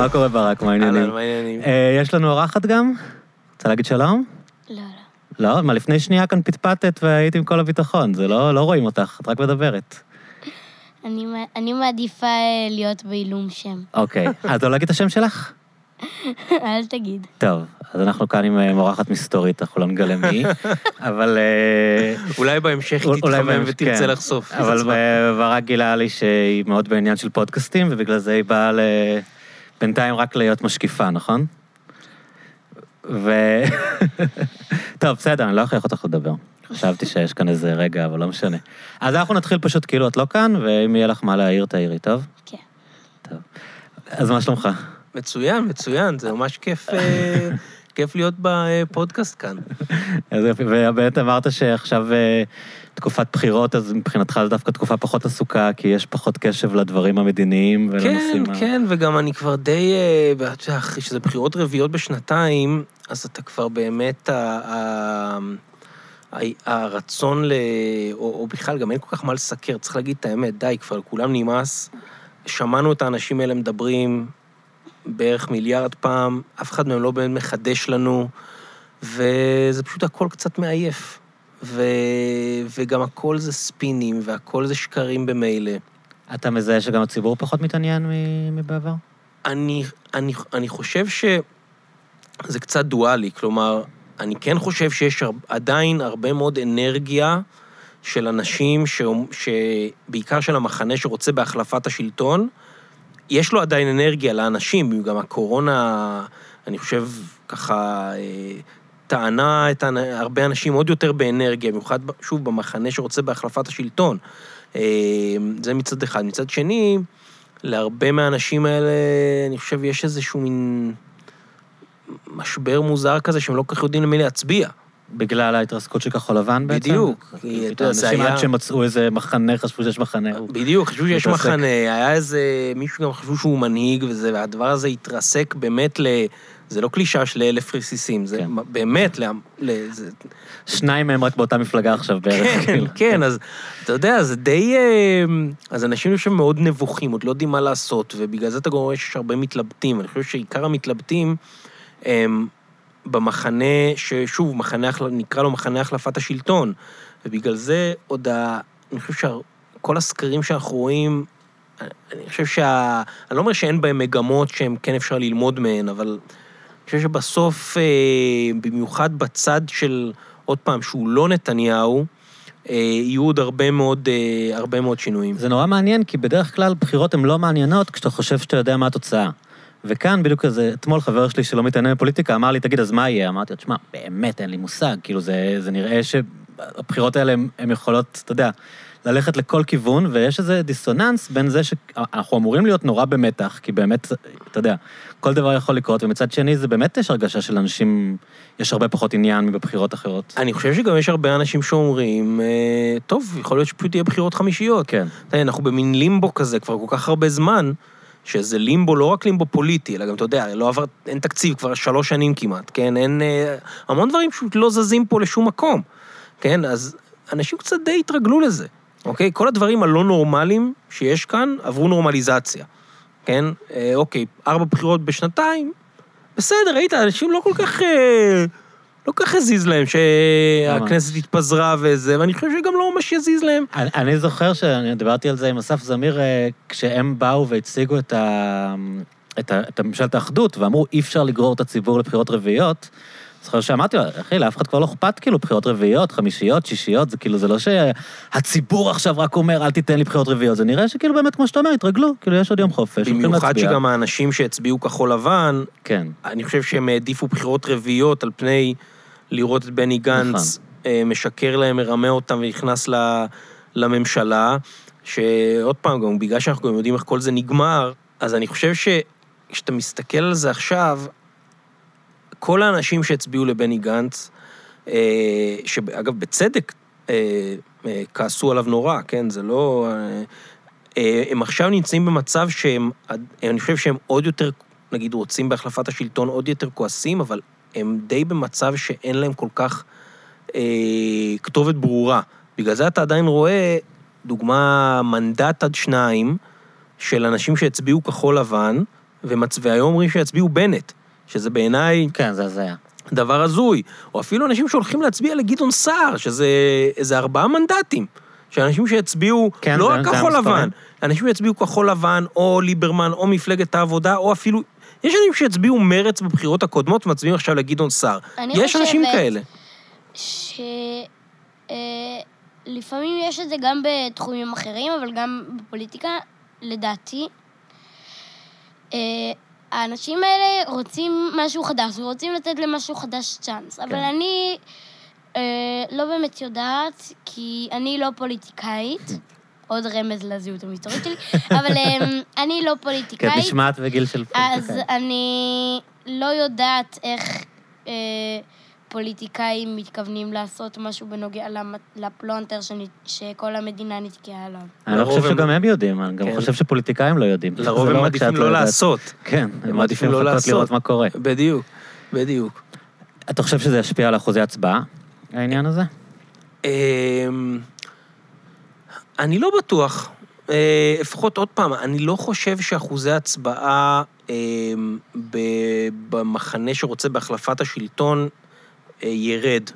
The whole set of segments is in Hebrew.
מה קורה ברק? מה העניינים? אה, יש לנו אורחת גם? רוצה להגיד שלום? לא, לא. לא, מה, לפני שנייה כאן פטפטת והיית עם כל הביטחון, זה לא, לא רואים אותך, את רק מדברת. אני, מע- אני מעדיפה אה, להיות בעילום שם. אוקיי, אז לא להגיד את השם שלך? אל תגיד. טוב, אז אנחנו כאן עם אה, מורחת מסתורית, אנחנו לא נגלה מי, אבל... אה, אולי בהמשך היא תתחמם ותרצה כן. לחשוף. אבל ברק גילה לי שהיא מאוד בעניין של פודקאסטים, ובגלל זה היא באה ל... בינתיים רק להיות משקיפה, נכון? ו... טוב, בסדר, אני לא אכריח אותך לדבר. חשבתי שיש כאן איזה רגע, אבל לא משנה. אז אנחנו נתחיל פשוט כאילו את לא כאן, ואם יהיה לך מה להעיר, תעירי, טוב? כן. טוב. אז מה שלומך? מצוין, מצוין, זה ממש כיף, אה, כיף להיות בפודקאסט כאן. אז יופי, ובאמת אמרת שעכשיו אה, תקופת בחירות, אז מבחינתך זו דווקא תקופה פחות עסוקה, כי יש פחות קשב לדברים המדיניים כן, ולנושאים ה... כן, וגם אני כבר די, אה, ואת יודעת, אחרי שזה בחירות רביעיות בשנתיים, אז אתה כבר באמת, ה- ה- ה- הרצון ל... או, או בכלל, גם אין כל כך מה לסקר, צריך להגיד את האמת, די, כבר לכולם נמאס. שמענו את האנשים האלה מדברים בערך מיליארד פעם, אף אחד מהם לא באמת מחדש לנו, וזה פשוט הכל קצת מעייף. ו... וגם הכל זה ספינים, והכל זה שקרים במילא. אתה מזהה שגם הציבור פחות מתעניין מבעבר? אני, אני, אני חושב שזה קצת דואלי, כלומר, אני כן חושב שיש הר, עדיין הרבה מאוד אנרגיה של אנשים, ש, שבעיקר של המחנה שרוצה בהחלפת השלטון, יש לו עדיין אנרגיה לאנשים, גם הקורונה, אני חושב, ככה, אה, טענה את הרבה אנשים עוד יותר באנרגיה, במיוחד, שוב, במחנה שרוצה בהחלפת השלטון. אה, זה מצד אחד. מצד שני, להרבה מהאנשים האלה, אני חושב, יש איזשהו מין משבר מוזר כזה שהם לא כל כך יודעים למי להצביע. בגלל ההתרסקות של כחול לבן בעצם? בדיוק. אנשים עד שמצאו איזה מחנה, חשבו שיש מחנה. בדיוק, חשבו שיש. מחנה, היה איזה, מישהו גם חשבו שהוא מנהיג וזה, והדבר הזה התרסק באמת ל... זה לא קלישה של אלף רסיסים, זה כן. באמת, ל... ל... זה... שניים מהם רק באותה מפלגה עכשיו בערך. כן, כאילו. כן, אז אתה יודע, זה די... אה, אז אנשים עכשיו מאוד נבוכים, עוד לא יודעים מה לעשות, ובגלל זה אתה רואה שיש הרבה מתלבטים. אני חושב שעיקר המתלבטים הם במחנה, ששוב, מחנה, נקרא לו מחנה החלפת השלטון, ובגלל זה עוד ה... אני חושב שכל הסקרים שאנחנו רואים, אני חושב שה... אני לא אומר שאין בהם מגמות שהן כן אפשר ללמוד מהן, אבל חושב שבסוף, אה, במיוחד בצד של, עוד פעם, שהוא לא נתניהו, אה, יהיו עוד הרבה מאוד, אה, הרבה מאוד שינויים. זה נורא מעניין, כי בדרך כלל בחירות הן לא מעניינות כשאתה חושב שאתה יודע מה התוצאה. וכאן בדיוק כזה, אתמול חבר שלי שלא מתעניין בפוליטיקה אמר לי, תגיד, אז מה יהיה? אמרתי לו, תשמע, באמת אין לי מושג, כאילו זה, זה נראה שהבחירות האלה הן יכולות, אתה יודע, ללכת לכל כיוון, ויש איזה דיסוננס בין זה שאנחנו אמורים להיות נורא במתח, כי באמת, אתה יודע, כל דבר יכול לקרות, ומצד שני זה באמת יש הרגשה של אנשים, יש הרבה פחות עניין מבבחירות אחרות. אני חושב שגם יש הרבה אנשים שאומרים, אה, טוב, יכול להיות שפשוט יהיה בחירות חמישיות. כן. אתה יודע, אנחנו במין לימבו כזה כבר כל כך הרבה זמן, שזה לימבו, לא רק לימבו פוליטי, אלא גם, אתה יודע, לא עבר, אין תקציב כבר שלוש שנים כמעט, כן? אין... אה, המון דברים פשוט לא זזים פה לשום מקום, כן? אז אנשים קצת די התרגלו לזה, אוקיי? כל הדברים הלא נורמליים שיש כאן עברו נורמליזציה, כן? אה, אוקיי, ארבע בחירות בשנתיים, בסדר, ראית, אנשים לא כל כך... אה, לא כל כך הזיז להם שהכנסת התפזרה וזה, ואני חושב שגם לא ממש יזיז להם. אני, אני זוכר שאני דיברתי על זה עם אסף זמיר, אה, כשהם באו והציגו את, ה, את, ה, את ממשלת האחדות, ואמרו, אי אפשר לגרור את הציבור לבחירות רביעיות. זוכר שאמרתי לו, אחי, לאף אחד כבר לא אכפת כאילו בחירות רביעיות, חמישיות, שישיות, זה כאילו, זה לא שהציבור עכשיו רק אומר, אל תיתן לי בחירות רביעיות, זה נראה שכאילו באמת, כמו שאתה אומר, התרגלו, כאילו יש עוד יום חופש, במיוחד. שגם האנשים שהצביעו כחול לבן, כן, אני חושב שהם העדיפו בחירות רביעיות על פני לראות את בני גנץ אה, משקר להם, מרמה אותם ונכנס ל- לממשלה, שעוד פעם, גם בגלל שאנחנו גם יודעים איך כל זה נגמר, אז אני חושב שכשאתה מסתכל על זה עכשיו, כל האנשים שהצביעו לבני גנץ, אה, שאגב, בצדק, אה, אה, כעסו עליו נורא, כן? זה לא... הם עכשיו נמצאים במצב שהם, אני חושב שהם עוד יותר, נגיד, רוצים בהחלפת השלטון, עוד יותר כועסים, אבל הם די במצב שאין להם כל כך אה, כתובת ברורה. בגלל זה אתה עדיין רואה, דוגמה, מנדט עד שניים של אנשים שהצביעו כחול לבן, ומצביעי אומרים שיצביעו בנט, שזה בעיניי כן, זה הזיה. דבר הזוי. או אפילו אנשים שהולכים להצביע לגדעון סער, שזה איזה ארבעה מנדטים. שאנשים שיצביעו, כן, לא רק כחול. לבן, אנשים שיצביעו כחול לבן, או ליברמן, או מפלגת העבודה, או אפילו... יש אנשים שהצביעו מרץ בבחירות הקודמות ומצביעים עכשיו לגדעון סער. אני יש אנשים חושבת- כאלה. שלפעמים יש את זה גם בתחומים אחרים, אבל גם בפוליטיקה, לדעתי. האנשים האלה רוצים משהו חדש, ורוצים לתת למשהו חדש צ'אנס. אבל כן. אני אה, לא באמת יודעת, כי אני לא פוליטיקאית. עוד רמז לזהות המסתורית שלי, אבל אה, אני לא כן, פוליטיקאית. נשמעת בגיל של... אז פוליטיקאי. אני לא יודעת איך אה, פוליטיקאים מתכוונים לעשות משהו בנוגע לפלונטר שכל המדינה נתקעה עליו. אני לא חושב שגם הם יודעים, אני גם כן. חושב שפוליטיקאים לא יודעים. לרוב זה הם מעדיפים לא. לעשות. כן, הם מעדיפים לא לחכות לעשות. לראות מה קורה. בדיוק, בדיוק. אתה חושב שזה ישפיע על אחוזי הצבעה, העניין הזה? אמ, אני לא בטוח. אה, לפחות עוד פעם, אני לא חושב שאחוזי הצבעה אמ, במחנה שרוצה בהחלפת השלטון אה, ירד.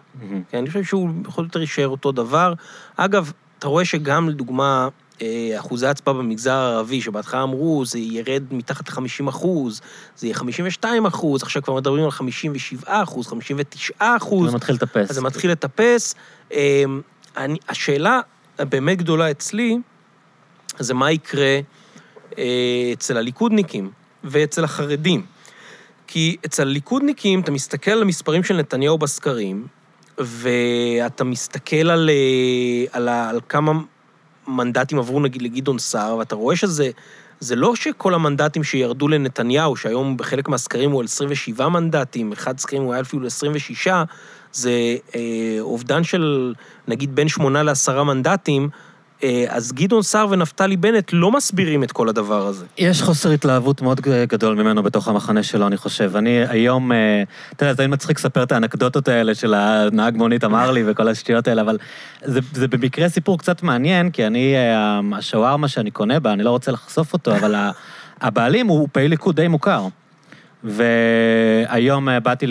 כן, אני חושב שהוא בכל זאת יישאר אותו דבר. אגב, אתה רואה שגם, לדוגמה, אה, אחוזי ההצבעה במגזר הערבי, שבהתחלה אמרו, זה ירד מתחת ל-50 אחוז, זה יהיה 52 אחוז, עכשיו כבר מדברים על 57 אחוז, 59 אחוז. זה מתחיל לטפס. אז זה מתחיל לטפס. אמ, אני, השאלה הבאמת גדולה אצלי, זה מה יקרה אה, אצל הליכודניקים ואצל החרדים. כי אצל הליכודניקים, אתה מסתכל על המספרים של נתניהו בסקרים, ואתה מסתכל על, אה, על, על כמה מנדטים עברו נגיד לגדעון סער, ואתה רואה שזה... זה לא שכל המנדטים שירדו לנתניהו, שהיום בחלק מהסקרים הוא על 27 מנדטים, אחד סקרים הוא היה אפילו 26, זה אה, אובדן של נגיד בין שמונה לעשרה מנדטים, אז גדעון סער ונפתלי בנט לא מסבירים את כל הדבר הזה. יש חוסר התלהבות מאוד גדול ממנו בתוך המחנה שלו, אני חושב. אני היום, אה, אתה יודע, זה מצחיק לספר את האנקדוטות האלה של הנהג מונית אמר לי וכל השטויות האלה, אבל זה, זה במקרה סיפור קצת מעניין, כי אני, אה, השווארמה שאני קונה בה, אני לא רוצה לחשוף אותו, אבל הבעלים הוא פעיל ליכוד די מוכר. והיום אה, באתי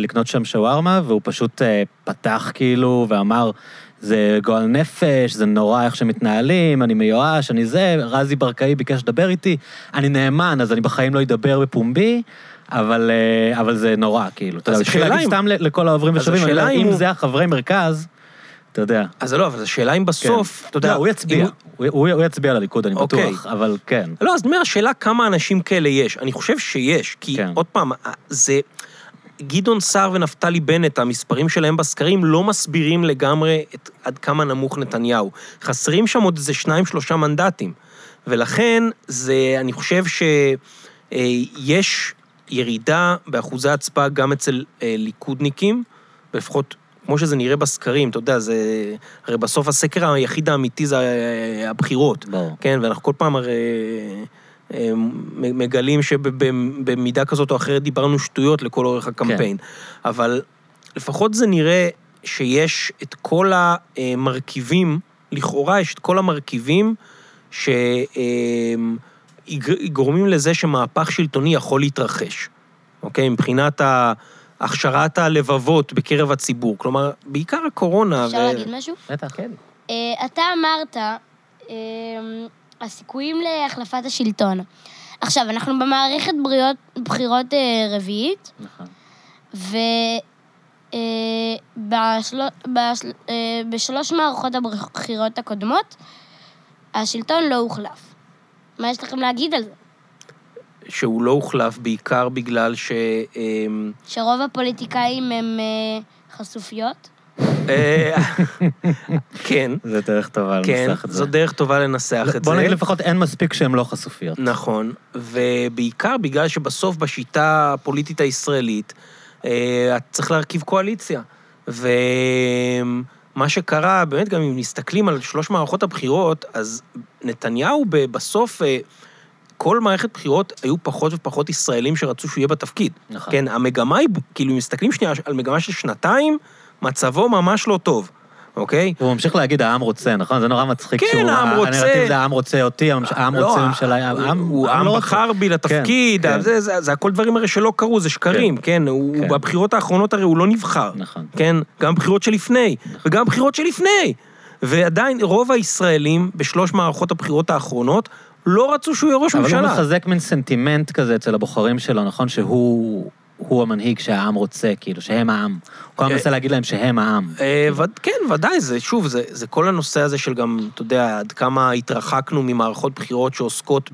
לקנות שם שווארמה, והוא פשוט אה, פתח כאילו ואמר, זה גועל נפש, זה נורא איך שמתנהלים, אני מיואש, אני זה, רזי ברקאי ביקש לדבר איתי, אני נאמן, אז אני בחיים לא אדבר בפומבי, אבל, אה, אבל זה נורא, כאילו. אתה יודע, התחיל להגיד אם- סתם לכל העוברים ושבים, אני אומר, אם הוא- זה החברי מרכז, אתה יודע. אז לא, אבל השאלה אם בסוף, אתה יודע... לא, הוא יצביע, אם הוא, הוא, הוא יצביע לליכוד, אני אוקיי. בטוח, אבל כן. לא, אז אני אומר, השאלה כמה אנשים כאלה יש. אני חושב שיש, כי כן. עוד פעם, זה... גדעון סער ונפתלי בנט, המספרים שלהם בסקרים לא מסבירים לגמרי את, עד כמה נמוך נתניהו. חסרים שם עוד איזה שניים, שלושה מנדטים. ולכן, זה, אני חושב שיש ירידה באחוזי ההצבעה גם אצל אה, ליכודניקים, ולפחות כמו שזה נראה בסקרים, אתה יודע, זה... הרי בסוף הסקר היחיד האמיתי זה אה, הבחירות. ברור. כן, ואנחנו כל פעם הרי אה, מגלים שבמידה כזאת או אחרת דיברנו שטויות לכל אורך הקמפיין. כן. אבל לפחות זה נראה שיש את כל המרכיבים, לכאורה יש את כל המרכיבים שגורמים לזה שמהפך שלטוני יכול להתרחש, אוקיי? מבחינת ה... הכשרת הלבבות בקרב הציבור. כלומר, בעיקר הקורונה... אפשר להגיד משהו? בטח. כן. אה, אתה אמרת, אה, הסיכויים להחלפת השלטון. עכשיו, אנחנו במערכת בריאות, בחירות אה, רביעית, נכון. ובשלוש מערכות הבחירות הקודמות, השלטון לא הוחלף. מה יש לכם להגיד על זה? שהוא לא הוחלף בעיקר בגלל ש... אמ, שרוב הפוליטיקאים הם אה, חשופיות? אה, כן, זה דרך טובה כן, לנסח את זה. זו דרך טובה לנסח את זה. בוא נגיד לפחות אין מספיק שהן לא חשופיות. נכון, ובעיקר בגלל שבסוף בשיטה הפוליטית הישראלית, אה, אתה צריך להרכיב קואליציה. ומה שקרה, באמת, גם אם מסתכלים על שלוש מערכות הבחירות, אז נתניהו בסוף, אה, כל מערכת בחירות היו פחות ופחות ישראלים שרצו שהוא יהיה בתפקיד. נכון. כן, המגמה היא, כאילו, אם מסתכלים שנייה על מגמה של שנתיים, מצבו ממש לא טוב. אוקיי? הוא ממשיך להגיד, העם רוצה, נכון? זה נורא מצחיק כן, שהוא... העם רוצה. הנרטיב זה העם רוצה אותי, העם לא, רוצה ממשלה, העם הוא העם העם לא. בחר בי לתפקיד, כן, כן. זה- זה זה הכל דברים הרי שלא קרו, זה שקרים, כן? הוא כן. בבחירות האחרונות הרי הוא לא נבחר. נכון. כן? גם בחירות שלפני, וגם בחירות שלפני. ועדיין רוב הישראלים בשלוש מערכות הבחירות האחרונות לא רצו שהוא יהיה ראש אבל הוא ממשלה. מחזק מין סנטימנט כזה אצל הבוחרים שלו, נכון? שהוא הוא המנהיג שהעם רוצה, כאילו, שהם העם. הוא כל הזמן מנסה להגיד להם שהם העם. אה, כן, ודאי, זה, שוב, זה, זה כל הנושא הזה של גם, אתה יודע, עד כמה התרחקנו ממערכות בחירות שעוסקות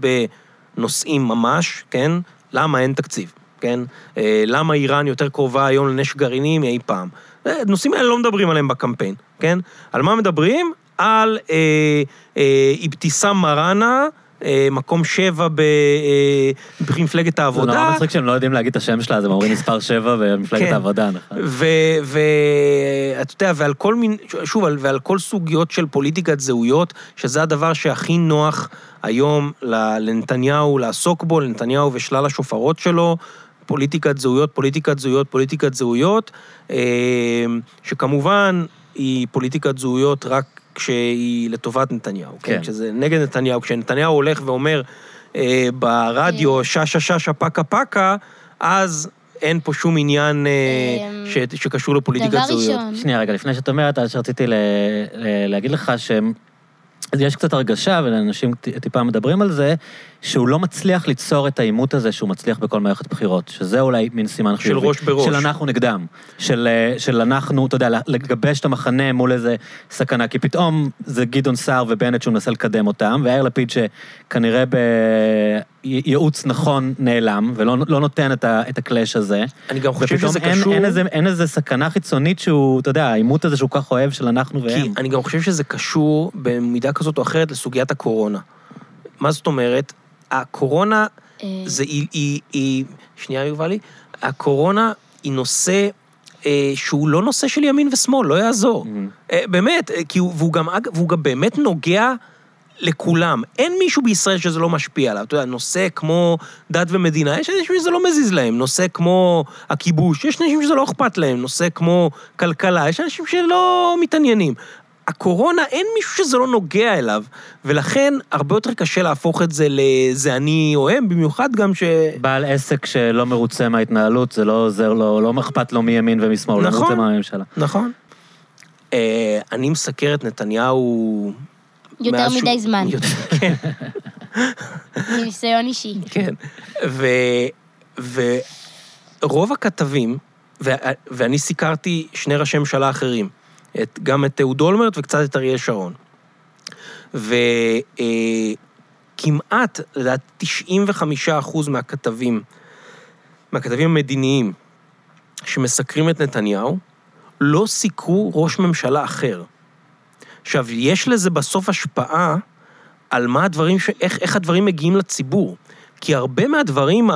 בנושאים ממש, כן? למה אין תקציב, כן? אה, למה איראן יותר קרובה היום לנשק גרעיני מאי פעם? אה, הנושאים האלה לא מדברים עליהם בקמפיין, כן? על מה מדברים? על אה, אה, אבתיסאם מראענה, אה, מקום שבע ב- אה, במפלגת זה העבודה. נורא מצחיק שהם לא יודעים להגיד את השם שלה, אז הם אומרים מספר 7 במפלגת כן. העבודה, נכון? ואתה יודע, ועל כל מין, שוב, על- ועל כל סוגיות של פוליטיקת זהויות, שזה הדבר שהכי נוח היום לנתניהו לעסוק בו, לנתניהו ושלל השופרות שלו, פוליטיקת זהויות, פוליטיקת זהויות, פוליטיקת זהויות, אה, שכמובן היא פוליטיקת זהויות רק כשהיא לטובת נתניהו, כן? כן. כשזה נגד נתניהו, כשנתניהו הולך ואומר אה, ברדיו ששה ששה פקה פקה, אז אין פה שום עניין אה, אמ, ש- שקשור לפוליטיקת דבר זהויות. ראשון, שנייה, רגע, לפני שאת אומרת, אז רציתי ל- ל- להגיד לך שהם... אז יש קצת הרגשה, ואנשים טיפה מדברים על זה, שהוא לא מצליח ליצור את העימות הזה שהוא מצליח בכל מערכת בחירות, שזה אולי מין סימן חיובי. ראש בראש. של אנחנו נגדם. של, אה, של אנחנו, אתה יודע, לגבש את המחנה מול איזה סכנה, כי פתאום זה גדעון סער ובנט שהוא מנסה לקדם אותם, ויאיר לפיד שכנראה בייעוץ נכון נעלם, ולא לא נותן את, ה, את הקלאש הזה. אני גם חושב שזה אין, קשור... אין, איזה, אין איזה סכנה חיצונית שהוא, אתה יודע, העימות הזה שהוא כך אוהב של אנחנו כי והם. אני גם חושב שזה קשור במידה כזאת או אחרת לסוגיית הקורונה. מה זאת אומרת? הקורונה אה, זה היא, היא, היא... שנייה, יובלי. הקורונה היא נושא אה, שהוא לא נושא של ימין ושמאל, לא יעזור. Mhm. אה, באמת, כי הוא, והוא, גם, והוא גם באמת נוגע לכולם. אין מישהו בישראל שזה לא משפיע עליו. אתה יודע, נושא כמו דת ומדינה, יש אנשים שזה לא מזיז להם. נושא כמו הכיבוש, יש אנשים שזה לא אכפת להם. נושא כמו כלכלה, יש אנשים שלא מתעניינים. הקורונה, אין מישהו שזה לא נוגע אליו, ולכן הרבה יותר קשה להפוך את זה ל"זה אני או הם", במיוחד גם ש... בעל עסק שלא מרוצה מההתנהלות, זה לא עוזר לו, לא אכפת לו מימין ומשמאל, הוא לא נכון. מרוצה מהממשלה. נכון. אה, אני מסקר את נתניהו... יותר מדי שהוא- זמן, יותר- כן. מניסיון אישי. כן. ו... ורוב הכתבים, ו... ואני סיקרתי שני ראשי ממשלה אחרים, את... גם את אהוד אולמרט וקצת את אריאל שרון. וכמעט, לדעתי, 95 אחוז מהכתבים, מהכתבים המדיניים שמסקרים את נתניהו, לא סיקרו ראש ממשלה אחר. עכשיו, יש לזה בסוף השפעה על מה הדברים, ש... איך, איך הדברים מגיעים לציבור. כי הרבה מהדברים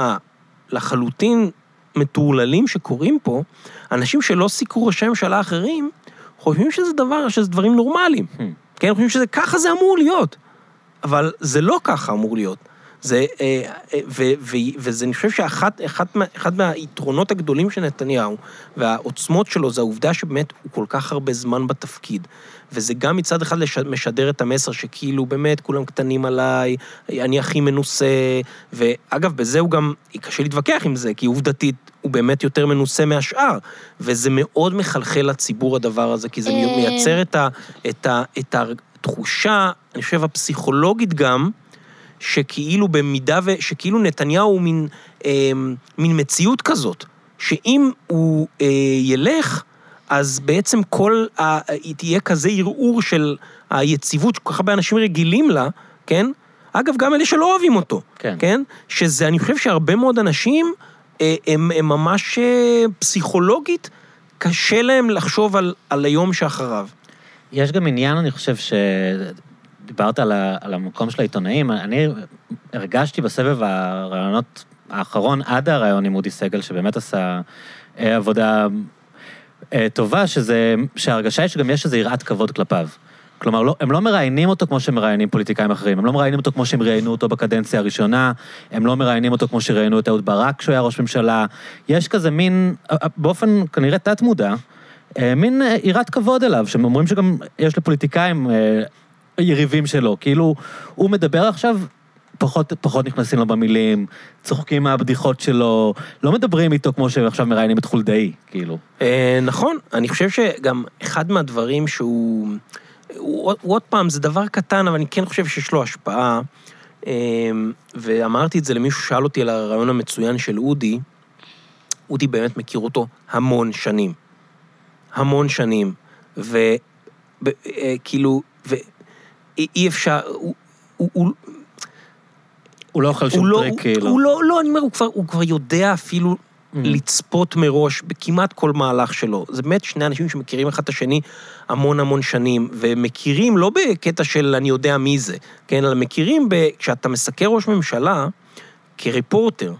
הלחלוטין מטורללים שקורים פה, אנשים שלא סיקרו ראשי ממשלה אחרים, חושבים שזה דבר, שזה דברים נורמליים. Hmm. כן, חושבים שזה, ככה זה אמור להיות. אבל זה לא ככה אמור להיות. זה, אה, אה, ו, ו, וזה, אני חושב שאחד אחד, מה- אחד מהיתרונות הגדולים של נתניהו, והעוצמות שלו, זה העובדה שבאמת הוא כל כך הרבה זמן בתפקיד. וזה גם מצד אחד לש- משדר את המסר שכאילו, באמת, כולם קטנים עליי, אני הכי מנוסה, ואגב, בזה הוא גם, קשה להתווכח עם זה, כי עובדתית הוא באמת יותר מנוסה מהשאר, וזה מאוד מחלחל לציבור הדבר הזה, כי זה אה. מייצר את, ה, את, ה, את התחושה, אני חושב, הפסיכולוגית גם, שכאילו במידה ו... שכאילו נתניהו הוא מין, אה, מין מציאות כזאת, שאם הוא אה, ילך, אז בעצם כל ה... תהיה כזה ערעור של היציבות שכל כך הרבה אנשים רגילים לה, כן? אגב, גם אלה שלא אוהבים אותו, כן. כן? שזה, אני חושב שהרבה מאוד אנשים, הם, הם ממש אה, פסיכולוגית, קשה להם לחשוב על, על היום שאחריו. יש גם עניין, אני חושב, שדיברת על, ה... על המקום של העיתונאים, אני הרגשתי בסבב הרעיונות האחרון, עד הרעיון עם אודי סגל, שבאמת עשה אה, עבודה אה, טובה, שזה, שההרגשה היא שגם יש איזו יראת כבוד כלפיו. כלומר, לא, הם לא מראיינים אותו כמו שמראיינים פוליטיקאים אחרים, הם לא מראיינים אותו כמו שהם ראיינו אותו בקדנציה הראשונה, הם לא מראיינים אותו כמו שראיינו את אהוד ברק כשהוא היה ראש ממשלה. יש כזה מין, באופן כנראה תת-מודע, אה, מין אה, יראת כבוד אליו, שהם אומרים שגם יש לפוליטיקאים אה, יריבים שלו. כאילו, הוא מדבר עכשיו, פחות, פחות נכנסים לו במילים, צוחקים מהבדיחות שלו, לא מדברים איתו כמו שעכשיו מראיינים את חולדאי, כאילו. נכון, אני חושב שגם אחד מהדברים שהוא... הוא, הוא עוד פעם, זה דבר קטן, אבל אני כן חושב שיש לו השפעה. אה, ואמרתי את זה למישהו ששאל אותי על הרעיון המצוין של אודי. אודי באמת מכיר אותו המון שנים. המון שנים. וכאילו, ואי אפשר, הוא, הוא, הוא, הוא לא אוכל שום לא, טריק, הוא, כאילו. הוא לא, לא, אני אומר, הוא כבר, הוא כבר יודע אפילו. לצפות מראש בכמעט כל מהלך שלו. זה באמת שני אנשים שמכירים אחד את השני המון המון שנים, ומכירים לא בקטע של אני יודע מי זה, כן, אלא מכירים ב... כשאתה מסקר ראש ממשלה, כריפורטר,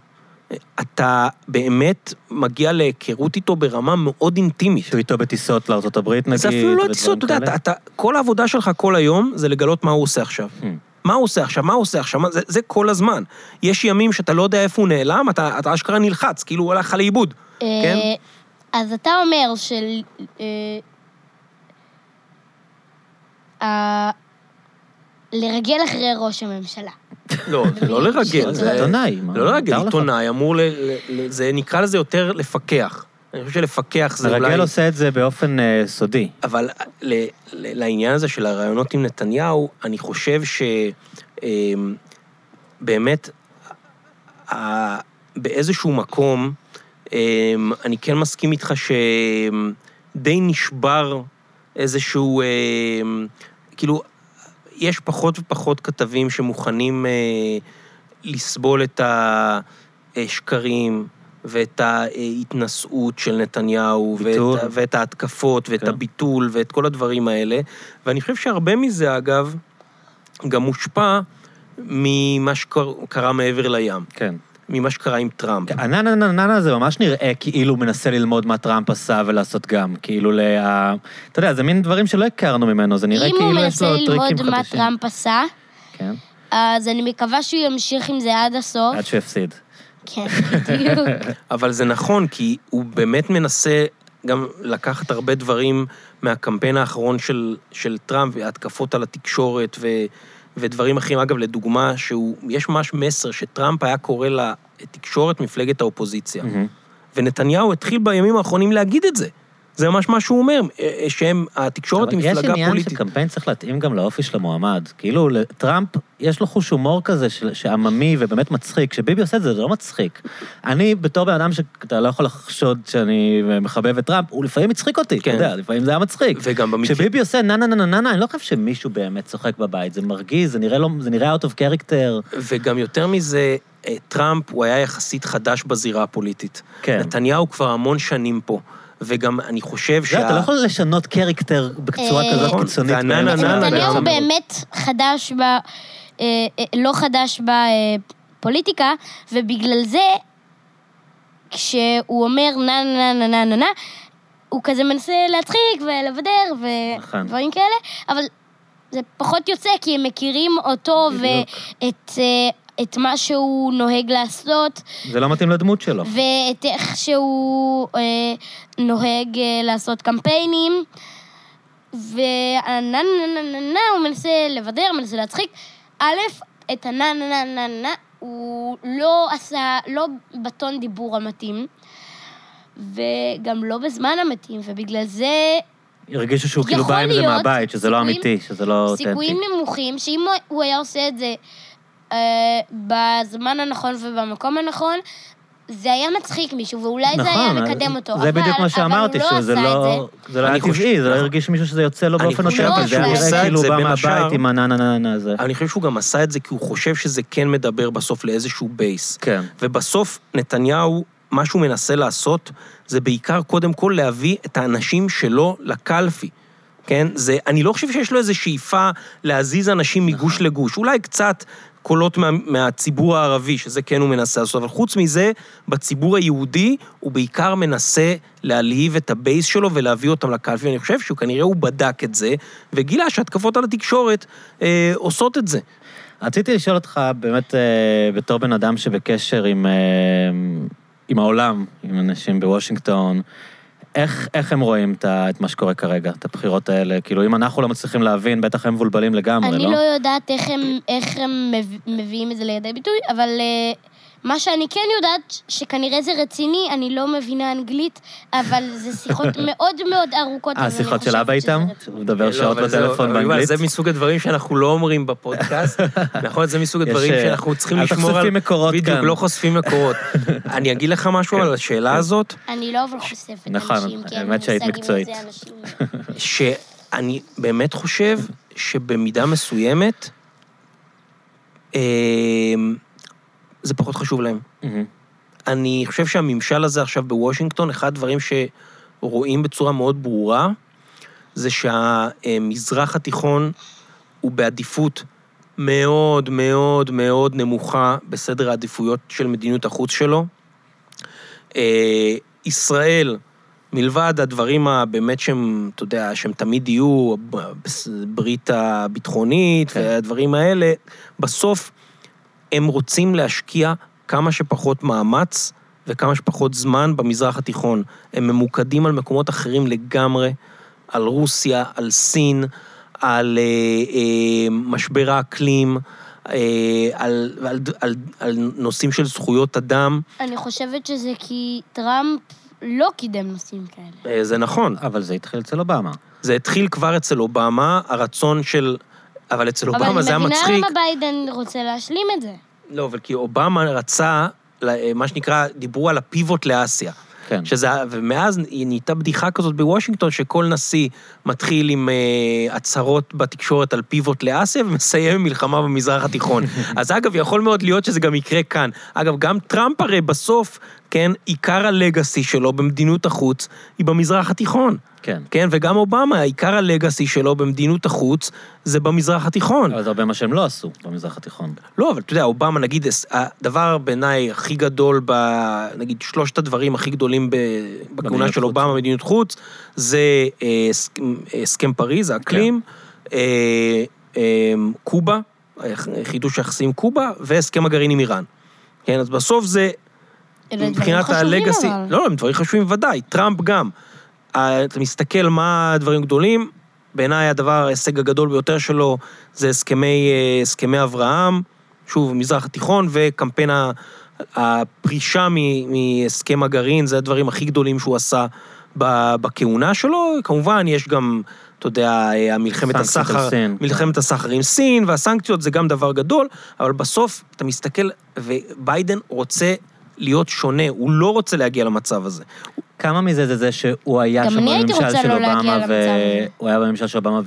אתה באמת מגיע להיכרות איתו ברמה מאוד אינטימית. שהוא איתו בטיסות לארה"ב נגיד. זה אפילו לא טיסות, אתה יודע, אתה, כל העבודה שלך כל היום זה לגלות מה הוא עושה עכשיו. Hmm. מה הוא עושה עכשיו, מה הוא עושה עכשיו, זה, זה כל הזמן. יש ימים שאתה לא יודע איפה הוא נעלם, אתה, אתה אשכרה נלחץ, כאילו הוא הלך לך לאיבוד. כן? אה, אז אתה אומר של... אה, לרגל אחרי ראש הממשלה. לא, זה לא לרגל, זה. עיתונאי, לא לרגל. עיתונאי אמור ל... ל- ל- זה נקרא לזה יותר לפקח. אני חושב שלפקח זה אולי... מרגל עושה את זה באופן אה, סודי. אבל ל, ל, לעניין הזה של הרעיונות עם נתניהו, אני חושב שבאמת, באיזשהו מקום, אמ, אני כן מסכים איתך שדי נשבר איזשהו, אמ, כאילו, יש פחות ופחות כתבים שמוכנים אה, לסבול את השקרים ואת ההתנשאות של נתניהו. ואת, ואת ההתקפות, ואת כן. הביטול, ואת כל הדברים האלה. ואני חושב שהרבה מזה, אגב, גם מושפע ממה שקרה מעבר לים, כן. ממה שקרה עם טראמפ. הננה הזה ממש נראה כאילו הוא מנסה ללמוד מה טראמפ עשה ולעשות גם. כאילו, לה... אתה יודע, זה מין דברים שלא הכרנו ממנו, זה נראה אם הוא כאילו יש מנסה לו טריקים ללמוד חדשים. מה טראמפ עשה, כן, אז אני מקווה שהוא ימשיך עם זה עד הסוף. עד שהוא יפסיד. כן, בדיוק. אבל זה נכון, כי הוא באמת מנסה גם לקחת הרבה דברים מהקמפיין האחרון של, של טראמפ, התקפות על התקשורת ו, ודברים אחרים. אגב, לדוגמה, שהוא, יש ממש מסר שטראמפ היה קורא לתקשורת מפלגת האופוזיציה. מהמם. ונתניהו התחיל בימים האחרונים להגיד את זה. זה ממש מה שהוא אומר, אה, שהם, התקשורת היא אבל יש מפלגה עניין פוליטית. שקמפיין צריך להתאים גם לאופי של המועמד. כאילו, לטראמפ יש לו חוש הומור כזה שעממי ובאמת מצחיק. כשביבי עושה את זה, זה לא מצחיק. אני, בתור בן אדם שאתה לא יכול לחשוד שאני מחבב את טראמפ, הוא לפעמים הצחיק אותי, אתה כן. יודע, לפעמים זה היה מצחיק. וגם במקרה... כשביבי עושה נה נה נה נה נה נה, אני לא חושב שמישהו באמת צוחק בבית, זה מרגיז, זה נראה, לא, זה נראה out of character. וגם יותר מזה, אה, טראמפ הוא היה יחסית חדש בזירה הפוליטית. כן. נתניהו כבר המון שנים פה, וגם אני חושב זה, אתה לא יכול לשנות קריקטר בצורה אה, כזאת נכון, קיצונית. נתניהו באמת חדש ב... אה, אה, לא חדש בפוליטיקה, ובגלל זה, כשהוא אומר נה נה נה נה נה נה, הוא כזה מנסה להצחיק ולבדר נכון. ודברים כאלה, אבל זה פחות יוצא כי הם מכירים אותו. ואת את מה שהוא נוהג לעשות, זה לא מתאים לדמות שלו. ואת איך שהוא אה, נוהג אה, לעשות קמפיינים. והנה נה נה נה נה הוא מנסה לבדר, מנסה להצחיק. א', את הנה נה נה נה נה הוא לא עשה, לא בטון דיבור המתאים, וגם לא בזמן המתאים, ובגלל זה הרגישו שהוא כאילו בא עם זה מהבית, שזה לא אמיתי, שזה לא אותנטי. סיכויים נמוכים שאם הוא- היה עושה את זה בזמן הנכון ובמקום הנכון, זה היה מצחיק מישהו, ואולי זה היה מקדם אותו. נכון, זה אבל- בדיוק מה שאמרתי, אבל לא שזה לא... זה לא היה טבעי, זה לא נכון. הרגיש מישהו שזה יוצא לו אני באופן אותנטי, זה שהוא היה נראה כאילו זה בא מהבית. עם הנה נה נה נה הזה. אני חושב שהוא גם עשה את זה כי הוא חושב שזה כן מדבר בסוף לאיזשהו בייס. כן. ובסוף נתניהו, מה שהוא מנסה לעשות, זה בעיקר קודם כל להביא את האנשים שלו לקלפי. כן? זה, אני לא חושב שיש לו איזו שאיפה להזיז אנשים מגוש נכון. לגוש. אולי קצת קולות מה, מהציבור הערבי, שזה כן הוא מנסה לעשות, אבל חוץ מזה, בציבור היהודי, הוא בעיקר מנסה להלהיב את הבייס שלו ולהביא אותם לקלפי. אני חושב שהוא כנראה הוא בדק את זה, וגילה שהתקפות על התקשורת אה, עושות את זה. רציתי לשאול אותך, באמת, אה, בתור בן אדם שבקשר עם, אה, עם העולם, עם אנשים בוושינגטון, איך, איך הם רואים את, מה שקורה כרגע, את הבחירות האלה? כאילו, אם אנחנו לא מצליחים להבין, בטח הם מבולבלים לגמרי, אני לא? לא יודעת איך הם, איך הם מב- מביאים את זה לידי ביטוי, אבל אה, מה שאני כן יודעת, שכנראה זה רציני, אני לא מבינה אנגלית, אבל זה שיחות מאוד מאוד ארוכות. אה, שיחות של אבא איתם? הוא מדבר לא, שעות זה- בטלפון אבל באנגלית? זה מסוג הדברים שאנחנו לא אומרים בפודקאסט. נכון, זה מסוג הדברים אה, שאנחנו צריכים אל לשמור על... תחשפי מקורות בדיוק, כאן. לא חושפים מקורות. אני אגיד לך משהו על השאלה הזאת, אני לא אבל חושפת נכון, אנשים, כי אין לי האמת שהיית מושג אם מקצועית. זה אנשים... שאני באמת חושב שבמידה מסוימת, אה, זה פחות חשוב להם. מהמם. אני חושב שהממשל הזה עכשיו בוושינגטון, אחד הדברים שרואים בצורה מאוד ברורה, זה שהמזרח התיכון הוא בעדיפות מאוד מאוד מאוד נמוכה בסדר העדיפויות של מדיניות החוץ שלו. אה, ישראל, מלבד הדברים הבאמת שהם, אתה יודע, שהם תמיד יהיו, ברית הביטחונית כן. והדברים האלה, בסוף הם רוצים להשקיע כמה שפחות מאמץ וכמה שפחות זמן במזרח התיכון. הם ממוקדים על מקומות אחרים לגמרי, על רוסיה, על סין, על אה, אה, משבר האקלים, אה, על, על, על, על נושאים של זכויות אדם. אני חושבת שזה כי טראמפ לא קידם נושאים כאלה. אה, זה נכון. אבל זה התחיל אצל אובמה. זה התחיל כבר אצל אובמה, הרצון של... אבל אצל אובמה זה היה אבל אני מצחיק. מבינה למה ביידן רוצה להשלים את זה. לא, אבל כי אובמה רצה, ל- מה שנקרא, דיברו על הפיבוט לאסיה. כן. שזה, ומאז נהייתה בדיחה כזאת בוושינגטון, שכל נשיא מתחיל עם אה, הצהרות בתקשורת על פיבוט לאסיה ומסיים עם מלחמה במזרח התיכון. אז אגב, יכול מאוד להיות שזה גם יקרה כאן. אגב, גם טראמפ הרי בסוף, כן, עיקר הלגאסי שלו במדיניות החוץ היא במזרח התיכון. כן. כן, וגם אובמה, עיקר הלגאסי שלו במדיניות החוץ זה במזרח התיכון. אבל זה הרבה מה שהם לא עשו במזרח התיכון. לא, אבל אתה יודע, אובמה, נגיד, הדבר בעיניי הכי גדול, ב, נגיד, שלושת הדברים הכי גדולים בכהונה של חוץ. אובמה במדיניות חוץ, זה אה, הסכם, הסכם פריז, האקלים, כן. אה, אה, קובה, חידוש היחסים קובה, והסכם הגרעין עם איראן. כן, אז בסוף זה, אלה דברים חשובים אבל. לא, הם דברים חשובים בוודאי, טראמפ גם. אתה מסתכל מה הדברים גדולים, בעיניי הדבר, ההישג הגדול ביותר שלו זה הסכמי, אה, הסכמי אברהם, שוב, מזרח התיכון, וקמפיין הפרישה מהסכם הגרעין, זה הדברים הכי גדולים שהוא עשה בכהונה שלו. כמובן, יש גם, אתה יודע, אה, מלחמת הסחר, סין, מלחמת הסחר עם סין, והסנקציות זה גם דבר גדול, אבל בסוף אתה מסתכל, וביידן רוצה להיות שונה, הוא לא רוצה להגיע למצב הזה. כמה מזה זה זה שהוא היה שם אני בממשל של לא אובמה. והוא היה בממשל של אובמה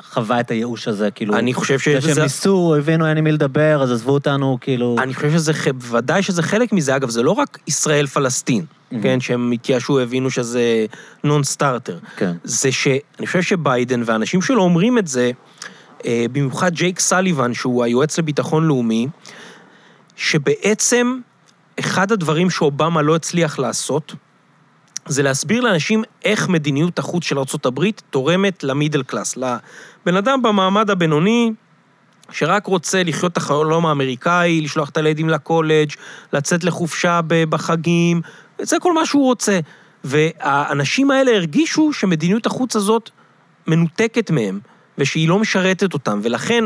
וחווה את הייאוש הזה, כאילו... אני חושב זה שזה... שהם ניסו, הבינו, אין עם מי לדבר, אז עזבו אותנו, כאילו... אני חושב שזה, בוודאי שזה חלק מזה. אגב, זה לא רק ישראל-פלסטין, כן, שהם התייאשו, הבינו שזה נון סטארטר. כן. זה שאני חושב שביידן והאנשים שלו אומרים את זה, אה, במיוחד ג'ייק סליבן, שהוא היועץ לביטחון לאומי, שבעצם אחד הדברים שאובמה לא הצליח לעשות, זה להסביר לאנשים איך מדיניות החוץ של ארה"ב תורמת למידל קלאס, לבן אדם במעמד הבינוני, שרק רוצה לחיות את החלום האמריקאי, לשלוח את הילדים לקולג', לצאת לחופשה בחגים, זה כל מה שהוא רוצה. והאנשים האלה הרגישו שמדיניות החוץ הזאת מנותקת מהם, ושהיא לא משרתת אותם, ולכן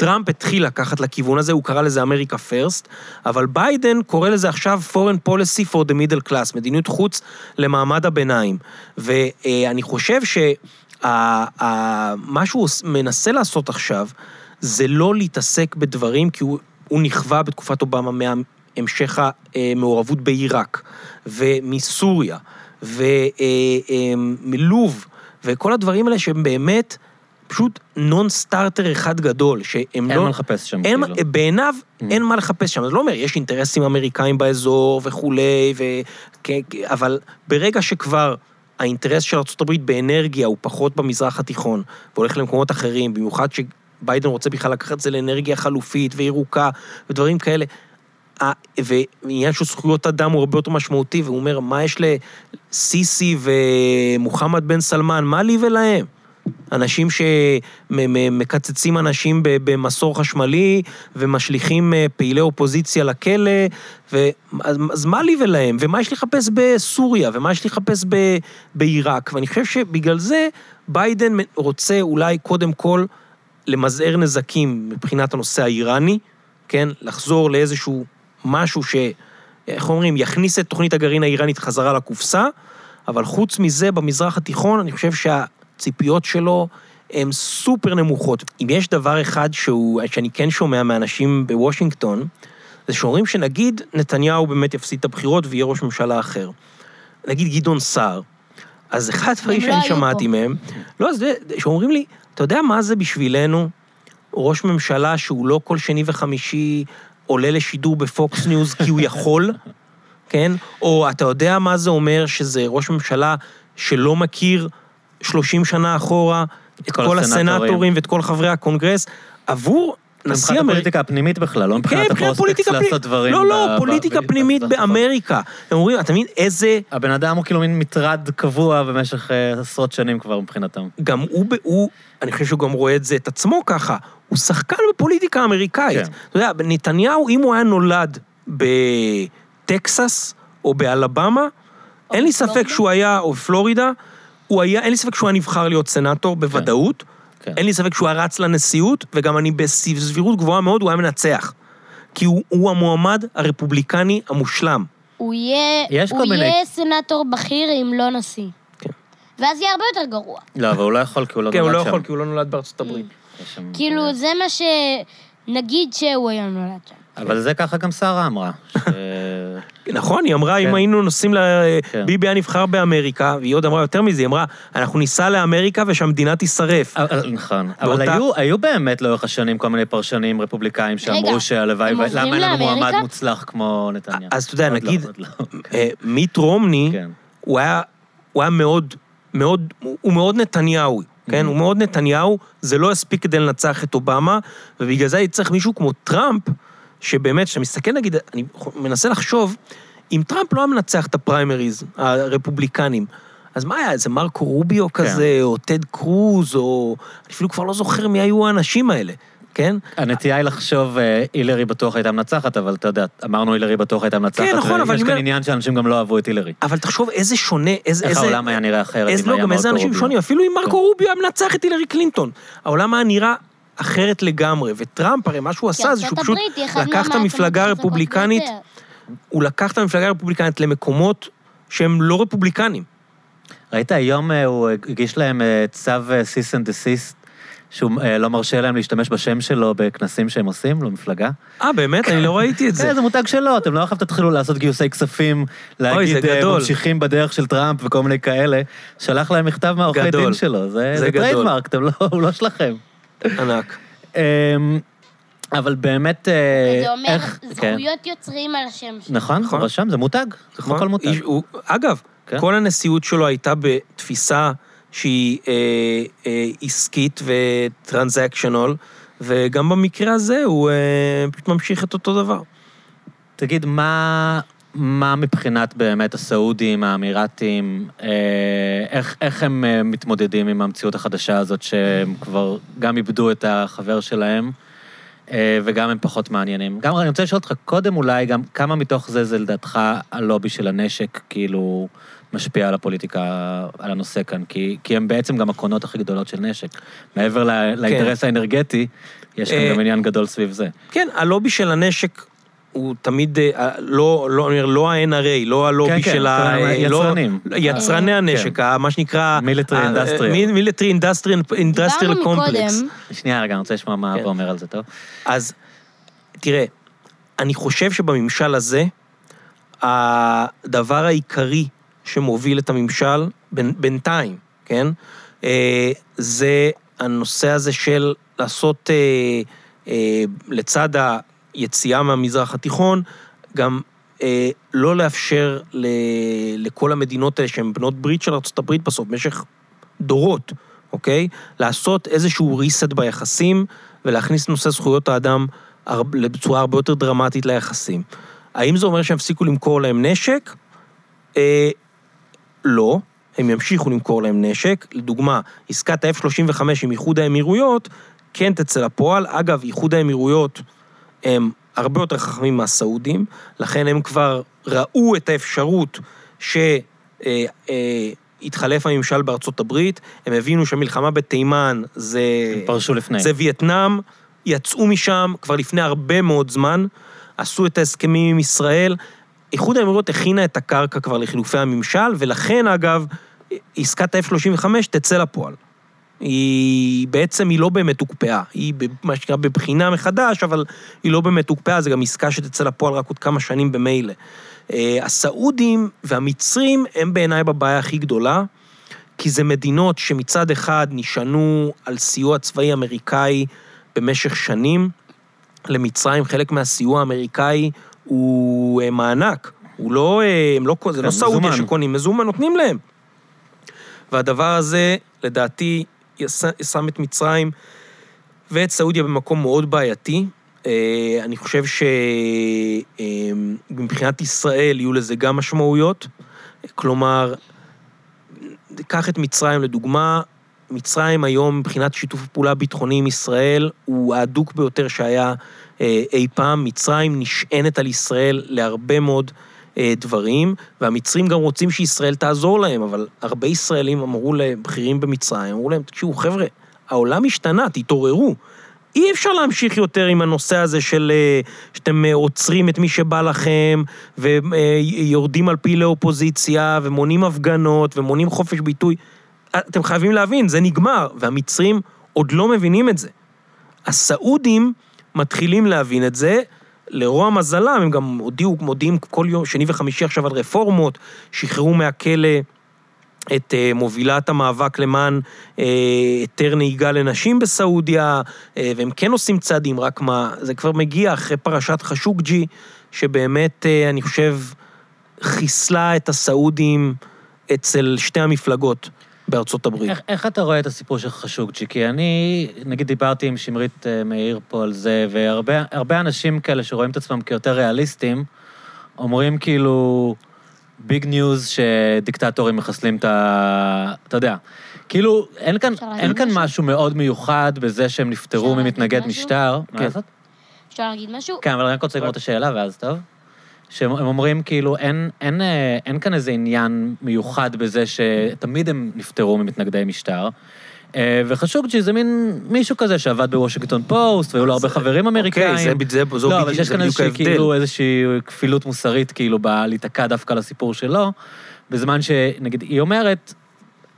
טראמפ התחיל לקחת לכיוון הזה, הוא קרא לזה אמריקה פרסט, אבל ביידן קורא לזה עכשיו foreign policy for the middle class, מדיניות חוץ למעמד הביניים. ואני חושב שמה שהוא מנסה לעשות עכשיו, זה לא להתעסק בדברים, כי הוא, הוא נכווה בתקופת אובמה מהמשך המעורבות בעיראק, ומסוריה, ומלוב, וכל הדברים האלה שהם באמת פשוט נון סטארטר אחד גדול, שהם אין לא... מה לחפש שם, אין, כאילו. בעיניו אין מה לחפש שם. זה לא אומר, יש אינטרסים אמריקאים באזור וכולי, ו... כ- כ- אבל ברגע שכבר האינטרס של ארה"ב באנרגיה הוא פחות במזרח התיכון, והולך למקומות אחרים, במיוחד שביידן רוצה בכלל לקחת את זה לאנרגיה חלופית וירוקה ודברים כאלה, ועניין של זכויות אדם הוא הרבה יותר משמעותי, והוא אומר, מה יש לסיסי ומוחמד בן סלמן, מה לי ולהם? אנשים שמקצצים אנשים במסור חשמלי ומשליכים אה, פעילי אופוזיציה לכלא, ו... אז, מה לי ולהם? ומה יש לחפש בסוריה? ומה יש לחפש ב- בעיראק? ואני חושב שבגלל זה ביידן רוצה אולי קודם כל למזער נזקים מבחינת הנושא האיראני, כן? לחזור לאיזשהו משהו ש... איך אומרים? יכניס את תוכנית הגרעין האיראנית חזרה לקופסה, אבל חוץ מזה, במזרח התיכון, אני חושב שהציפיות שלו הן סופר נמוכות. אם יש דבר אחד שהוא, שאני כן שומע מאנשים בוושינגטון, זה שאומרים שנגיד נתניהו באמת יפסיד את הבחירות ויהיה ראש ממשלה אחר. נגיד גדעון סער. אז אחד הדברים לא שאני היו שמעתי פה. מהם, לא, זה שאומרים לי, אתה יודע מה זה בשבילנו ראש ממשלה שהוא לא כל שני וחמישי עולה לשידור בפוקס ניוז כי הוא יכול, כן? או אתה יודע מה זה אומר שזה ראש ממשלה שלא מכיר 30 שנה אחורה את כל כל הסנטורים. הסנטורים ואת כל חברי הקונגרס, עבור נשיא מבחינת אמריקה... הפוליטיקה הפנימית בכלל, לא כן, מבחינת מבחינת ה prospect פוליטיקה לעשות. דברים. לא, לא, ב- פוליטיקה ב- פנימית ב- באמריקה. הם אומרים, אתה מבין איזה... הבן אדם הוא כאילו מין מטרד קבוע במשך אה, עשרות שנים כבר מבחינתם. גם הוא, ב- הוא, אני חושב שהוא גם רואה את זה, את עצמו ככה, הוא שחקן בפוליטיקה האמריקאית. כן. אתה יודע, נתניהו, אם הוא היה נולד בטקסס או באלבמה, אין לי ספק? שהוא היה, או בפלורידה, הוא היה, אין לי ספק שהוא היה נבחר להיות סנאטור בוודאות. כן. אין לי ספק שהוא היה רץ לנשיאות, וגם אני בסבירות גבוהה מאוד, הוא היה מנצח. כי הוא, הוא המועמד הרפובליקני המושלם. הוא יהיה, יש הוא כל מיני- יהיה סנאטור בכיר אם לא נשיא. כן. ואז יהיה הרבה יותר גרוע. לא, אבל הוא לא יכול כי הוא לא כן, הוא נולד לא שם. יכול, כי הוא לא נולד בארצות הברית. יש שם- כאילו, זה מה ש... נגיד שהוא היה נולד שם. אבל זה ככה גם שרה אמרה. נכון, היא אמרה, אם כן. היינו נוסעים ל... כן. ביבי היה נבחר באמריקה, והיא עוד אמרה יותר מזה, היא אמרה, אנחנו ניסע לאמריקה ושהמדינה תישרף. נכון, אבל היו- באמת לאורך השנים כל מיני פרשנים רפובליקאים שאמרו שהלוואי, למה אין לנו מועמד? מוצלח כמו נתניהו. אז אתה יודע, לא, נגיד, לא. אה, מיט רומני, כן. הוא היה, מאוד, מאוד, הוא מאוד נתניהו, כן? הוא מאוד נתניהו, זה לא הספיק כדי לנצח את אובמה, ובגלל זה צריך מישהו כמו טראמפ, שבאמת, כשאתה מסתכל, נגיד, אני מנסה לחשוב, אם טראמפ לא היה מנצח את הפריימריז, הרפובליקנים, אז מה היה, איזה מרקו רוביו כזה, או טד קרוז, או... אני אפילו כבר לא זוכר מי היו האנשים האלה, כן? הנטייה היא לחשוב, אה, הילרי בטוח הייתה מנצחת, אבל אתה יודע, אמרנו הילרי בטוח הייתה מנצחת, כן, נכון, אבל אני כאן עניין שאנשים גם לא אהבו את הילרי. אבל תחשוב איזה שונה, איזה... איך איזה- העולם היה נראה אחרת אם לא, היה גם איזה מרקו אנשים רוביו. שונים, אפילו אם מרקו כן. רוביו היה מנצח את הילרי קלינטון. העולם היה נראה אחרת לגמרי, וטראמפ, הרי מה שהוא כי עשה זה שהוא פשוט לקח את המפלגה הרפובליקנית. הוא לקח את המפלגה הרפובליקנית למקומות שהם לא רפובליקנים. ראית היום, אה, הוא הגיש להם אה, צו cease and desist, שהוא אה, לא מרשה להם להשתמש בשם שלו בכנסים שהם עושים, לא מפלגה. אה, באמת? אני לא ראיתי את זה. כן, זה מותג שלו, אתם לא עכשיו תתחילו לעשות גיוסי כספים, להגיד. ממשיכים בדרך של טראמפ וכל מיני כאלה. שלח להם מכתב מהעורכי. דין שלו, זה זה זה גדול. trademark, אתם לא- הוא לא שלכם. ענק. אמ, אבל באמת, אה, זה אומר איך... כן. זכויות יוצרים על השם שלו. נכון, נכון. הוא רשם, זה מותג, כמו כל מותג. אגב, כן. כל הנשיאות שלו הייתה בתפיסה שהיא אה, אה, עסקית ו transactional, וגם במקרה הזה הוא אה, פשוט ממשיך את אותו דבר. תגיד, מה, מה מבחינת באמת הסעודים, האמירתים, אה, איך, איך הם אה, מתמודדים עם המציאות החדשה הזאת שהם כבר גם איבדו את החבר שלהם, אה, וגם הם פחות מעניינים? גם אני רוצה לשאול אותך קודם אולי, גם כמה מתוך זה זה לדעתך הלובי של הנשק, כאילו, משפיע על הפוליטיקה, על הנושא כאן? כי, כי הם בעצם גם הקונות הכי גדולות של נשק. מעבר ל- לאינטרס האנרגטי, יש כאן גם עניין גדול סביב זה. כן, הלובי של הנשק הוא תמיד, אה, לא, לא, אני אומר, לא ה-NRA, לא הלובי כן, כן, של ה... כל אה, לא- היצרנים. יצרני אה, הנשק, ה- מה שנקרא... Military ה- industrial. מ- military industrial industrial דיברנו complex. מקודם, שנייה, רגע, אני רוצה לשמוע מה כן. אומר על זה, טוב? אז תראה, אני חושב שבממשל הזה, הדבר העיקרי שמוביל את הממשל, בין- בינתיים, כן, אה, זה הנושא הזה של לעשות, אה, אה, לצד היציאה מהמזרח התיכון, גם אה, לא לאפשר ל- לכל המדינות האלה שהן בנות ברית של ארה"ב בסוף, במשך דורות, אוקיי? לעשות איזשהו reset ביחסים ולהכניס נושא זכויות האדם בצורה הרבה יותר דרמטית ליחסים. האם זה אומר שהם הפסיקו למכור להם נשק? אה, לא. הם ימשיכו למכור להם נשק. לדוגמה, עסקת ה-F-35 עם איחוד האמירויות כן תצא לפועל. אגב, איחוד האמירויות הם הרבה יותר חכמים מהסעודים, לכן הם כבר ראו את האפשרות שהתחלף הממשל בארצות הברית, הם הבינו שהמלחמה בתימן זה... הם פרשו לפני. זה וייטנאם, יצאו משם כבר לפני הרבה מאוד זמן, עשו את ההסכמים עם ישראל. איחוד האמירויות הכינה את הקרקע כבר לחילופי הממשל, ולכן, אגב, עסקת ה-F-35 תצא לפועל. היא בעצם, היא לא באמת הוקפאה. היא מה שנקרא בבחינה מחדש, אבל היא לא באמת הוקפאה, זו גם עסקה שתצא לפועל רק עוד כמה שנים במילא. אה, הסעודים והמצרים הם בעיניי בבעיה הכי גדולה, כי זה מדינות שמצד אחד נשענו על סיוע צבאי אמריקאי במשך שנים. למצרים חלק מהסיוע האמריקאי הוא אה, מענק. הוא לא, אה, הם לא, זה לא כן, סעודיה. שקונים, מזומן נותנים להם. והדבר הזה, לדעתי, שם את מצרים ואת סעודיה במקום מאוד בעייתי. אה, אני חושב שמבחינת ישראל יהיו לזה גם משמעויות. כלומר, קח את מצרים לדוגמה, מצרים היום מבחינת שיתוף פעולה ביטחוני עם ישראל הוא ההדוק ביותר שהיה אה, אי פעם. מצרים נשענת על ישראל להרבה מאוד אה, דברים, והמצרים גם רוצים שישראל תעזור להם, אבל הרבה ישראלים אמרו לבכירים במצרים, אמרו להם, תקשיבו, חבר'ה, העולם השתנה, תתעוררו. אי אפשר להמשיך יותר עם הנושא הזה של אה, שאתם אה, עוצרים את מי שבא לכם, ויורדים על פעילי אופוזיציה, ומונעים הפגנות, ומונעים חופש ביטוי. אתם חייבים להבין, זה נגמר, והמצרים עוד לא מבינים את זה. הסעודים מתחילים להבין את זה, לרוע מזלם, הם גם הודיעו, מודיעים כל יום, שני וחמישי עכשיו על רפורמות, שחררו מהכלא את uh, מובילת המאבק למען uh, היתר נהיגה לנשים בסעודיה, uh, והם כן עושים צעדים, רק מה, זה כבר מגיע אחרי פרשת חשוקג'י, שבאמת, uh, אני חושב, חיסלה את הסעודים אצל שתי המפלגות בארצות הברית. איך, איך אתה רואה את הסיפור של חשוקג'י? כי אני, נגיד, דיברתי עם שמרית אה, מאיר פה על זה, והרבה הרבה אנשים כאלה שרואים את עצמם כיותר ריאליסטים, אומרים כאילו, big news שדיקטטורים מחסלים את ה... אתה יודע. כאילו, אין כאן, אין כאן משהו? משהו מאוד מיוחד בזה שהם נפטרו ממתנגד? משטר. כן. מה לעשות? אפשר להגיד משהו? כן, אבל אני רק רוצה לגמור את השאלה, ואז טוב. שהם הם אומרים, כאילו, אין, אין, אה, אין כאן איזה עניין מיוחד בזה שתמיד הם נפטרו ממתנגדי משטר. אה, וחשוקג'י זה מין מישהו כזה שעבד בוושינגטון פוסט, והיו לו הרבה חברים אמריקאים. אוקיי, זה, זה, זו לא, אבל בדיוק- זה כאן בדיוק איזושהי, ההבדל. כאילו, איזושהי כפילות מוסרית, כאילו, בלהיתקע דווקא לסיפור שלו, בזמן שנגיד, היא אומרת,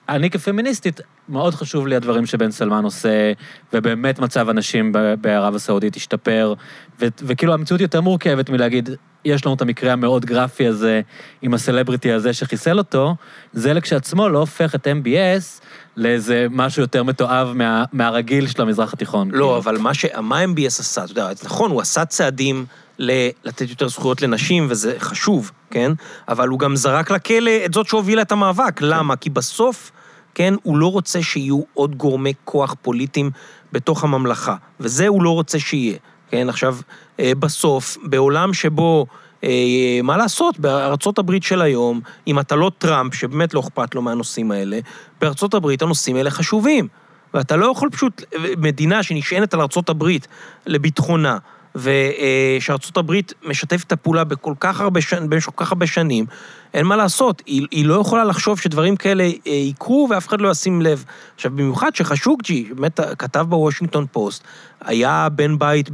אני כפמיניסטית, מאוד חשוב לי הדברים שבן סלמן עושה, ובאמת מצב הנשים בערב הסעודית השתפר, ו- וכאילו המציאות יותר מורכבת מלהגיד, יש לנו את המקרה המאוד גרפי הזה, עם הסלבריטי הזה שחיסל אותו, זה לכשעצמו לא הופך את MBS לאיזה משהו יותר מתועב מה, מהרגיל של המזרח התיכון. לא, כאילו. אבל מה, ש... מה MBS עשה, אתה יודע, נכון, הוא עשה צעדים ל... לתת יותר זכויות לנשים, וזה חשוב, כן? אבל הוא גם זרק לכלא את זאת שהובילה את המאבק. כן. למה? כי בסוף, כן, הוא לא רוצה שיהיו עוד גורמי כוח פוליטיים בתוך הממלכה, וזה הוא לא רוצה שיהיה, כן? עכשיו, אה, בסוף, בעולם שבו... אה, מה לעשות, בארצות הברית של היום, אם אתה לא טראמפ, שבאמת לא אכפת לו מהנושאים האלה, בארצות הברית הנושאים האלה חשובים. ואתה לא יכול פשוט, מדינה שנשענת על ארצות הברית לביטחונה, ושארצות הברית משתפת את הפעולה בכל כך הרבה, במשך כל כך הרבה שנים, אין מה לעשות, היא, היא לא יכולה לחשוב שדברים כאלה אה, יקרו ואף אחד לא ישים לב. עכשיו, במיוחד שחשוקג'י, באמת כתב בוושינגטון פוסט, היה בן בית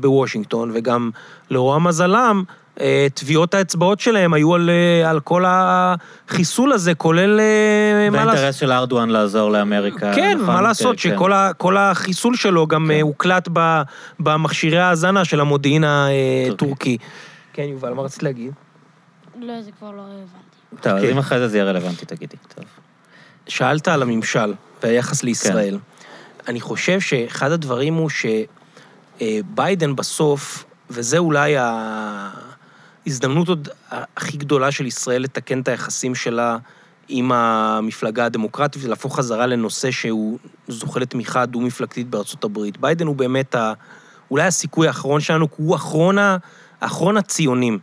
בוושינגטון, וגם לרוע מזלם, טביעות האצבעות שלהם היו על, אה, על כל החיסול הזה, כולל... אה, מה לעשות- והאינטרס של ארדואן לעזור לאמריקה. כן, נכון? מה לעשות, כן, שכל ה- כל החיסול שלו גם כן. אה, הוקלט ב- במכשירי ההאזנה של המודיעין טורקי. הטורקי. כן, יובל, מה רצית להגיד? לא, זה כבר לא רלוונטי. טוב, אז כן. אם אחרי זה זה יהיה רלוונטי, תגידי. טוב. שאלת על הממשל והיחס לישראל. כן. אני חושב שאחד הדברים הוא שביידן בסוף, וזה אולי ההזדמנות עוד הכי גדולה של ישראל לתקן את היחסים שלה עם המפלגה הדמוקרטית ולהפוך חזרה לנושא שהוא זוכה לתמיכה דו-מפלגתית בארצות הברית. ביידן הוא באמת ה... אולי הסיכוי האחרון שלנו, כי הוא אחרון, ה... אחרון הציונים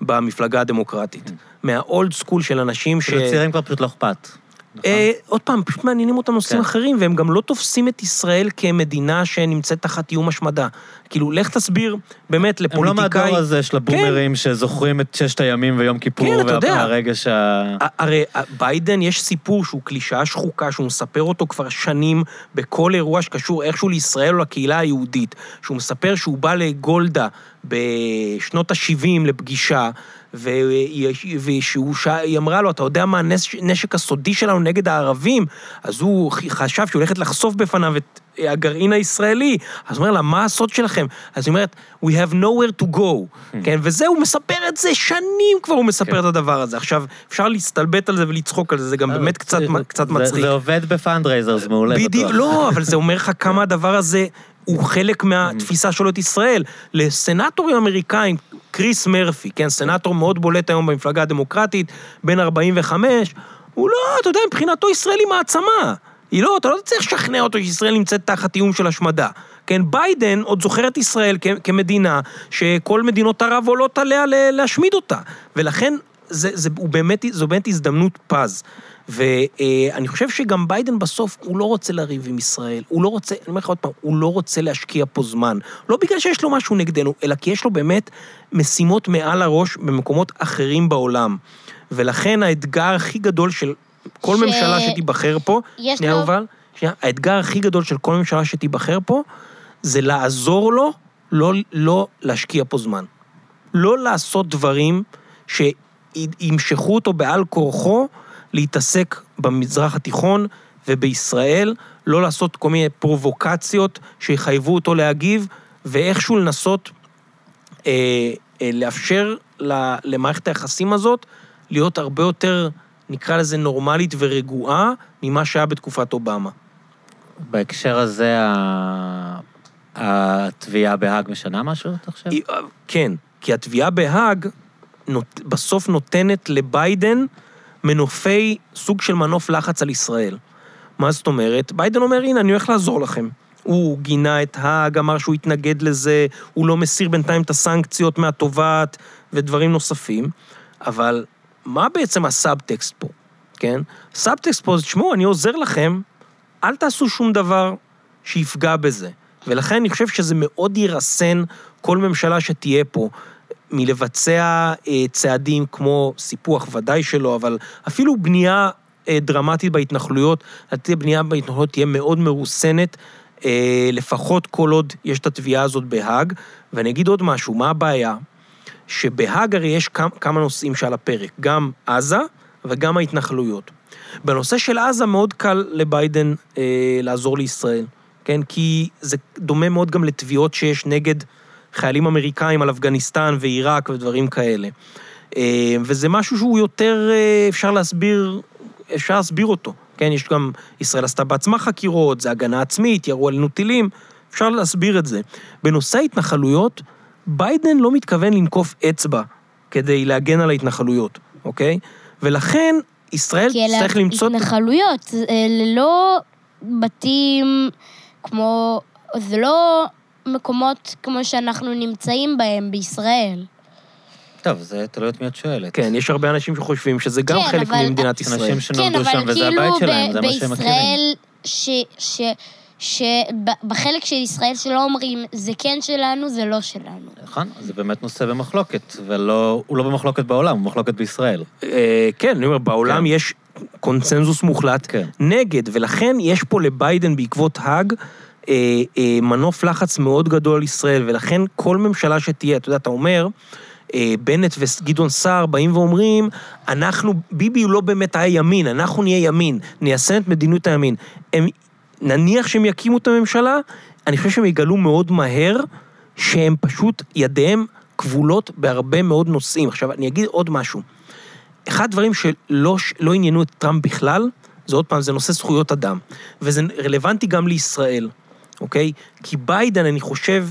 במפלגה הדמוקרטית. מהאולד סקול של אנשים ש... לצעירים כבר פשוט לא אכפת. נכון. אה, עוד פעם, פשוט מעניינים אותם נושאים כן. אחרים, והם גם לא תופסים את ישראל כמדינה שנמצאת תחת איום השמדה. כאילו, לך תסביר באמת הם לא לפוליטיקאי... מהדור הזה של הבומרים שזוכרים את ששת הימים ויום כיפור, כן, יודע. והרגע שה... הרי ביידן, יש סיפור שהוא קלישאה שחוקה, שהוא מספר אותו כבר שנים בכל אירוע שקשור איכשהו לישראל או לקהילה היהודית. שהוא מספר שהוא בא לגולדה בשנות ה-70 לפגישה, והיא אמרה לו, אתה יודע מה הנשק הסודי שלנו נגד הערבים? אז הוא חשב שהיא הולכת לחשוף בפניו את הגרעין הישראלי. אז הוא אומר לה, מה הסוד שלכם? אז היא אומרת, We have nowhere to go. כן, וזה, הוא מספר את זה, שנים כבר הוא מספר כן. את הדבר הזה. עכשיו, אפשר להסתלבט על זה ולצחוק על זה, זה גם באמת קצת קצת אה, זה- מצחיק. זה עובד ב fundraisers מעולה, בטוח. בדיוק, לא, אבל זה אומר לך כמה הדבר הזה הוא חלק מהתפיסה שלו את ישראל. לסנטורים אמריקאים, קריס מרפי, כן, סנטור מאוד בולט היום במפלגה הדמוקרטית, בן 45, הוא לא, אתה יודע, מבחינתו ישראל היא מעצמה. היא לא, אתה לא צריך לשכנע אותו שישראל נמצאת תחת איום של השמדה. כן, ביידן עוד זוכר את ישראל כ- כמדינה שכל מדינות ערב עולות עליה להשמיד אותה. ולכן זה, זה, באמת, זו באמת הזדמנות פז. ואני חושב שגם ביידן בסוף, הוא לא רוצה לריב עם ישראל, הוא לא רוצה, אני אומר לך עוד פעם, הוא לא רוצה להשקיע פה זמן. לא בגלל שיש לו משהו נגדנו, אלא כי יש לו באמת משימות מעל הראש במקומות אחרים בעולם. ולכן האתגר הכי גדול של כל ש- ממשלה שתיבחר פה, שנייה לו- יובל, שנייה, האתגר הכי גדול של כל ממשלה שתיבחר פה, זה לעזור לו לא, לא להשקיע פה זמן. לא לעשות דברים שימשכו אותו בעל כורחו להתעסק במזרח התיכון ובישראל, לא לעשות כל מיני פרובוקציות שיחייבו אותו להגיב, ואיכשהו לנסות אה, אה, לאפשר ל- למערכת היחסים הזאת להיות הרבה יותר, נקרא לזה, נורמלית ורגועה ממה שהיה בתקופת אובמה. בהקשר הזה, התביעה בהאג משנה משהו, אתה חושב? כן, כי התביעה בהאג נות, בסוף נותנת לביידן מנופי, סוג של מנוף לחץ על ישראל. מה זאת אומרת? ביידן אומר, הנה, אני הולך לעזור לכם. הוא גינה את האג, אמר שהוא התנגד לזה, הוא לא מסיר בינתיים את הסנקציות מהתובעת ודברים נוספים, אבל מה בעצם הסאבטקסט פה, כן? הסאבטקסט פה זה, תשמעו, אני עוזר לכם, אל תעשו שום דבר שיפגע בזה. ולכן אני חושב שזה מאוד ירסן כל ממשלה שתהיה פה מלבצע אה, צעדים כמו סיפוח, ודאי שלא, אבל אפילו בנייה אה, דרמטית בהתנחלויות, לדעתי הבנייה בהתנחלויות תהיה מאוד מרוסנת, אה, לפחות כל עוד יש את התביעה הזאת בהאג. ואני אגיד עוד משהו, מה הבעיה? שבהאג הרי יש כמה, נושאים שעל הפרק, גם עזה וגם ההתנחלויות. בנושא של עזה מאוד קל לביידן אה, לעזור לישראל, כן? כי זה דומה מאוד גם לתביעות שיש נגד חיילים אמריקאים על אפגניסטן ועיראק ודברים כאלה. אה, וזה משהו שהוא יותר, אה, אפשר להסביר, אפשר להסביר אותו, כן? יש גם, ישראל עשתה בעצמה חקירות, זה הגנה עצמית, ירו עלינו טילים, אפשר להסביר את זה. בנושא ההתנחלויות, ביידן לא מתכוון לנקוף אצבע כדי להגן על ההתנחלויות, אוקיי? ולכן ישראל כי אלה תצטרך למצוא... התנחלויות, אלה לא בתים כמו... זה לא מקומות כמו שאנחנו נמצאים בהם בישראל. טוב, זה תלוי את מי את שואלת. כן, יש הרבה אנשים שחושבים שזה גם כן, חלק אבל- ממדינת ישראל. אנשים שנולדו שם וזה כאילו הבית שלהם, ב- זה מה שהם מכירים. בישראל, ש... ש... שבחלק של ישראל שלא אומרים, זה כן שלנו, זה לא שלנו. נכון, זה באמת נושא במחלוקת, ולא, הוא לא במחלוקת בעולם, הוא במחלוקת בישראל. אה, כן, אני אומר, בעולם כן. יש קונצנזוס מוחלט כן. נגד, ולכן יש פה לביידן בעקבות האג אה, אה, מנוף לחץ מאוד גדול על ישראל, ולכן כל ממשלה שתהיה, אתה יודע, אתה אומר, אה, בנט וגדעון סער באים ואומרים, אנחנו, ביבי הוא לא באמת היה ימין, אנחנו נהיה ימין, ניישם את מדיניות הימין. הם, נניח שהם יקימו את הממשלה, אני חושב שהם יגלו מאוד מהר שהם פשוט, ידיהם כבולות בהרבה מאוד נושאים. עכשיו, אני אגיד עוד משהו. אחד הדברים שלא לא עניינו את טראמפ בכלל, זה עוד פעם, זה נושא זכויות אדם. וזה רלוונטי גם לישראל, אוקיי? כי ביידן, אני חושב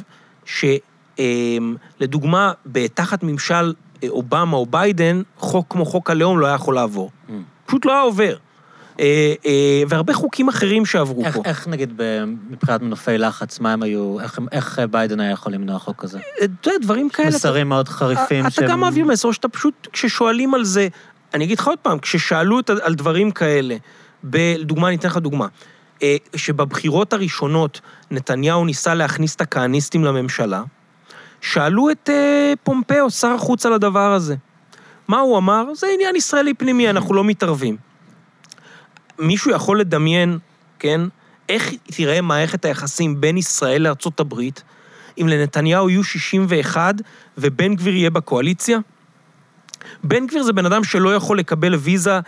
שלדוגמה, תחת ממשל אה, אובמה או ביידן, חוק כמו חוק הלאום לא היה יכול לעבור. Mm. פשוט לא היה עובר. אה, אה, והרבה חוקים אחרים שעברו איך, פה. איך נגיד מבחינת מנופי לחץ, מה הם היו, איך, איך ביידן היה יכול למנוע חוק כזה? אה, אתה יודע, דברים כאלה... אתה- מסרים מאוד חריפים אתה גם מעביר מסר, שאתה פשוט, כששואלים על זה, אני אגיד לך עוד פעם, כששאלו את, על דברים כאלה, לדוגמה, אני אתן לך דוגמה. אה, שבבחירות הראשונות נתניהו ניסה להכניס את הכהניסטים לממשלה, שאלו את אה, פומפאו, שר החוץ, על הדבר הזה. מה הוא אמר? זה עניין ישראלי פנימי, אנחנו לא מתערבים. מישהו יכול לדמיין, כן, איך תראה מערכת היחסים בין ישראל לארצות הברית, אם לנתניהו יהיו 61 ובן גביר יהיה בקואליציה? בן גביר זה בן אדם שלא יכול לקבל ויזה,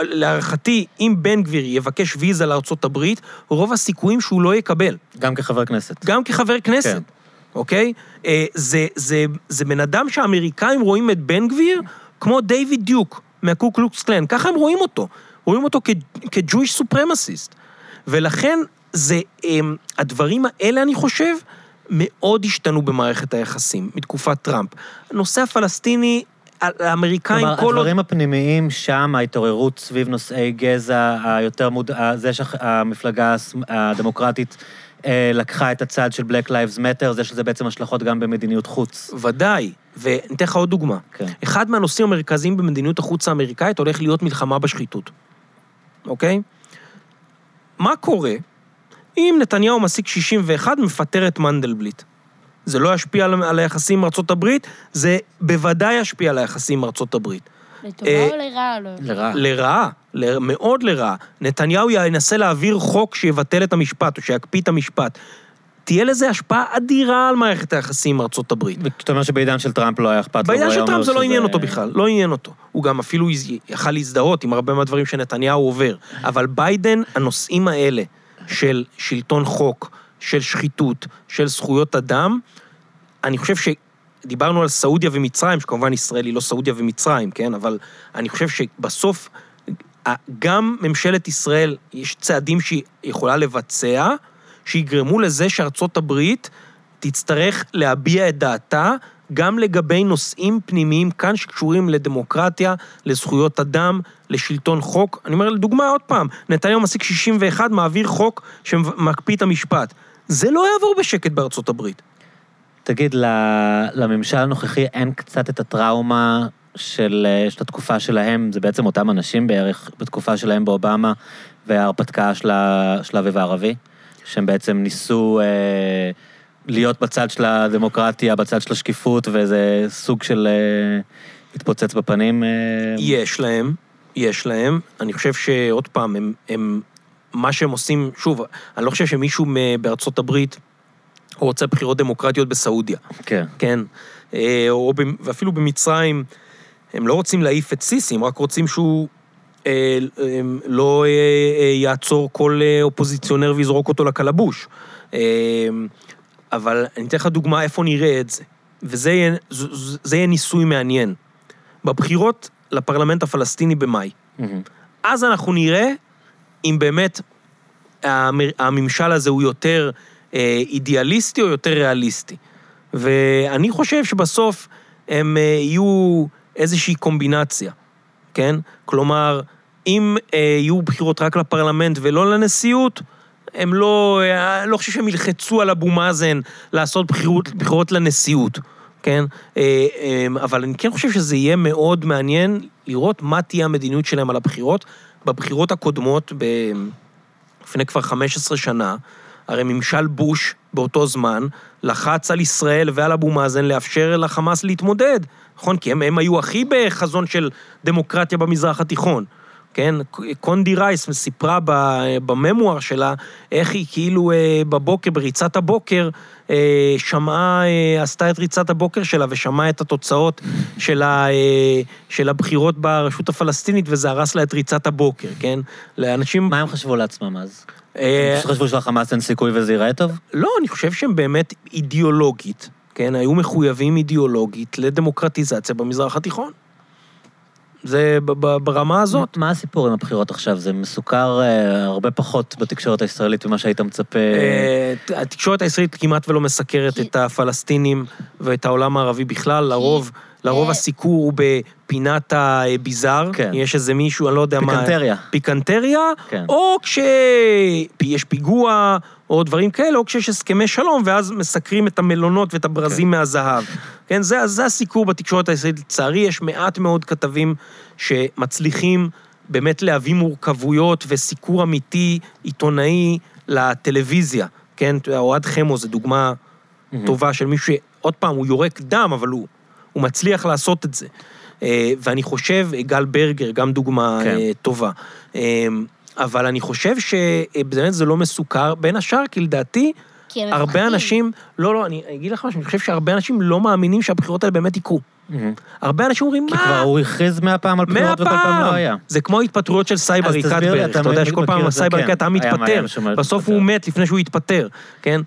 להערכתי, אם בן גביר יבקש ויזה לארצות הברית, רוב הסיכויים שהוא לא יקבל. גם כחבר כנסת. גם כחבר כנסת, כן. אוקיי? אה, זה, זה, זה בן אדם שהאמריקאים רואים את בן גביר כמו דיוויד דיוק מהקו קלוקס קלן, ככה הם רואים אותו. רואים אותו כ-Jewish supremacist. ולכן זה, הם, הדברים האלה, אני חושב, מאוד השתנו במערכת היחסים מתקופת טראמפ. הנושא הפלסטיני, האמריקאים כלומר, כל עוד... הדברים הפנימיים שם, ההתעוררות סביב נושאי גזע, היותר מוד... זה שהמפלגה הדמוקרטית אה, לקחה את הצד של Black Lives Matter, זה שזה בעצם השלכות גם במדיניות חוץ. ודאי, ואני אתן לך עוד דוגמה. כן. אחד מהנושאים המרכזיים במדיניות החוץ האמריקאית הולך להיות מלחמה בשחיתות, אוקיי? מה קורה אם נתניהו משיג 61 ומפטר את מנדלבליט? זה לא ישפיע על, על היחסים עם ארצות הברית, זה בוודאי ישפיע על היחסים עם ארצות הברית. לטובה אה, או לרעה? לא. לרעה. לרעה. מאוד לרעה. נתניהו ינסה להעביר חוק שיבטל את המשפט, או שיקפיא את המשפט. תהיה לזה השפעה אדירה על מערכת היחסים עם ארצות הברית. ואתה אומר שבעידן של טראמפ לא היה אכפת לו. הוא של טראמפ זה לא עניין אותו בכלל, לא עניין אותו. הוא גם אפילו יכל להזדהות עם הרבה מהדברים שנתניהו עובר. אבל ביידן, הנושאים האלה של שלטון חוק, של שחיתות, של זכויות אדם, אני חושב שדיברנו על סעודיה ומצרים, שכמובן ישראל היא לא סעודיה ומצרים, כן? אבל אני חושב שבסוף, גם ממשלת ישראל, יש צעדים שהיא יכולה לבצע, שיגרמו לזה שארצות הברית תצטרך להביע את דעתה גם לגבי נושאים פנימיים כאן שקשורים לדמוקרטיה, לזכויות אדם, לשלטון חוק. אני אומר, לדוגמה, עוד פעם, נתניהו משיג 61, מעביר חוק שמקפיא את המשפט. זה לא יעבור בשקט בארצות הברית. תגיד, לממשל הנוכחי אין קצת את הטראומה של, אה, של התקופה שלהם, זה בעצם אותם אנשים בערך בתקופה שלהם באובמה וההרפתקה של של האביב הערבי, שהם בעצם ניסו אה, להיות בצד של הדמוקרטיה, בצד של השקיפות, ואיזה סוג של אה, התפוצץ בפנים. אה, יש להם, יש להם. אני חושב שעוד פעם, הם, הם, מה שהם עושים, שוב, אני לא חושב שמישהו בארצות הברית רוצה בחירות דמוקרטיות בסעודיה, כן. כן? אה, או, ואפילו במצרים, הם לא רוצים להעיף את סיסי, הם רק רוצים שהוא אה, אה, לא אה, יעצור כל אה, אופוזיציונר ויזרוק אותו לקלבוש. אה, אבל אני אתן לך דוגמה איפה נראה את זה, וזה יהיה, זה, זה יהיה ניסוי מעניין. בבחירות לפרלמנט הפלסטיני במאי. מהמם. אז אנחנו נראה אם באמת המ- הממשל הזה הוא יותר אידיאליסטי או יותר ריאליסטי. ואני חושב שבסוף הם אה, יהיו איזושהי קומבינציה, כן? כלומר, אם אה, יהיו בחירות רק לפרלמנט ולא לנשיאות, הם לא, אה, לא חושב שהם ילחצו על אבו מאזן לעשות בחירות, בחירות לנשיאות, כן? אה, אה, אבל אני כן חושב שזה יהיה מאוד מעניין לראות מה תהיה המדיניות שלהם על הבחירות. בבחירות הקודמות. לפני כבר 15 שנה, הרי ממשל בוש באותו זמן לחץ על ישראל ועל אבו מאזן לאפשר לחמאס להתמודד, נכון? כי הם, הם היו הכי בחזון של דמוקרטיה במזרח התיכון. כן, קונדי רייס סיפרה בממואר שלה איך היא כאילו אה, בבוקר, בריצת הבוקר, אה, שמעה, אה, עשתה את ריצת הבוקר שלה ושמעה את התוצאות של, ה, של הבחירות ברשות הפלסטינית וזה הרס לה את ריצת הבוקר, כן? לאנשים... מה הם חשבו לעצמם אז? אה, פשוט חשבו שלחמאס אין סיכוי וזה ייראה טוב? לא, אני חושב שהם באמת אידיאולוגית, כן? היו מחויבים אידיאולוגית לדמוקרטיזציה במזרח התיכון. זה ברמה הזאת. מה הסיפור עם הבחירות עכשיו? זה מסוכר אה, הרבה פחות בתקשורת הישראלית ממה שהיית מצפה. אה, התקשורת הישראלית כמעט ולא מסקרת את הפלסטינים ואת העולם הערבי בכלל, לרוב, לרוב אה, הסיקור הוא בפינת הביזאר. כן. יש איזה מישהו, אני לא יודע מה... פיקנטריה. פיקנטריה, כן. או כשיש פיגוע, או דברים כאלה, או כשיש הסכמי שלום, ואז מסקרים את המלונות ואת הברזים מהזהב. כן, זה, זה הסיקור בתקשורת הישראלית. לצערי, יש מעט מאוד כתבים שמצליחים באמת להביא מורכבויות וסיקור אמיתי עיתונאי לטלוויזיה, כן? אוהד חמו זה דוגמה טובה של מישהו שעוד פעם, הוא יורק דם, אבל הוא, הוא מצליח לעשות את זה. אה, ואני חושב, גל ברגר, גם דוגמה כן. אה, טובה. אה, אבל אני חושב שבאמת זה לא מסוכר, בין השאר, כי לדעתי, כי הרבה מפחדים. אנשים, לא, לא, אני אגיד לך משהו, אני חושב שהרבה אנשים לא מאמינים שהבחירות האלה באמת יקרו. מהמם. הרבה אנשים אומרים, כי מה? כבר הוא הכריז מאה פעם על בחירות וכל פעם לא היה. זה כמו ההתפטרויות של תסביר לי, בערך. אתה אתה יודע שכל פעם זה, סאיב כן. היה מתפטר, בסוף. הוא מת לפני שהוא התפטר, כן?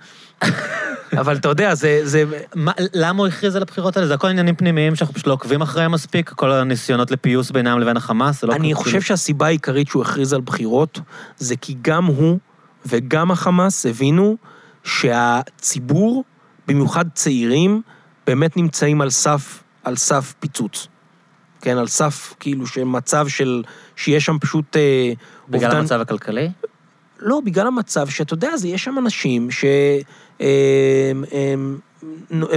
אבל אתה יודע, זה... זה- מה- למה הוא הכריז על הבחירות האלה? זה הכל עניינים פנימיים שאנחנו פשוט לא עוקבים אחריהם מספיק? כל הניסיונות לפיוס בינם לבין החמאס? זה לא אני כאילו- חושב שהסיבה העיקרית שהוא הכריז על בחירות, זה כי גם הוא וגם החמאס הבינו שהציבור, במיוחד צעירים, באמת נמצאים על סף, על סף פיצוץ. כן, על סף, כאילו, שמצב של... שיש שם פשוט אה, בגלל אובדן- המצב הכלכלי? לא, בגלל המצב שאתה יודע, זה, יש שם אנשים ש... הם, הם,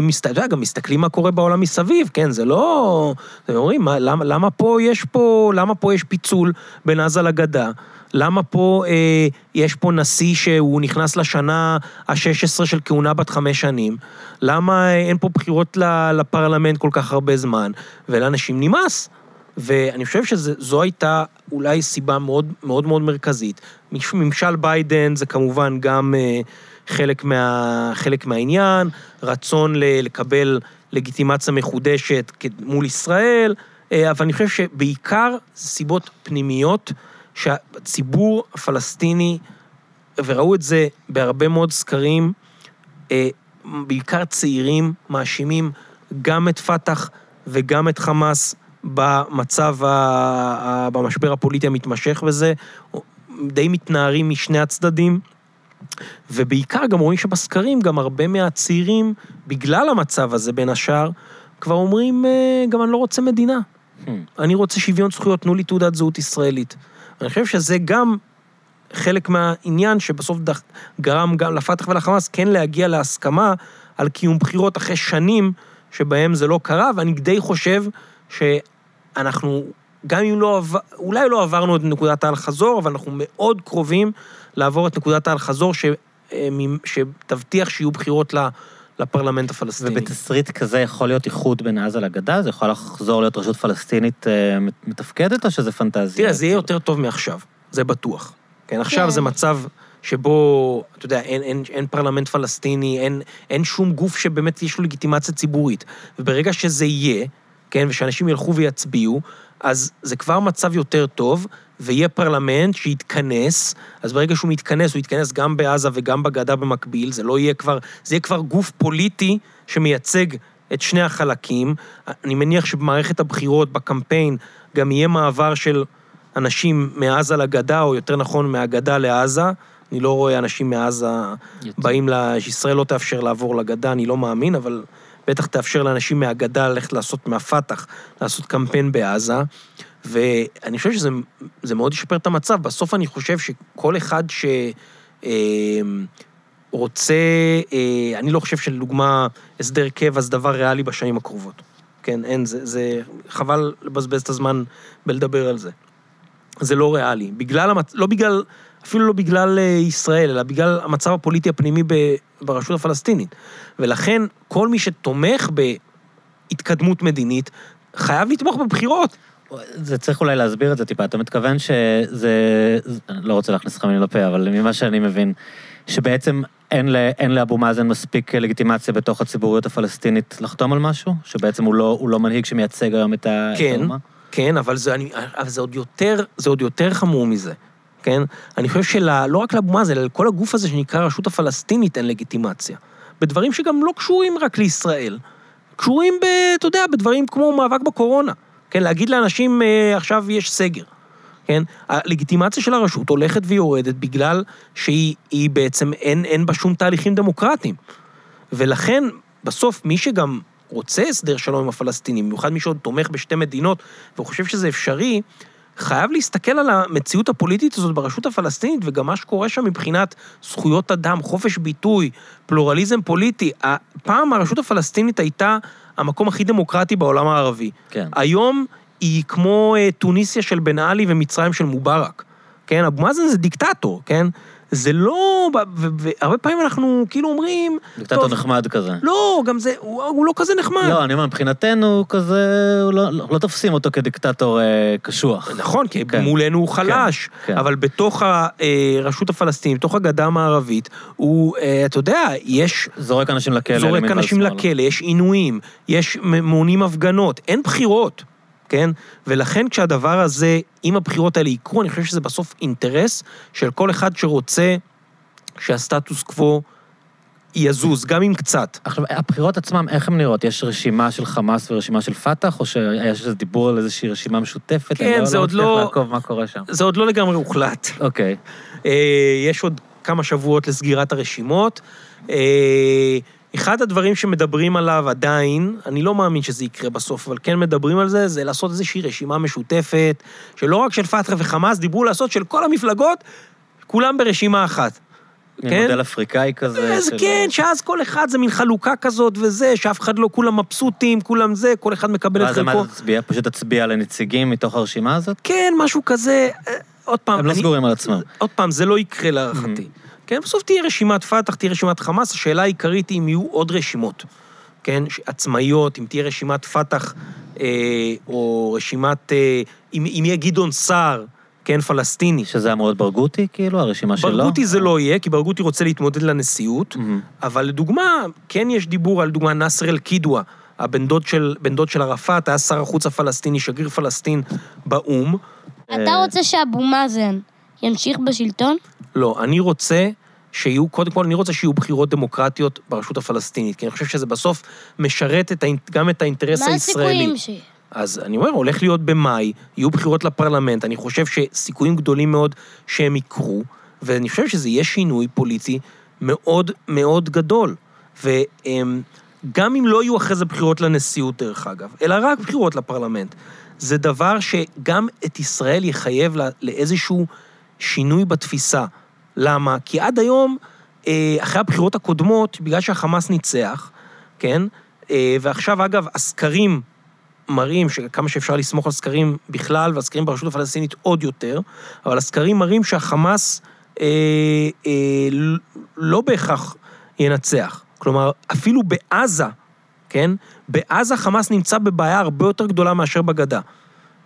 מסת- גם מסתכלים מה קורה בעולם מסביב, כן? זה לא... הם אומרים, מה, למה, למה פה יש פה... למה פה יש פיצול בין עזה לגדה? למה פה אה, יש פה נשיא שהוא נכנס לשנה ה-16 של כהונה בת חמש שנים? למה אה, אין פה בחירות לפרלמנט כל כך הרבה זמן? ולאנשים נמאס. ואני חושב שזו הייתה אולי סיבה מאוד מאוד מאוד מרכזית. מש- ממשל ביידן זה כמובן גם אה, חלק, מה, חלק מהעניין, רצון לקבל לגיטימציה מחודשת מול ישראל, אה, אבל אני חושב שבעיקר סיבות פנימיות שהציבור הפלסטיני, וראו את זה בהרבה מאוד סקרים, אה, בעיקר צעירים מאשימים גם את פת"ח וגם את חמאס במצב. ה- במשבר הפוליטי המתמשך וזה, די מתנערים משני הצדדים. ובעיקר גם רואים שבסקרים גם הרבה מהצעירים, בגלל המצב הזה בין השאר, כבר אומרים, אה, גם אני לא רוצה מדינה. Hmm. אני רוצה שוויון זכויות, תנו לי תעודת זהות ישראלית. אני חושב שזה גם חלק מהעניין שבסוף דח, גרם גם לפתח ולחמאס כן להגיע להסכמה על קיום בחירות אחרי שנים שבהם זה לא קרה, ואני די חושב שאנחנו, גם אם לא עבר, אולי לא עברנו את נקודת האל-חזור, אבל אנחנו מאוד קרובים לעבור את נקודת האל-חזור ש, אה, שתבטיח שיהיו בחירות ל- לפרלמנט הפלסטיני. ובתסריט כזה יכול להיות איחוד בין עזה לגדה? זה יכול לחזור להיות רשות פלסטינית אה, מתפקדת, או שזה פנטזיה? תראה, זה יהיה יותר טוב מעכשיו, זה בטוח. כן, עכשיו כן. זה מצב שבו, אתה יודע, אין, אין, אין פרלמנט פלסטיני, אין, אין שום גוף שבאמת יש לו לגיטימציה ציבורית. וברגע שזה יהיה, כן, ושאנשים ילכו ויצביעו, אז זה כבר מצב יותר טוב, ויהיה פרלמנט שיתכנס, אז ברגע שהוא מתכנס, הוא יתכנס גם בעזה וגם בגדה במקביל, זה לא יהיה כבר, זה יהיה כבר גוף פוליטי שמייצג את שני החלקים. אני מניח שבמערכת הבחירות, בקמפיין, גם יהיה מעבר של אנשים מעזה לגדה, או יותר נכון, מהגדה לעזה. אני לא רואה אנשים מעזה יותר. באים ל... שישראל לא תאפשר לעבור לגדה, אני לא מאמין, אבל בטח תאפשר לאנשים מהגדה ללכת לעשות, מהפת"ח, לעשות קמפיין בעזה. ואני חושב שזה זה מאוד ישפר את המצב. בסוף אני חושב שכל אחד ש... אה, רוצה, אה, אני לא חושב שלדוגמה הסדר קבע זה דבר ריאלי בשנים הקרובות. כן, אין, זה, זה חבל לבזבז את הזמן בלדבר על זה. זה לא ריאלי. בגלל, המצ... לא בגלל, אפילו לא בגלל אה, ישראל, אלא בגלל המצב הפוליטי הפנימי. ברשות הפלסטינית. ולכן, כל מי שתומך בהתקדמות מדינית, חייב לתמוך בבחירות. זה צריך אולי להסביר את זה טיפה. אתה מתכוון שזה... לא רוצה להכניס לך מילים לפה, אבל ממה שאני מבין, שבעצם אין, ל... אין לאבו מאזן מספיק לגיטימציה בתוך הציבוריות הפלסטינית לחתום על משהו? שבעצם הוא לא, הוא לא מנהיג שמייצג היום את כן, האומה? כן, אבל זה, אני, אבל זה עוד יותר, זה עוד יותר חמור מזה, כן? אני חושב שלא רק לאבו מאזן, אלא לכל הגוף הזה שנקרא הרשות הפלסטינית אין לגיטימציה. בדברים שגם לא קשורים רק לישראל. קשורים, ב, אתה יודע, בדברים כמו מאבק בקורונה. כן, להגיד לאנשים, אה, עכשיו יש סגר. כן? הלגיטימציה של הרשות הולכת ויורדת בגלל שהיא היא בעצם, אין, אין בה שום תהליכים דמוקרטיים. ולכן, בסוף, מי שגם רוצה הסדר שלום עם הפלסטינים, במיוחד מי שעוד תומך בשתי מדינות וחושב שזה אפשרי, חייב להסתכל על המציאות הפוליטית הזאת ברשות הפלסטינית, וגם מה שקורה שם מבחינת זכויות אדם, חופש ביטוי, פלורליזם פוליטי. פעם הרשות הפלסטינית הייתה המקום הכי דמוקרטי בעולם הערבי. כן. היום היא כמו אה, טוניסיה של בן עלי ומצרים של מובארק. כן, אבו מאזן זה דיקטטור, כן? זה לא... והרבה פעמים אנחנו כאילו אומרים... דיקטטור טוב, נחמד כזה. לא, גם זה, הוא, הוא לא כזה נחמד. לא, אני אומר, מבחינתנו הוא כזה, לא, לא, לא תופסים אותו כדיקטטור אה, קשוח. נכון, כי כן. מולנו הוא חלש, כן, כן. אבל בתוך הרשות הפלסטינית, בתוך הגדה המערבית, הוא, אה, אתה יודע, יש... זורק אנשים לכלא. זורק אנשים לכלא, יש עינויים, יש מונים הפגנות, אין בחירות. כן? ולכן כשהדבר הזה, אם הבחירות האלה יקרו, אני חושב שזה בסוף אינטרס של כל אחד שרוצה שהסטטוס קוו יזוז, גם אם קצת. עכשיו, הבחירות עצמן, איך הן נראות? יש רשימה של חמאס ורשימה של פת"ח, או שיש איזה דיבור על איזושהי רשימה משותפת? כן, זה לא, עוד לא... אני לא מצליח לעקוב מה קורה שם. זה עוד לא לגמרי הוחלט. אוקיי. אה, יש עוד כמה שבועות לסגירת הרשימות. אה, אחד הדברים שמדברים עליו עדיין, אני לא מאמין שזה יקרה בסוף, אבל כן מדברים על זה, זה לעשות איזושהי רשימה משותפת, שלא רק של פת"ח וחמאס, דיברו לעשות של כל המפלגות, כולם ברשימה אחת. כן? מודל אפריקאי כזה. אז של... כן, שאז כל אחד זה מין חלוקה כזאת וזה, שאף אחד לא, כולם מבסוטים, כולם זה, כל אחד מקבל את חלקו. ואז מה תצביע? פשוט תצביע לנציגים מתוך הרשימה הזאת? כן, משהו כזה. אה, עוד פעם, הם לא סגורים על עצמם. עוד פעם, זה לא יקרה להערכתי. Mm-hmm. כן, בסוף תהיה רשימת פת"ח, תהיה רשימת חמאס, השאלה העיקרית היא אם יהיו עוד רשימות, כן, עצמאיות, אם תהיה רשימת פת"ח, אה, או רשימת, אה, אם, אם יהיה גדעון סער, כן, פלסטיני. שזה אמור להיות ברגותי, כאילו, הרשימה שלו? ברגותי זה לא יהיה, כי ברגותי רוצה להתמודד לנשיאות, mm-hmm. אבל לדוגמה, כן יש דיבור על דוגמה נאסר אל-קידווה, הבן דוד של, דוד של ערפאת, היה שר החוץ הפלסטיני, שגריר פלסטין באו"ם. אתה רוצה שאבו מאזן ימשיך בשלטון? לא, אני רוצה שיהיו, קודם כל, אני רוצה שיהיו בחירות דמוקרטיות ברשות הפלסטינית, כי אני חושב שזה בסוף משרת את, גם את האינטרס מה הישראלי. מה הסיכויים ש... אז אני אומר, הולך להיות במאי, יהיו בחירות לפרלמנט, אני חושב שסיכויים גדולים מאוד שהם יקרו, ואני חושב שזה יהיה שינוי פוליטי מאוד מאוד גדול. וגם אם לא יהיו אחרי זה בחירות לנשיאות, דרך אגב, אלא רק בחירות לפרלמנט, זה דבר שגם את ישראל יחייב לאיזשהו שינוי בתפיסה. למה? כי עד היום, אה, אחרי הבחירות הקודמות, בגלל שהחמאס ניצח, כן? אה, ועכשיו, אגב, הסקרים מראים, כמה שאפשר לסמוך על סקרים בכלל, והסקרים ברשות הפלסטינית עוד יותר, אבל הסקרים מראים שהחמאס אה, אה, לא בהכרח ינצח. כלומר, אפילו בעזה, כן? בעזה חמאס נמצא בבעיה הרבה יותר גדולה מאשר בגדה.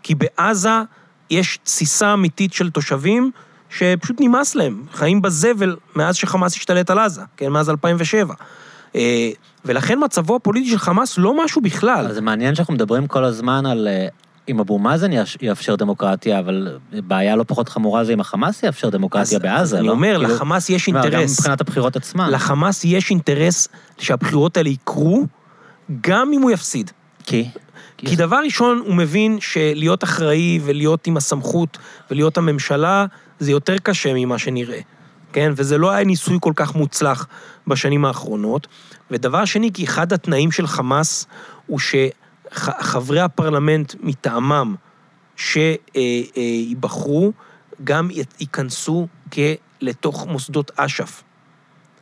כי בעזה יש תסיסה אמיתית של תושבים שפשוט נמאס להם, חיים בזבל מאז שחמאס השתלט על עזה, כן, מאז 2007. אה, ולכן מצבו הפוליטי של חמאס לא משהו בכלל. אז זה מעניין שאנחנו מדברים כל הזמן על אה, אם אבו מאזן יאפשר דמוקרטיה, אבל בעיה לא פחות חמורה זה אם החמאס יאפשר דמוקרטיה אז, בעזה, אז לא? אני אומר, כאילו, לחמאס יש אינטרס. גם מבחינת הבחירות עצמן. לחמאס יש אינטרס שהבחירות האלה יקרו, גם אם הוא יפסיד. כי? כי דבר ראשון, הוא מבין שלהיות אחראי ולהיות עם הסמכות ולהיות הממשלה, זה יותר קשה ממה שנראה, כן? וזה לא היה ניסוי כל כך מוצלח בשנים האחרונות. ודבר שני, כי אחד התנאים של חמאס הוא שחברי הפרלמנט מטעמם שייבחרו, גם ייכנסו לתוך מוסדות אש"ף.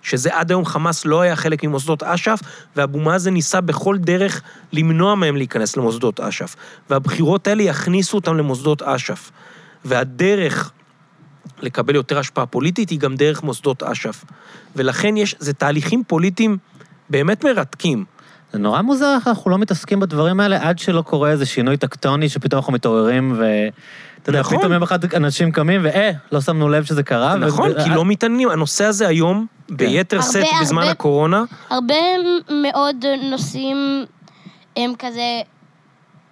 שזה עד היום חמאס לא היה חלק ממוסדות אש"ף, ואבו מאזן ניסה בכל דרך למנוע מהם להיכנס למוסדות אש"ף. והבחירות האלה יכניסו אותם למוסדות אש"ף. והדרך לקבל יותר השפעה פוליטית היא גם דרך מוסדות אש"ף. ולכן יש, זה תהליכים פוליטיים באמת מרתקים. זה נורא מוזר איך אנחנו לא מתעסקים בדברים האלה עד שלא קורה איזה שינוי טקטוני שפתאום אנחנו מתעוררים ו... אתה יודע, נכון. פתאום יום אחד אנשים קמים ואה, לא שמנו לב שזה קרה. נכון, ו... כי לא מתעניינים. הנושא הזה היום, כן. ביתר שאת בזמן הרבה, הקורונה... הרבה מאוד נושאים הם כזה...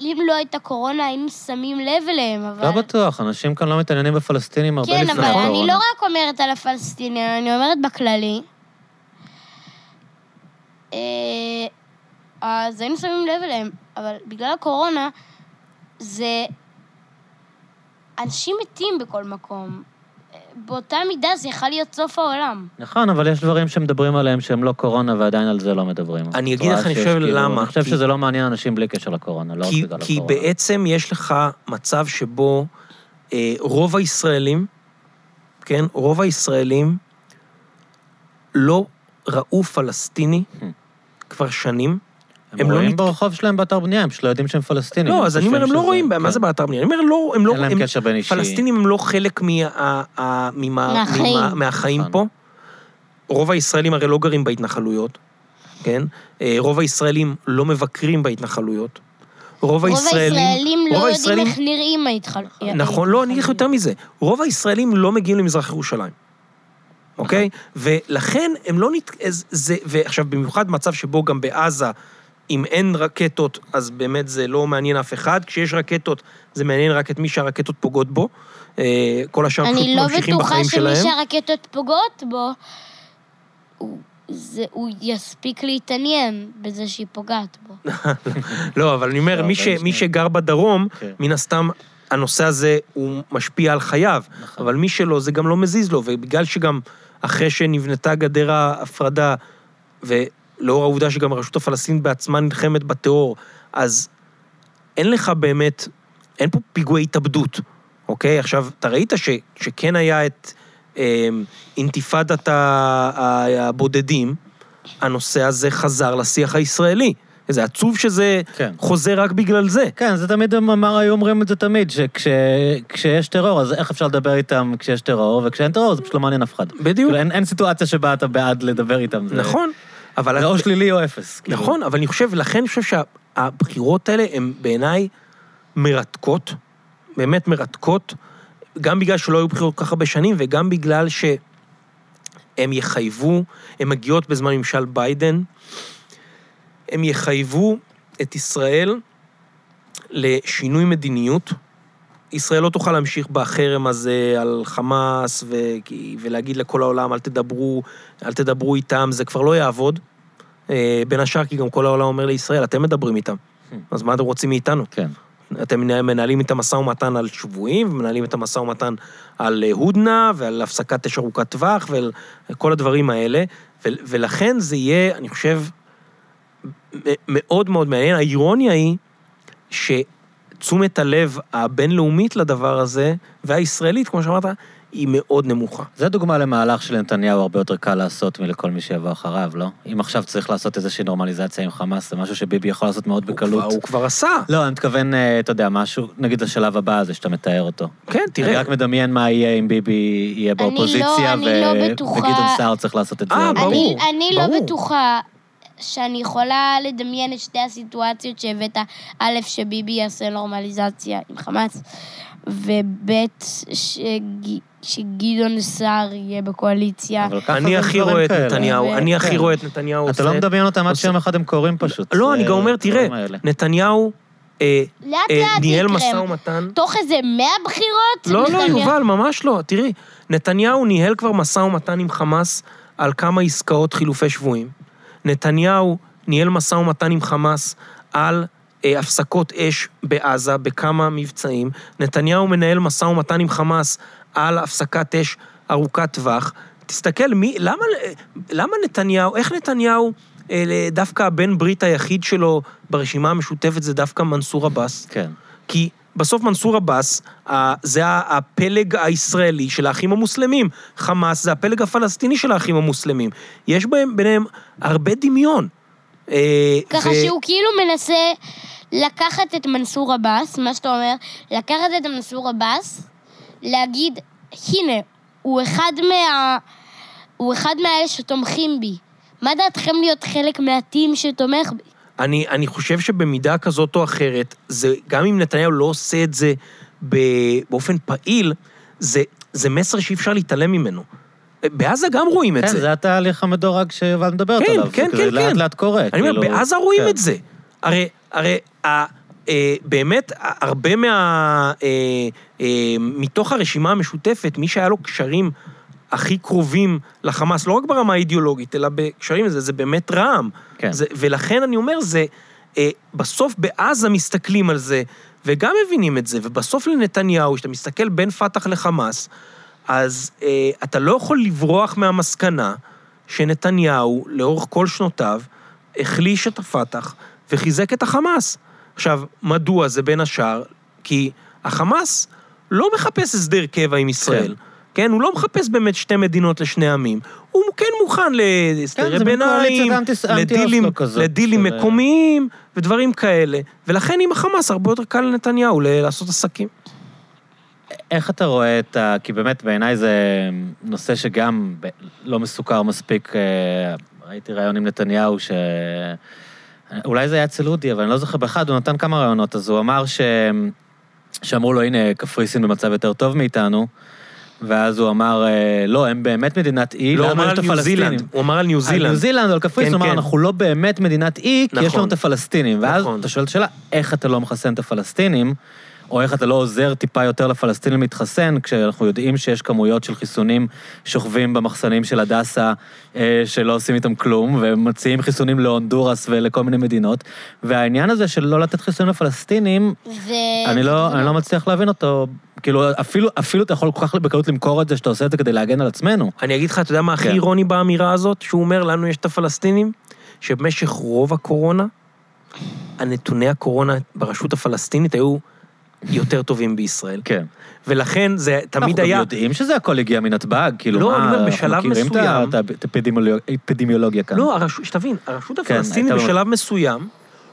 אם לא הייתה קורונה, היינו שמים לב אליהם, אבל... לא בטוח, אנשים כאן לא מתעניינים בפלסטינים הרבה כן, לפני הקורונה. כן, אבל אני לא רק אומרת על הפלסטינים, אני אומרת בכללי. אה, אז היינו שמים לב אליהם, אבל בגלל הקורונה, זה... אנשים מתים בכל מקום. באותה מידה זה יכול להיות סוף העולם. נכון, אבל יש דברים שמדברים עליהם שהם לא קורונה ועדיין על זה לא מדברים. אני אגיד לך, אני חושב כאילו, למה. אני חושב כי... שזה לא מעניין אנשים בלי קשר לקורונה, לא כי, בגלל כי הקורונה. כי בעצם יש לך מצב שבו אה, רוב הישראלים, כן, רוב הישראלים לא ראו פלסטיני hmm. כבר שנים. הם לא רואים נת- ברחוב שלהם באתר בנייה, הם פשוט לא יודעים שהם פלסטינים. לא, אז אני אומר, הם לא רואים, מה כן. זה באתר בנייה? אני אומר, לא, הם לא... אין להם הם- קשר בין אישי. פלסטינים הם לא חלק מהחיים. נכון. פה. רוב הישראלים הרי לא גרים בהתנחלויות, כן? אה, רוב הישראלים לא מבקרים בהתנחלויות. רוב רוב הישראלים... הישראלים לא יודעים הישראלים- איך נראים ההתחל... נכון, לא, אני אגיד לך יותר מזה. רוב הישראלים לא מגיעים למזרח ירושלים, אוקיי? ולכן הם לא נת... זה... ועכשיו, במיוחד מצב שבו גם בעזה, אם אין רקטות, אז באמת זה לא מעניין אף אחד. כשיש רקטות, זה מעניין רק את מי שהרקטות פוגעות בו. אה, כל השאר פשוט אני לא ממשיכים בטוחה בחיים שמי שלהם. שהרקטות פוגעות בו, הוא- זה- הוא יספיק להתעניין בזה שהיא פוגעת בו. לא, אבל אני אומר, לא, מי, ש... מי. שגר בדרום, כן. מן הסתם, הנושא הזה הוא משפיע על חייו. נכון. אבל מי שלא, זה גם לא מזיז לו, ובגלל שגם אחרי שנבנתה גדר ההפרדה, ולאור העובדה שגם הרשות הפלסטינית בעצמה נלחמת בטרור, אז אין לך באמת, אין פה פיגועי התאבדות, אוקיי? עכשיו, אתה ראית ש, שכן היה את אה, אינתיפאדת הבודדים, הנושא הזה חזר לשיח הישראלי. זה עצוב שזה כן. חוזר רק בגלל זה. כן, זה תמיד אמר, היו אומרים את זה תמיד, שכשיש טרור, אז איך אפשר לדבר איתם כשיש טרור, וכשאין טרור זה פשוט לא מעניין אף אחד. בדיוק. כאילו, אין, אין סיטואציה שבה אתה בעד לדבר איתם. זה, נכון, אבל... זה או שלילי או אפס. כאילו. נכון, אבל אני חושב, לכן אני חושב שהבחירות האלה הן בעיניי מרתקות, באמת מרתקות, גם בגלל שלא היו בחירות כל כך הרבה שנים, וגם בגלל שהן יחייבו, הן מגיעות בזמן ממשל ביידן, הן יחייבו את ישראל לשינוי מדיניות. ישראל לא תוכל להמשיך בחרם הזה על חמאס ו... ולהגיד לכל העולם, אל תדברו, אל תדברו איתם, זה כבר לא יעבוד. אה, בין השאר, כי גם כל העולם אומר לישראל, אתם מדברים איתם. אז מה אתם רוצים מאיתנו? כן. אתם מנהל- מנהלים את המשא ומתן על שבויים, ומנהלים את המשא ומתן על אה, הודנה, ועל הפסקת אש ארוכת טווח, ועל כל הדברים האלה. ו- ולכן זה יהיה, אני חושב, מאוד מאוד מעניין. האירוניה היא שתשומת הלב הבינלאומית לדבר הזה, והישראלית, כמו שאמרת, היא מאוד נמוכה. זה דוגמה למהלך שלנתניהו הרבה יותר קל לעשות מלכל מי שיבוא אחריו, לא? אם עכשיו צריך לעשות איזושהי נורמליזציה עם חמאס, זה משהו שביבי יכול לעשות מאוד הוא בקלות. כבר- הוא כבר עשה. לא, אני מתכוון, אה, אתה יודע, משהו, נגיד השלב הבא הזה שאתה מתאר אותו. כן, אני תראה. רק מדמיין מה יהיה אם ביבי יהיה אני לא- באופוזיציה, אני ו- לא בטוחה- וגדעון סער צריך לעשות את זה. אה, ברור. אני, אני לא ברור. בטוחה שאני יכולה לדמיין את שתי הסיטואציות שהבאת, א', שביבי יעשה נורמליזציה עם חמאס, וב', שג- שגדעון סער יהיה בקואליציה. אבל ככה אני הכי רואה את. נתניהו, ו- אני הכי כן. רואה את נתניהו עושה... אתה לא מדמיין אותם עד שיום אחד הם קורים פשוט. לא, אני גם אומר, תראה. נתניהו אה, אה, ניהל משא. ומתן... תוך איזה מאה בחירות? לא, לא, יובל, ממש לא. תראי, נתניהו ניהל כבר משא ומתן עם חמאס על כמה עסקאות חילופי שבויים. נתניהו ניהל משא ומתן עם חמאס על אה, הפסקות אש בעזה בכמה מבצעים. נתניהו מנהל משא ומתן עם חמאס על הפסקת אש ארוכת טווח. תסתכל, מי, למה, למה נתניהו, איך נתניהו, אה, דווקא הבן ברית היחיד שלו ברשימה המשותפת זה דווקא מנסור עבאס? כן. כי בסוף מנסור עבאס, זה הפלג הישראלי של האחים המוסלמים. חמאס זה הפלג הפלסטיני של האחים המוסלמים. יש בהם, ביניהם הרבה דמיון. אה, ככה ו- שהוא כאילו מנסה לקחת את מנסור עבאס, מה שאתה אומר, לקחת את מנסור עבאס, להגיד, הנה, הוא אחד מה... הוא אחד מהאלה שתומכים בי. מה דעתכם להיות חלק מהטים שתומך בי? אני, אני חושב שבמידה כזאת או אחרת, זה, גם אם נתניהו לא עושה את זה באופן פעיל, זה, זה מסר שאי אפשר להתעלם ממנו. בעזה גם רואים את כן, זה. זה התהליך המדורג שיובל מדברת כן, עליו. כן, זה כזה כן, לאט כן. לאט קורה. אני אומר, כאילו, בעזה רואים כן. את זה. הרי, הרי, ה, אה, באמת, הרבה מה... אה, אה, מתוך הרשימה המשותפת, מי שהיה לו קשרים הכי קרובים לחמאס, לא רק ברמה האידיאולוגית, אלא בקשרים לזה, זה באמת רע"מ. כן. זה, ולכן אני אומר, זה... אה, בסוף בעזה מסתכלים על זה, וגם מבינים את זה, ובסוף לנתניהו, כשאתה מסתכל בין פת"ח לחמאס, אז אה, אתה לא יכול לברוח מהמסקנה שנתניהו, לאורך כל שנותיו, החליש את הפת"ח וחיזק את החמאס. עכשיו, מדוע זה בין השאר? כי החמאס לא מחפש הסדר קבע עם ישראל. כן. כן? הוא לא מחפש באמת שתי מדינות לשני עמים. הוא כן מוכן להסדרי כן, ביניים, לדילים, לדילים של- מקומיים ודברים כאלה. ולכן עם החמאס הרבה יותר קל לנתניהו לעשות עסקים. איך אתה רואה את ה... כי באמת בעיניי זה נושא שגם ב- לא מסוכר מספיק. אה, ראיתי ראיון עם נתניהו ש... אולי זה היה אצל אודי, אבל אני לא זוכר באחד, הוא נתן כמה ראיונות, אז הוא אמר ש... שאמרו לו, הנה, קפריסין במצב יותר טוב מאיתנו, ואז הוא אמר, אה, לא, הם באמת מדינת אי, לא, הוא למה אמר יש על את ניו הפלסטינים? זילנד. הוא אמר על ניו על זילנד. ניו זילנד, על קפריסין, כן, הוא אמר, כן. אנחנו לא באמת מדינת אי, כי יש נכון. לנו את הפלסטינים. ואז נכון. אתה שואל את השאלה, איך אתה לא מחסן את הפלסטינים, או איך אתה לא עוזר טיפה יותר לפלסטינים להתחסן, כשאנחנו יודעים שיש כמויות של חיסונים שוכבים במחסנים של הדסה, אה, שלא עושים איתם כלום, ומציעים חיסונים להונדורס ולכל מיני מדינות. והעניין הזה של לא לתת חיסונים לפלסטינים, לא. אני לא מצליח להבין אותו. כאילו, אפילו, אפילו אתה יכול כל כך בקלות למכור את זה, שאתה עושה את זה כדי להגן על עצמנו. אני אגיד לך, אתה יודע מה הכי כן. אירוני באמירה הזאת? שהוא אומר, לנו יש את הפלסטינים, שבמשך רוב הקורונה, הנתוני הקורונה ברשות הפלסטינית היו יותר טובים בישראל. כן. ולכן זה תמיד היה... אנחנו גם יודעים שזה הכל הגיע מנתב"ג, כאילו, לא, מה, אני אומר, אנחנו בשלב מכירים את ה- מסוים- את האפידמיולוג- האפידמיולוגיה כאן. לא, הרשות, שתבין, הרשות כן, הפלסטינית הייתה- בשלב מסוים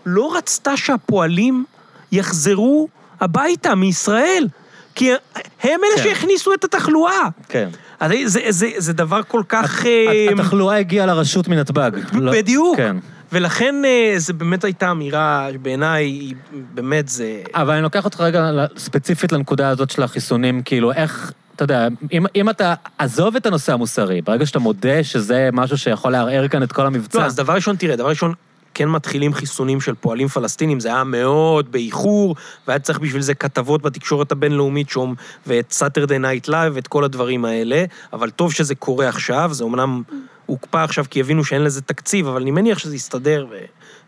לא רצתה שהפועלים יחזרו הביתה מישראל, כי הם אלה כן. שהכניסו את התחלואה. כן. אז זה, זה, זה דבר כל כך... אה, התחלואה הגיעה לרשות מנתב"ג. לא- בדיוק. כן. ולכן אה, זה באמת הייתה אמירה שבעיניי, היא באמת זה... אבל אני לוקח אותך רגע ספציפית לנקודה הזאת של החיסונים, כאילו, איך, אתה יודע, אם, אם אתה, עזוב את הנושא המוסרי, ברגע שאתה מודה שזה משהו שיכול לערער כאן את כל המבצע, לא, אז דבר ראשון, תראה, דבר ראשון, כן מתחילים חיסונים של פועלים פלסטינים, זה היה מאוד באיחור, והיה צריך בשביל זה כתבות בתקשורת הבינלאומית שום, ואת Saturday Night Live, ואת כל הדברים האלה, אבל טוב שזה קורה עכשיו, זה אומנם הוקפא עכשיו כי הבינו שאין לזה תקציב, אבל אני מניח שזה יסתדר ו...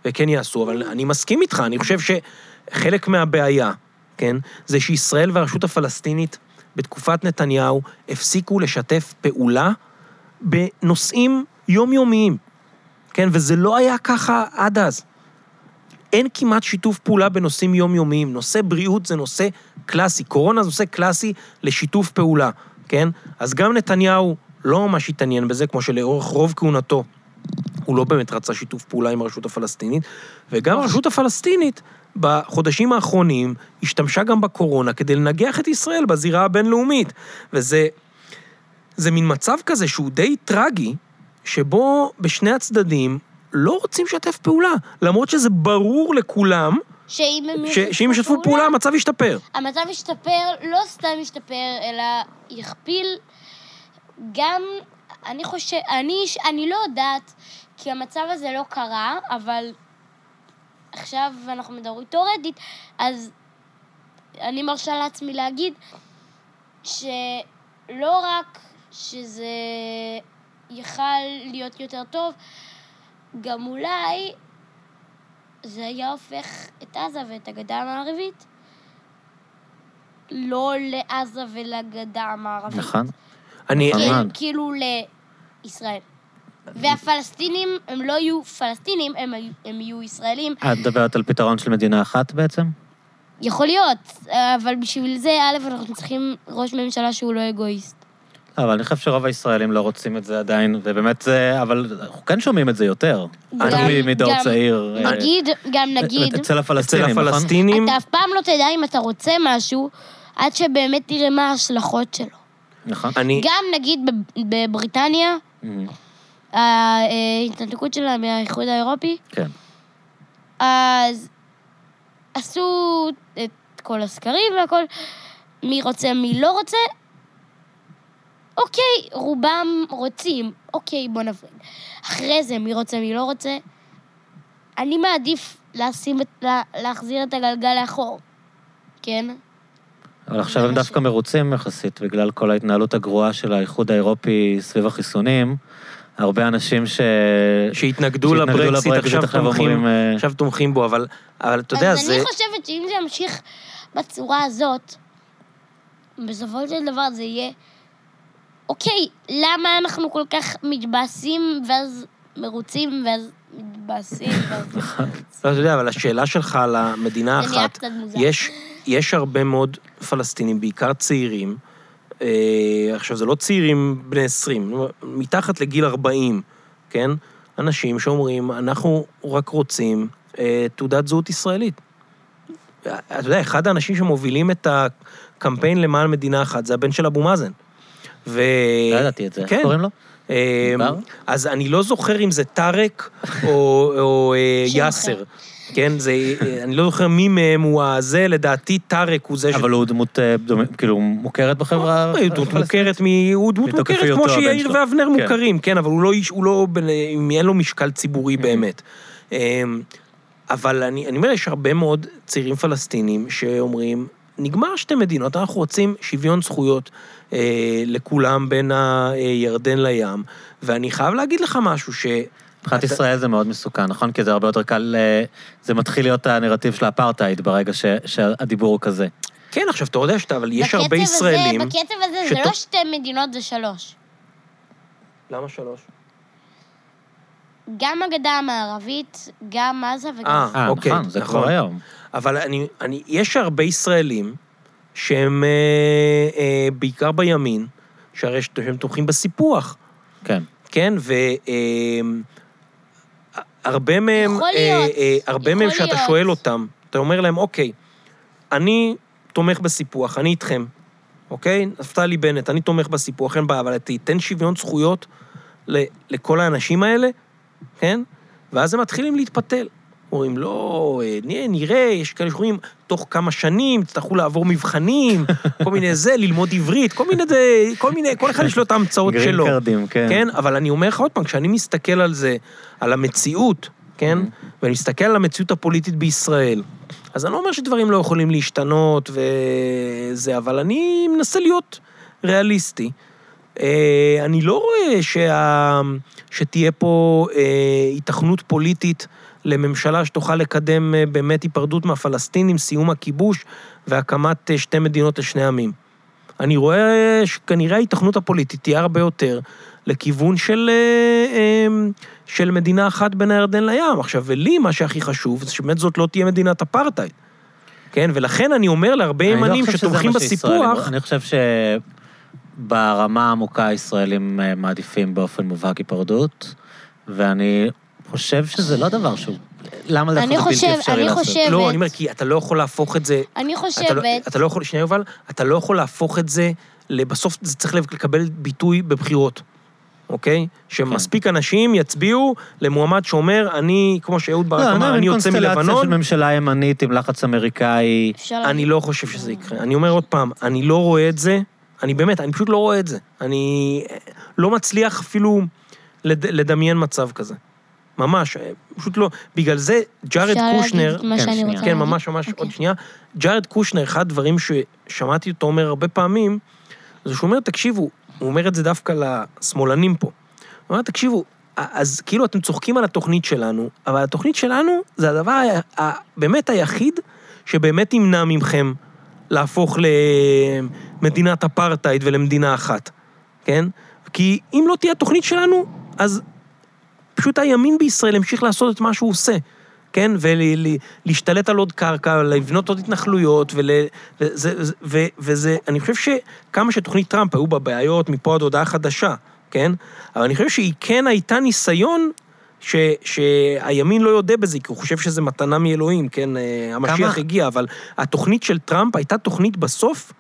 וכן יעשו, אבל אני מסכים איתך, אני חושב שחלק מהבעיה, כן, זה שישראל והרשות הפלסטינית בתקופת נתניהו הפסיקו לשתף פעולה בנושאים יומיומיים. כן, וזה לא היה ככה עד אז. אין כמעט שיתוף פעולה בנושאים יומיומיים. נושא בריאות זה נושא קלאסי, קורונה זה נושא קלאסי לשיתוף פעולה, כן? אז גם נתניהו לא ממש התעניין בזה, כמו שלאורך רוב כהונתו הוא לא באמת רצה שיתוף פעולה עם הרשות הפלסטינית, וגם הרשות הפלסטינית בחודשים האחרונים השתמשה גם בקורונה כדי לנגח את ישראל בזירה הבינלאומית. וזה זה מין מצב כזה שהוא די טרגי, שבו בשני הצדדים לא רוצים לשתף פעולה, למרות שזה ברור לכולם שאם הם ש, שאם ישתפו פעולה המצב ישתפר. המצב ישתפר, לא סתם ישתפר, אלא יכפיל גם, אני חושב, אני, אני לא יודעת, כי המצב הזה לא קרה, אבל עכשיו אנחנו מדברים תאורטית, אז אני מרשה לעצמי להגיד שלא רק שזה יכל להיות יותר טוב, גם אולי זה היה הופך את עזה ואת הגדה המערבית לא לעזה ולגדה המערבית. נכון? אני... נכון. כאילו- מאוד. כאילו לישראל. והפלסטינים, הם לא יהיו פלסטינים, הם, הם יהיו ישראלים. את מדברת על פתרון של מדינה אחת בעצם? יכול להיות, אבל בשביל זה, א', אנחנו צריכים ראש ממשלה שהוא לא אגואיסט. אבל אני חושב שרוב הישראלים לא רוצים את זה עדיין, ובאמת זה, אבל אנחנו כן שומעים את זה יותר. גם- בטח מדור גם- צעיר. אה, נגיד, גם נגיד, אצל אצל הפלסטינים, נכון? הפלסטינים, אתה אף פעם לא תדע אם אתה רוצה משהו, עד שבאמת תראה מה ההשלכות שלו. נכון. אני... גם נגיד בב- בבריטניה, Mhm. ההתנתקות שלה מהאיחוד האירופי, כן. אז עשו את כל הסקרים והכל, מי רוצה, מי לא רוצה. אוקיי, רובם רוצים, אוקיי, בוא נפריד. אחרי זה, מי רוצה, מי לא רוצה. אני מעדיף לשים את, לה, להחזיר את הגלגל לאחור, כן? אבל עכשיו הם דווקא מרוצים יחסית, בגלל כל ההתנהלות הגרועה של האיחוד האירופי סביב החיסונים. הרבה אנשים ש... שהתנגדו שהתנגדו לברקסיט, עכשיו עכשיו תומכים, אומרים, אה, עכשיו תומכים בו, אבל, אבל אתה יודע, אז זה... אני חושבת שאם זה ימשיך בצורה הזאת, בסופו של דבר זה יהיה, אוקיי, למה אנחנו כל כך מתבאסים ואז מרוצים ואז מתבאסים ואז... לא, אתה יודע, אבל השאלה שלך על המדינה זה נראה האחת, קצת מוזר. יש, יש הרבה מאוד פלסטינים, בעיקר צעירים, אה, עכשיו, זה לא צעירים בני 20, מתחת לגיל 40, כן? אנשים שאומרים, אנחנו רק רוצים אה, תעודת זהות ישראלית. אתה יודע, אחד האנשים שמובילים את הקמפיין למען מדינה אחת זה הבן של אבו מאזן. ו... לא ידעתי את זה, כן. איך קוראים לו? בר? אז אני לא זוכר אם זה טארק או, אה, יאסר. כן, זה, אה, אני לא זוכר מי מהם הוא הזה, לדעתי טארק הוא זה ש... אבל הוא דמות, אה, כאילו, מוכרת בחברה הוא דמות? מוכרת. הוא דמות מוכרת כמו שיאיר. ואבנר כן. מוכרים, כן, אבל הוא לא איש, הוא לא, אין לו משקל ציבורי באמת. אמ, אבל אני, אני אומר, יש הרבה מאוד צעירים פלסטינים שאומרים, נגמר שתי מדינות, אנחנו רוצים שוויון זכויות אה, לכולם בין הירדן לים, ואני חייב להגיד לך משהו, ש... מבחינת אתה- ישראל זה מאוד מסוכן, נכון? כי זה הרבה יותר קל, אה, זה מתחיל להיות הנרטיב של האפרטהייד ברגע ש- שהדיבור הוא כזה. כן, עכשיו, אתה יודע שאתה, אבל יש הרבה ישראלים... הזה, בקצב הזה זה שתו- לא שתי מדינות, זה שלוש. למה שלוש? גם הגדה המערבית, גם עזה וגם... אה, אה, אוקיי, נכון, זה נכון. כבר היום. אבל אני, אני, יש הרבה ישראלים שהם אה, אה, בעיקר בימין, שהרי שהם תומכים בסיפוח, כן. כן? והרבה מהם, יכול להיות, אה, אה, הרבה יכול מהם שאתה להיות. שואל אותם, אתה אומר להם, אוקיי, אני תומך בסיפוח, אני איתכם, אוקיי? נפתלי בנט, אני תומך בסיפוח, אין בעיה, אבל תיתן שוויון זכויות ל- לכל האנשים האלה, כן? ואז הם מתחילים להתפתל. אומרים, לא, אה, נראה, נראה, יש כאלה שאומרים, תוך כמה שנים יצטרכו לעבור מבחנים, כל מיני זה, ללמוד עברית, כל מיני, זה, כל מיני, כל אחד יש לו את ההמצאות גרין שלו. קרדים, כן. כן, אבל אני אומר לך עוד פעם, כשאני מסתכל על זה, על המציאות, כן, ואני מסתכל על המציאות הפוליטית בישראל, אז אני לא אומר שדברים לא יכולים להשתנות וזה, אבל אני מנסה להיות ריאליסטי. אה, אני לא רואה שה... שתהיה פה אה, היתכנות פוליטית לממשלה שתוכל לקדם אה, באמת היפרדות מהפלסטינים, סיום הכיבוש והקמת אה, שתי מדינות לשני עמים. אני רואה שכנראה ההיתכנות הפוליטית תהיה הרבה יותר לכיוון של, אה, אה, של מדינה אחת בין הירדן לים. עכשיו, ולי מה שהכי חשוב זה שבאמת זאת לא תהיה מדינת אפרטהייד. כן, ולכן אני אומר להרבה לא ימנים שזה שתומכים בסיפוח, אני חושב שברמה העמוקה הישראלים אה, מעדיפים באופן מובהק היפרדות, ואני חושב שזה לא דבר שהוא... למה זה אני יכול להיות בלתי אפשרי אני לעשות? חושבת- לא, אני אומר, כי אתה לא יכול להפוך את זה... אני אתה לא, חושבת... אתה לא יכול, שנייה יובל, אתה לא יכול להפוך את זה, בסוף זה צריך לקבל ביטוי בבחירות, אוקיי? שמספיק אנשים יצביעו למועמד שאומר, אני, כמו שאהוד ברק לא, אמר, אני אני יוצא קונסטלציה מלבנון, של ממשלה ימנית עם לחץ אמריקאי. אני. לא חושב שזה יקרה. אני אומר עוד פעם, אני לא רואה את זה, אני באמת, אני פשוט לא רואה את זה. אני לא מצליח אפילו לד, לדמיין מצב כזה. ממש, פשוט לא. בגלל זה, ג'ארד אפשר להגיד קושנר... את מה כן, שאני שנייה. רוצה כן, להגיד? ממש ממש, עוד אוקיי. שנייה. ג'ארד קושנר, אחד הדברים ששמעתי אותו אומר הרבה פעמים, זה שהוא אומר, תקשיבו, הוא אומר את זה דווקא לשמאלנים פה. הוא אומר, תקשיבו, אז כאילו אתם צוחקים על התוכנית שלנו, אבל התוכנית שלנו זה הדבר באמת היחיד שבאמת ימנע מכם להפוך למדינת אפרטהייד ולמדינה אחת, כן? כי אם לא תהיה התוכנית שלנו, אז פשוט הימין בישראל ימשיך לעשות את מה שהוא עושה, כן? ולהשתלט על עוד קרקע, לבנות עוד התנחלויות, ול, וזה, ו, וזה, אני חושב שכמה שתוכנית טראמפ היו בה בעיות מפה עד הודעה חדשה, כן? אבל אני חושב שהיא כן הייתה ניסיון ש, שהימין לא יודה בזה, כי הוא חושב שזה מתנה מאלוהים, כן? אה, המשיח כמה- הגיע, אבל התוכנית של טראמפ הייתה תוכנית בסוף,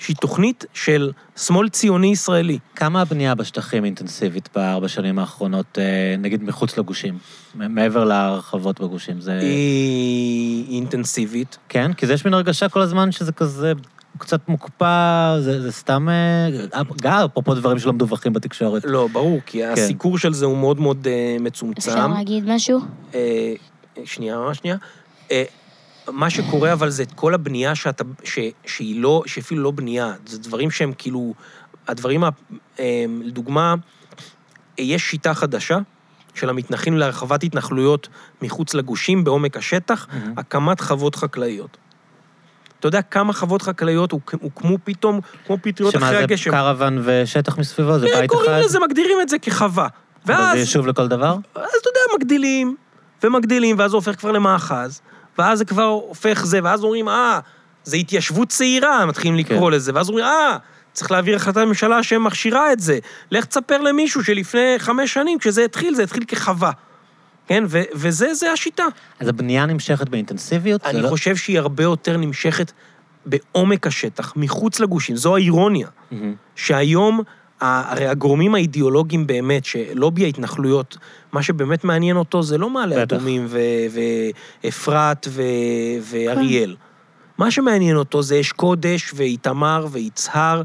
שהיא תוכנית של שמאל ציוני ישראלי. כמה הבנייה בשטחים אינטנסיבית בארבע שנים האחרונות, אה, נגיד מחוץ לגושים? מעבר להרחבות בגושים, זה... היא אינטנסיבית. כן? כי זה יש מין הרגשה כל הזמן שזה כזה קצת מוקפא, זה, זה סתם... אה, גם אפרופו דברים שלא מדווחים בתקשורת. לא, ברור, כי הסיקור של זה הוא מאוד מאוד אה, מצומצם. אפשר להגיד משהו? אה, שנייה, ממש שנייה. אה, מה שקורה אבל זה את כל הבנייה שאתה, ש, שהיא לא, שאפילו לא בנייה, זה דברים שהם כאילו, הדברים, אה, לדוגמה, יש שיטה חדשה של המתנחלים להרחבת התנחלויות מחוץ לגושים בעומק השטח, הקמת חוות חקלאיות. אתה יודע כמה חוות חקלאיות הוק- הוקמו פתאום, כמו פטריות שמה אחרי זה הגשם? קרוון ושטח מסביבו? זה אה, בית קוראים אחד? לזה, מגדירים את זה כחווה. אבל ואז... זה יישוב לכל דבר? אז אתה יודע, מגדילים, ומגדילים, ואז זה הופך כבר למאחז, ואז זה כבר הופך זה, ואז אומרים, אה, זה התיישבות צעירה, מתחילים לקרוא כן. לזה, ואז אומרים, אה, צריך להעביר החלטת ממשלה שמכשירה את זה. לך תספר למישהו שלפני חמש שנים, כשזה התחיל, זה התחיל כחווה. כן, ו- וזה, זה השיטה. אז הבנייה נמשכת באינטנסיביות? אני לא- חושב שהיא הרבה יותר נמשכת בעומק השטח, מחוץ לגושים. זו האירוניה. מהמם. שהיום, הרי הגורמים האידיאולוגיים באמת, שלובי ההתנחלויות, מה שבאמת מעניין אותו זה לא מעלה בטח. אדומים ואפרת ו- ואריאל. מה שמעניין אותו זה אש קודש ואיתמר ויצהר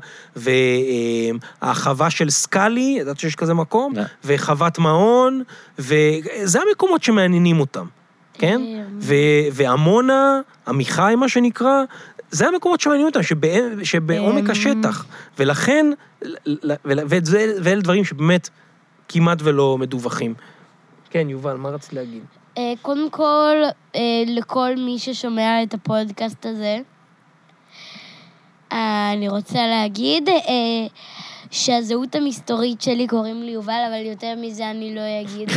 והחווה של סקאלי, ידעת שיש כזה מקום? לא. וחוות מעון, וזה המקומות שמעניינים אותם, כן? אה, ו- ועמונה, עמיחי מה שנקרא, זה המקומות שמעניינים אותם, שבע- שבעומק אמ. השטח. ולכן, ואלה דברים שבאמת כמעט ולא מדווחים. כן, יובל, מה רצית להגיד? אה, קודם כל, אה, לכל מי ששומע את הפודקאסט הזה, אה, אני רוצה להגיד שהזהות המסתורית שלי קוראים לי יובל, אבל יותר מזה אני לא אגיד.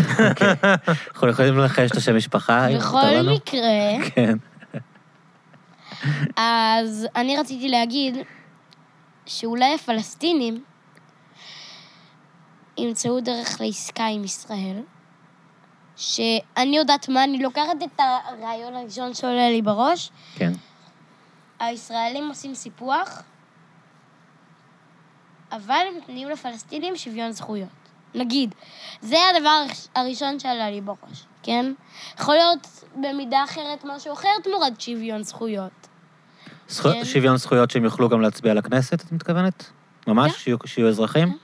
אנחנו יכולים לנחש את השם משפחה? אם בכל מותר לנו? מקרה, כן. אז אני רציתי להגיד שאולי הפלסטינים ימצאו דרך לעסקה עם ישראל, שאני יודעת מה, אני לוקחת את הרעיון הראשון שעולה לי בראש, כן. הישראלים עושים סיפוח, אבל הם נותנים לפלסטינים שוויון זכויות. נגיד, זה הדבר הראש- הראשון שעלה לי בראש, כן? יכול להיות במידה אחרת משהו אחר תמורת שוויון זכויות. זכו- כן. שוויון זכויות שהם יוכלו גם להצביע לכנסת, את מתכוונת? ממש? כן. שיהיו- שיהיו אזרחים?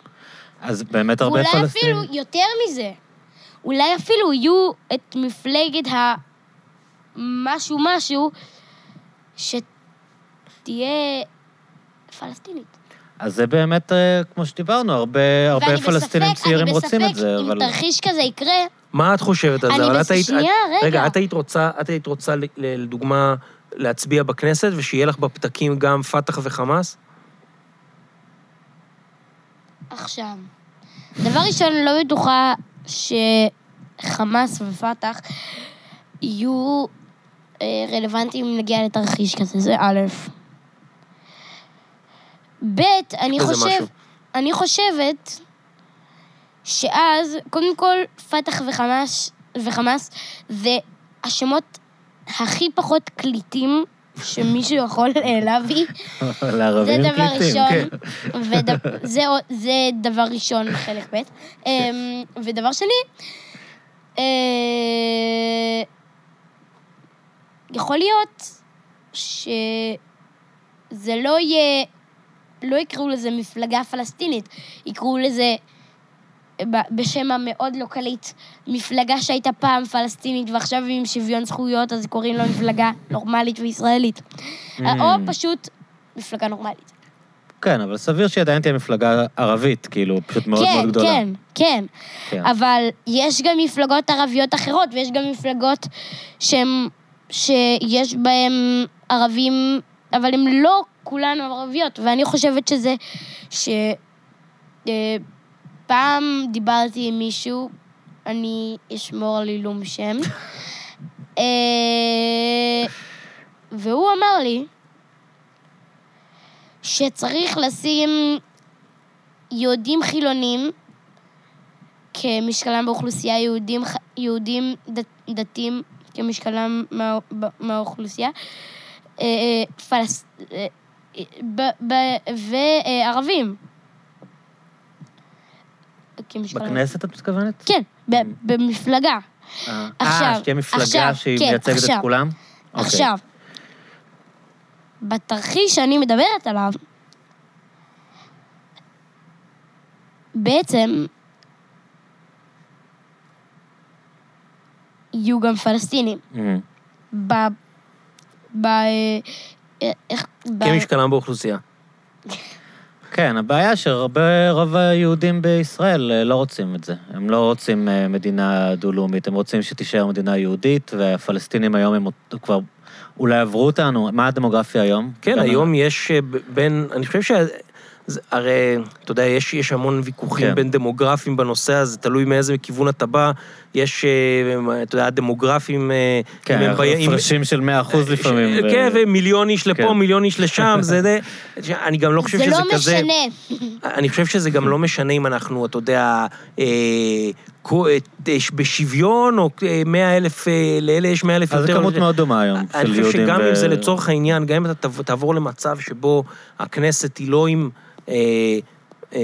אז באמת הרבה ואולי פלסטינים... אפילו יותר מזה. אולי אפילו יהיו את מפלגת ה... משהו משהו שתהיה פלסטינית. אז זה באמת, אה, כמו שדיברנו, הרבה הרבה ואני פלסטינים בספק- צעירים רוצים את זה, בספק אבל... אם תרחיש כזה יקרה, מה את חושבת על זה? אני אבל בס- את היית- שנייה, את- רגע. רגע, את היית רוצה, את היית רוצה, ל- ל- לדוגמה, להצביע בכנסת, ושיהיה לך בפתקים גם פת"ח וחמאס? עכשיו. דבר ראשון, לא בטוחה שחמאס ופת"ח יהיו אה, רלוונטיים אם נגיע לתרחיש כזה, זה א'. ב', אני חושב... משהו. אני חושבת שאז, קודם כל, פת"ח וחמאס, וחמאס זה השמות הכי פחות קליטים שמישהו יכול להביא. זה לערבים דבר פליטים, ראשון, כן. וד... זה, זה דבר ראשון, חלק ב'. אמ, ודבר שני, אה, יכול להיות שזה לא יהיה, לא יקראו לזה מפלגה פלסטינית, יקראו לזה בשם המאוד לוקאלית, מפלגה שהייתה פעם פלסטינית ועכשיו היא עם שוויון זכויות, אז קוראים לה מפלגה נורמלית וישראלית. או פשוט מפלגה נורמלית. כן, אבל סביר שהיא עדיין תהיה מפלגה ערבית, כאילו, פשוט מאוד מאוד כן, גדולה. כן, כן. כן. אבל יש גם מפלגות ערביות אחרות, ויש גם מפלגות שהן, שיש בהן ערבים, אבל הן לא כולן ערביות, ואני חושבת שזה, ש... פעם דיברתי עם מישהו, אני אשמור על עילום שם, אה, והוא אמר לי שצריך לשים יהודים חילונים כמשקלם באוכלוסייה, יהודים, יהודים דת, דתיים כמשקלם מה, מהאוכלוסייה, אה, אה, פלס... ב- ב- וערבים. בכנסת את מתכוונת? כן, במפלגה. אה, אה, שתהיה מפלגה שהיא כן, מייצגת את. כולם? אוקיי. עכשיו, בתרחיש שאני מדברת עליו, בעצם יהיו גם פלסטינים. אה, ב... ב... אה, איך... ב- כמשקלם באוכלוסייה. כן, הבעיה שהרבה, רוב היהודים בישראל אה, לא רוצים את זה. הם לא רוצים אה, מדינה דו-לאומית, הם רוצים שתישאר מדינה יהודית, והפלסטינים היום הם כבר אולי עברו אותנו. מה הדמוגרפיה היום? כן, היום יש אה, בין, אני חושב זה, הרי, אתה יודע, יש, יש המון ויכוחים כן. בין דמוגרפים בנושא הזה, תלוי מאיזה כיוון אתה בא. יש, אה, אתה יודע, דמוגרפים... אה, כן, הפרשים של 100 אחוז לפעמים. ו- כן, ומיליון איש לפה, כן. מיליון איש לשם, זה די... אני גם לא חושב זה שזה לא כזה... משנה. אני חושב שזה גם לא משנה אם אנחנו, אתה יודע, אה, אה, בשוויון, או אה, 100 אלף, אה, לאלה יש 100 אלף אז יותר. זו כמות מאוד דומה היום, אני של חושב יהודים שגם ו- אם זה לצורך העניין, גם אם אתה תעבור למצב שבו הכנסת היא לא עם אה, אה,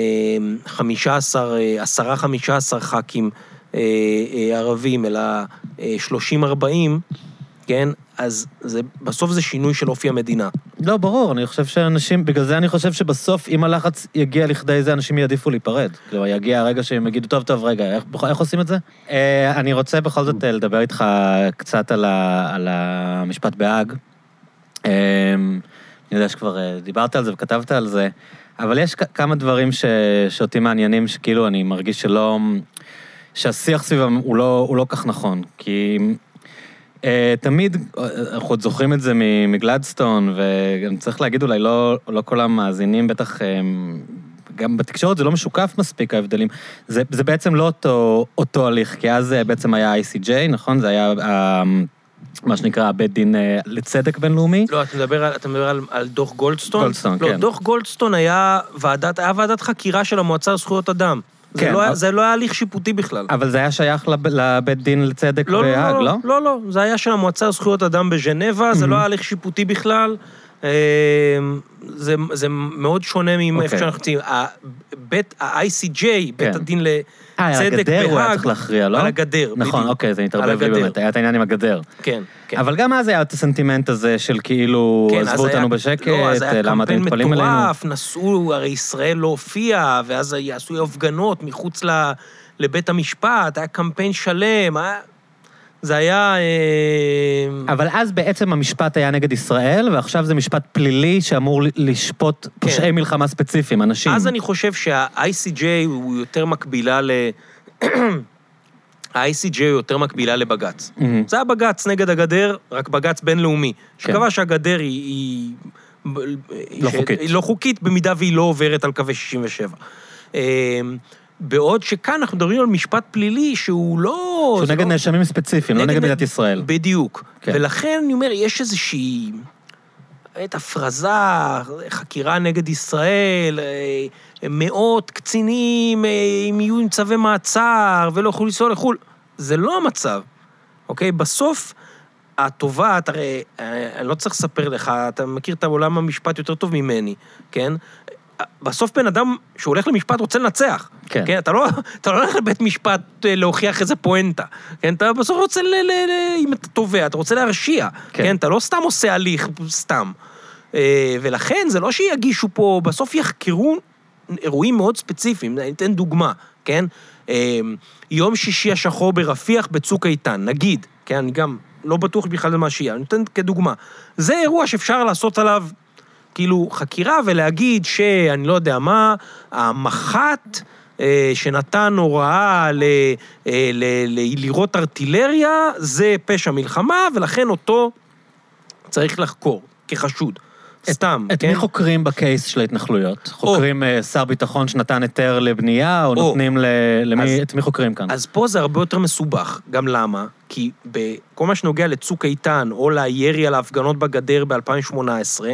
15, אה, 10-15 ח"כים אה, אה, ערבים, אלא אה, 30-40, כן? אז זה, בסוף זה שינוי של אופי המדינה. לא, ברור, אני חושב שאנשים, בגלל זה אני חושב שבסוף, אם הלחץ יגיע לכדי זה, אנשים יעדיפו להיפרד. כלומר, יגיע הרגע שהם יגידו, טוב, טוב, רגע, איך, איך עושים את זה? אה, אני רוצה בכל זאת אה, לדבר איתך קצת על, ה, על המשפט בהאג. אה, אני יודע שכבר דיברת על זה וכתבת על זה, אבל יש כמה דברים ש, שאותי מעניינים, שכאילו אני מרגיש שלא... שהשיח סביבם הוא לא, הוא לא כך נכון, כי תמיד, אה, אנחנו עוד זוכרים את זה מגלדסטון, וגם צריך להגיד, אולי לא, לא כל המאזינים, בטח, um, גם בתקשורת זה לא משוקף מספיק, ההבדלים. זה, זה בעצם לא אותו, אותו הליך, כי אז אה, בעצם היה ICJ, נכון? זה היה מה שנקרא בית דין לצדק בינלאומי. לא, אתה מדבר על, אתה מדבר על, על דוח גולדסטון? גולדסטון, לא, כן. דוח גולדסטון היה ועדת, היה ועדת חקירה של המועצה לזכויות אדם. זה, כן, לא, אבל- זה לא היה הליך שיפוטי בכלל. אבל זה היה שייך לב, לבית דין לצדק לא, לא, בהאג, לא, לא? לא, לא, זה היה של המועצה לזכויות אדם בז'נבה, זה לא היה הליך שיפוטי בכלל. אה, זה, זה מאוד שונה מאיפה אוקיי. שאנחנו נמצאים. בית, ה-ICJ, בית כן. הדין אה, על לצדק הגדר הוא היה בהאג, צריך להכריע, לא? על הגדר, נכון, בדיוק. אוקיי, זה התערבב לי. באמת, היה את העניין עם הגדר. כן, כן. אבל גם אז היה את הסנטימנט הזה של כאילו, כן, אז עזבו היה- אותנו בשקט, לא, אז היה למה אתם קמפיין מתפלאים עלינו? מטורף, נסעו, הרי ישראל לא הופיעה, ואז יעשו הפגנות מחוץ ל, לבית המשפט, היה קמפיין שלם, היה... זה היה... אה, אבל אז בעצם המשפט היה נגד ישראל, ועכשיו זה משפט פלילי שאמור לשפוט פושעי מלחמה ספציפיים, אנשים. כן. אז אני חושב שה-ICJ הוא יותר מקבילה ל... ה-ICJ הוא יותר מקבילה לבג"ץ. מהמם. זה היה בג"ץ נגד הגדר, רק בג"ץ בינלאומי, כן. שקבע שהגדר היא... היא... לא ש- חוקית. היא לא חוקית במידה והיא לא עוברת על קווי 67. בעוד שכאן אנחנו מדברים על משפט פלילי שהוא לא... שהוא נגד לא- נאשמים ספציפיים, לא נגד מדינת ישראל. בדיוק. כן. ולכן אני אומר, יש איזושהי... את הפרזה, חקירה נגד ישראל, אה, מאות קצינים אה, אם יהיו עם צווי מעצר ולא יוכלו לנסוע לחו"ל. זה לא המצב, אוקיי? בסוף, התובעת, הרי, אה, אני לא צריך לספר לך, אתה מכיר את עולם המשפט יותר טוב ממני, כן? בסוף בן אדם שהולך למשפט רוצה לנצח. כן. כן? אתה לא, אתה לא הולך לבית משפט אה, להוכיח איזה פואנטה. כן? אתה בסוף רוצה, ל, ל, ל, אם אתה תובע, אתה רוצה להרשיע. כן. כן? אתה לא סתם עושה הליך, סתם. אה, ולכן זה לא שיגישו פה, בסוף יחקרו אירועים מאוד ספציפיים. אני אתן דוגמה, כן? אה, יום שישי השחור ברפיח בצוק איתן, נגיד, כן? אני גם לא בטוח בכלל מה שיהיה, אני נותן כדוגמה. זה אירוע שאפשר לעשות עליו כאילו חקירה ולהגיד שאני לא יודע מה, המח"ט אה, שנתן הוראה ל, אה, ל, ל, לירות ארטילריה, זה פשע מלחמה, ולכן אותו צריך לחקור כחשוד. סתם, את כן? מי חוקרים בקייס של ההתנחלויות? חוקרים אה, שר ביטחון שנתן היתר לבנייה, או נותנים ל... למי... אז- את מי חוקרים כאן? אז פה זה הרבה יותר מסובך. גם למה? כי בכל מה שנוגע לצוק איתן, או לירי על ההפגנות בגדר ב-2018,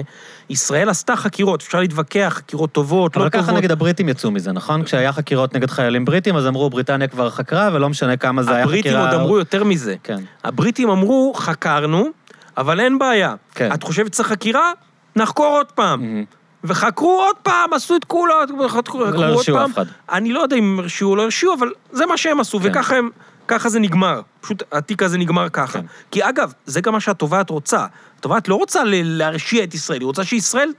ישראל עשתה חקירות, אפשר להתווכח, חקירות טובות, לא אבל טובות. ככה נגד הבריטים יצאו מזה, נכון? כשהיה חקירות נגד חיילים בריטים, אז אמרו, בריטניה כבר חקרה, ולא משנה כמה זה היה חקירה... הבריטים עוד אמרו יותר מזה. כן. הבריטים אמרו, חקרנו, אבל אין בעיה. כן. את חושבת שצריך חקירה? נחקור עוד פעם. וחקרו עוד פעם, עשו את כולו, חקרו לא עוד הרשיעו פעם. אף אחד. אני לא יודע אם הרשיעו או לא הרשיעו, אבל זה מה שהם עשו, כן. וככה הם, ככה זה נגמר. פשוט התיק הזה נגמר ככה. כן. כי אגב, זה גם מה שהתובעת רוצה. התובעת לא רוצה להרשיע את ישראל, היא רוצה שישראל,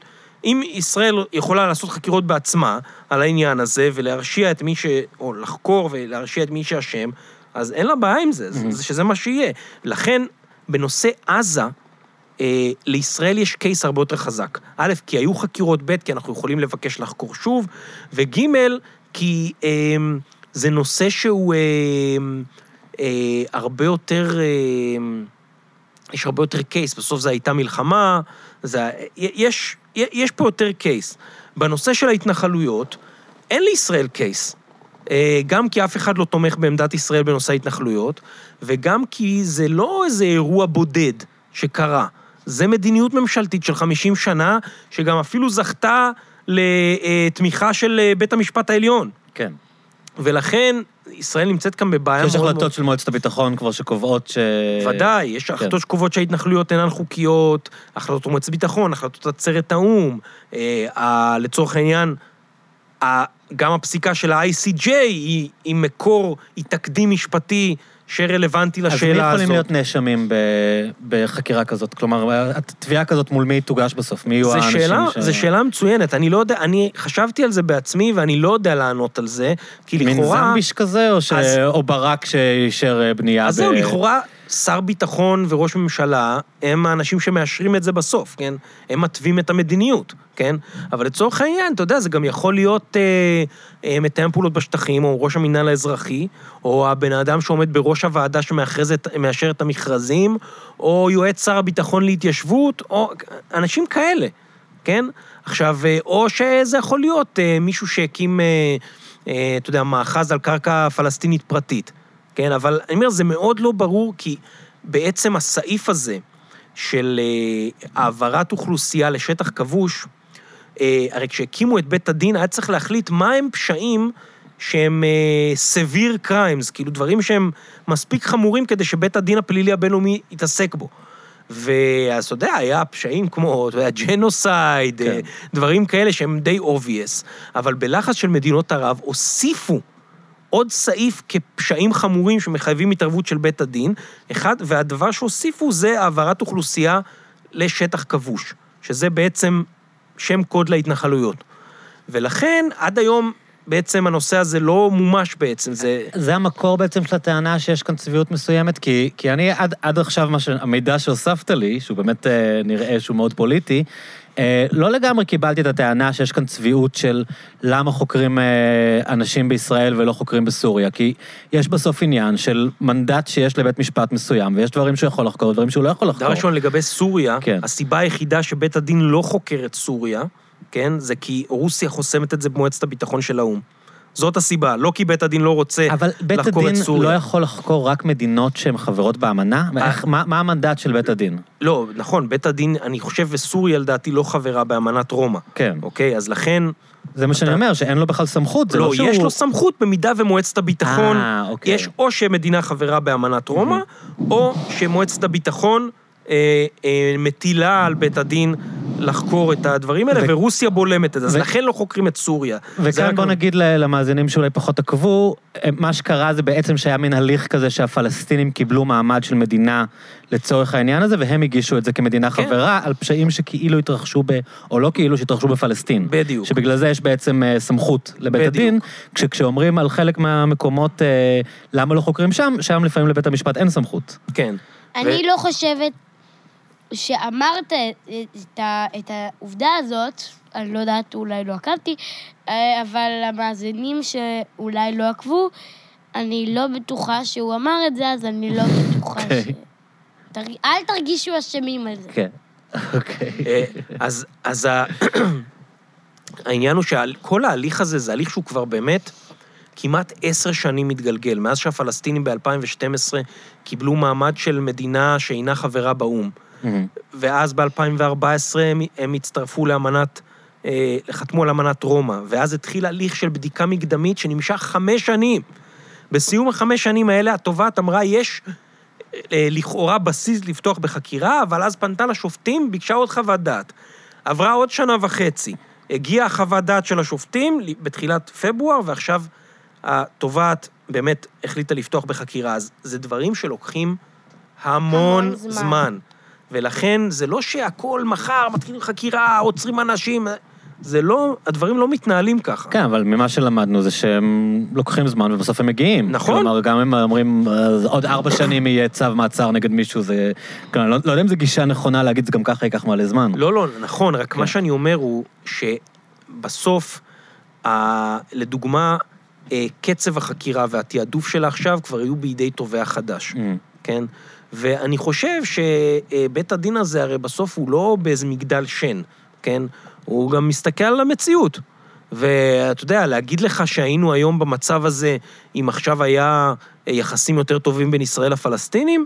אם ישראל יכולה לעשות חקירות בעצמה על העניין הזה, ולהרשיע את מי ש... או לחקור ולהרשיע את מי שאשם, אז אין לה בעיה עם זה, זה- שזה מה שיהיה. לכן, בנושא עזה, אה, לישראל יש קייס הרבה יותר חזק. א', כי היו חקירות, ב', כי אנחנו יכולים לבקש לחקור שוב, וג', כי אה, זה נושא שהוא אה, אה, הרבה יותר... אה, יש הרבה יותר קייס, בסוף זו הייתה מלחמה, זה, יש, יש פה יותר קייס. בנושא של ההתנחלויות, אין לישראל קייס. אה, גם כי אף אחד לא תומך בעמדת ישראל בנושא ההתנחלויות, וגם כי זה לא איזה אירוע בודד שקרה. זה מדיניות ממשלתית של 50 שנה, שגם אפילו זכתה לתמיכה של אה, בית המשפט העליון. כן. ולכן, ישראל נמצאת כאן בבעיה מאוד יש מאוד... החלטות של מועצת הביטחון כבר שקובעות ש... ודאי, יש כן. החלטות שקובעות שההתנחלויות אינן חוקיות, החלטות מועצת ביטחון, החלטות עצרת האו"ם, אה, ה- לצורך העניין, ה- גם הפסיקה של ה-ICJ היא, היא מקור, היא תקדים משפטי שרלוונטי אז מי לשאלה יכולים הזאת. להיות נאשמים ב... בחקירה כזאת? כלומר, תביעה כזאת מול מי תוגש בסוף? מי יהיו האנשים שאלה, ש... זו שאלה מצוינת, אני לא יודע, אני חשבתי על זה בעצמי ואני לא יודע לענות על זה, כי מין לכאורה... זמביש כזה, או, ש... אז- או ברק שאישר אה, בנייה אז זהו, לכאורה, שר ביטחון וראש ממשלה הם האנשים שמאשרים את זה בסוף, כן? הם מתווים את המדיניות, כן? אבל לצורך העניין, אתה יודע, זה גם יכול להיות אה, אה, מתאם פעולות בשטחים, או ראש המינהל האזרחי, או הבן אדם שעומד בראש הוועדה שמאשר את המכרזים, או יועץ שר הביטחון להתיישבות, או אנשים כאלה, כן? עכשיו, אה, או שזה יכול להיות אה, מישהו שהקים, אה, אה, אתה יודע, מאחז על קרקע פלסטינית פרטית. כן, אבל אני אומר, זה מאוד לא ברור, כי בעצם הסעיף הזה של אה, העברת אוכלוסייה לשטח כבוש, אה, הרי כשהקימו את בית הדין, היה צריך להחליט מהם פשעים שהם אה, severe crimes, כאילו דברים שהם מספיק חמורים כדי שבית הדין הפלילי הבינלאומי יתעסק בו. ואז אתה יודע, היה פשעים כמו, אתה יודע, ג'נוסייד, כן. אה, דברים כאלה שהם די obvious, אבל בלחץ של מדינות ערב הוסיפו עוד סעיף כפשעים חמורים שמחייבים התערבות של בית הדין, אחד, והדבר שהוסיפו זה העברת אוכלוסייה לשטח כבוש, שזה בעצם שם קוד להתנחלויות. ולכן, עד היום, בעצם הנושא הזה לא מומש בעצם, זה... זה המקור בעצם של הטענה שיש כאן צביעות מסוימת, כי, כי אני עד, עד עכשיו, מה ש, המידע שהוספת לי, שהוא באמת אה, נראה שהוא מאוד פוליטי, לא לגמרי קיבלתי את הטענה שיש כאן צביעות של למה חוקרים אה, אנשים בישראל ולא חוקרים בסוריה, כי יש בסוף עניין של מנדט שיש לבית משפט מסוים, ויש דברים שהוא יכול לחקור ודברים שהוא לא יכול לחקור. דבר ראשון, לגבי סוריה, כן. הסיבה היחידה שבית הדין לא חוקר את סוריה, כן, זה כי רוסיה חוסמת את זה במועצת הביטחון של האו"ם. זאת הסיבה, לא כי בית הדין לא רוצה אבל בית לחקור הדין את סוריה. לא יכול לחקור רק מדינות שהן חברות באמנה? איך, מה, מה המנדט של בית הדין? לא, נכון, בית הדין, אני חושב, וסוריה לדעתי לא חברה באמנת רומא. כן. אוקיי, אז לכן... זה מה שאני אתה- אומר, שאין לו בכלל סמכות, זה לא, לא, שהוא... יש לו סמכות במידה ומועצת הביטחון, אה, אוקיי. יש או שמדינה חברה באמנת רומא, או שמועצת הביטחון אה, אה, מטילה על בית הדין לחקור את הדברים האלה, ו- ורוסיה בולמת את זה, אז ו- לכן לא חוקרים את סוריה. וכאן רק- בוא נגיד ל- למאזינים שאולי פחות עקבו, אה, מה שקרה זה בעצם שהיה מין הליך כזה שהפלסטינים קיבלו מעמד של מדינה לצורך העניין הזה, והם הגישו את זה כמדינה כן. חברה על פשעים שכאילו התרחשו ב... או לא כאילו שהתרחשו בפלסטין. בדיוק. שבגלל זה יש בעצם אה, סמכות לבית בדיוק. הדין, כש- כשאומרים על חלק מהמקומות אה, למה לא חוקרים שם, שם לפעמים לבית המשפט אין סמכות. כן. אני לא חושבת שאמרת את, ה, את העובדה הזאת, אני לא יודעת, אולי לא עקבתי, אה, אבל המאזינים שאולי לא עקבו, אני לא בטוחה שהוא אמר את זה, אז אני לא בטוחה אוקיי. ש... תר... אל תרגישו אשמים על זה. כן. אוקיי. אה, אז, אז ה... העניין הוא שכל ההליך הזה זה הליך שהוא כבר באמת כמעט עשר שנים מתגלגל, מאז שהפלסטינים ב-2012 קיבלו מעמד של מדינה שאינה חברה באו"ם. מהמם. ואז ב-2014 הם, הם הצטרפו לאמנת, אה, חתמו על אמנת רומא, ואז התחיל הליך של בדיקה מקדמית שנמשך חמש שנים. בסיום החמש שנים האלה התובעת אמרה, יש אה, לכאורה בסיס לפתוח בחקירה, אבל אז פנתה לשופטים, ביקשה עוד חוות דעת. עברה עוד שנה וחצי. הגיעה חוות דעת של השופטים בתחילת פברואר, ועכשיו התובעת באמת החליטה לפתוח בחקירה. אז זה דברים שלוקחים המון המון זמן. זמן. ולכן זה לא שהכל מחר מתחילים חקירה, עוצרים אנשים, זה לא, הדברים לא מתנהלים ככה. כן, אבל ממה שלמדנו זה שהם לוקחים זמן ובסוף הם מגיעים. נכון. כלומר, גם הם אומרים, "אז עוד ארבע שנים יהיה צו מעצר נגד מישהו, זה... כלומר, לא, לא יודע אם זו גישה נכונה להגיד, זה גם ככה ייקח מלא זמן. לא, לא, נכון, רק כן. מה שאני אומר הוא שבסוף, ה- לדוגמה, אה, קצב החקירה והתעדוף שלה עכשיו כבר היו בידי תובע חדש, Mm. כן? ואני חושב שבית הדין הזה, הרי בסוף הוא לא באיזה מגדל שן. כן? הוא גם מסתכל על המציאות. ואתה יודע, להגיד לך שהיינו היום במצב הזה, אם עכשיו היה יחסים יותר טובים בין ישראל לפלסטינים?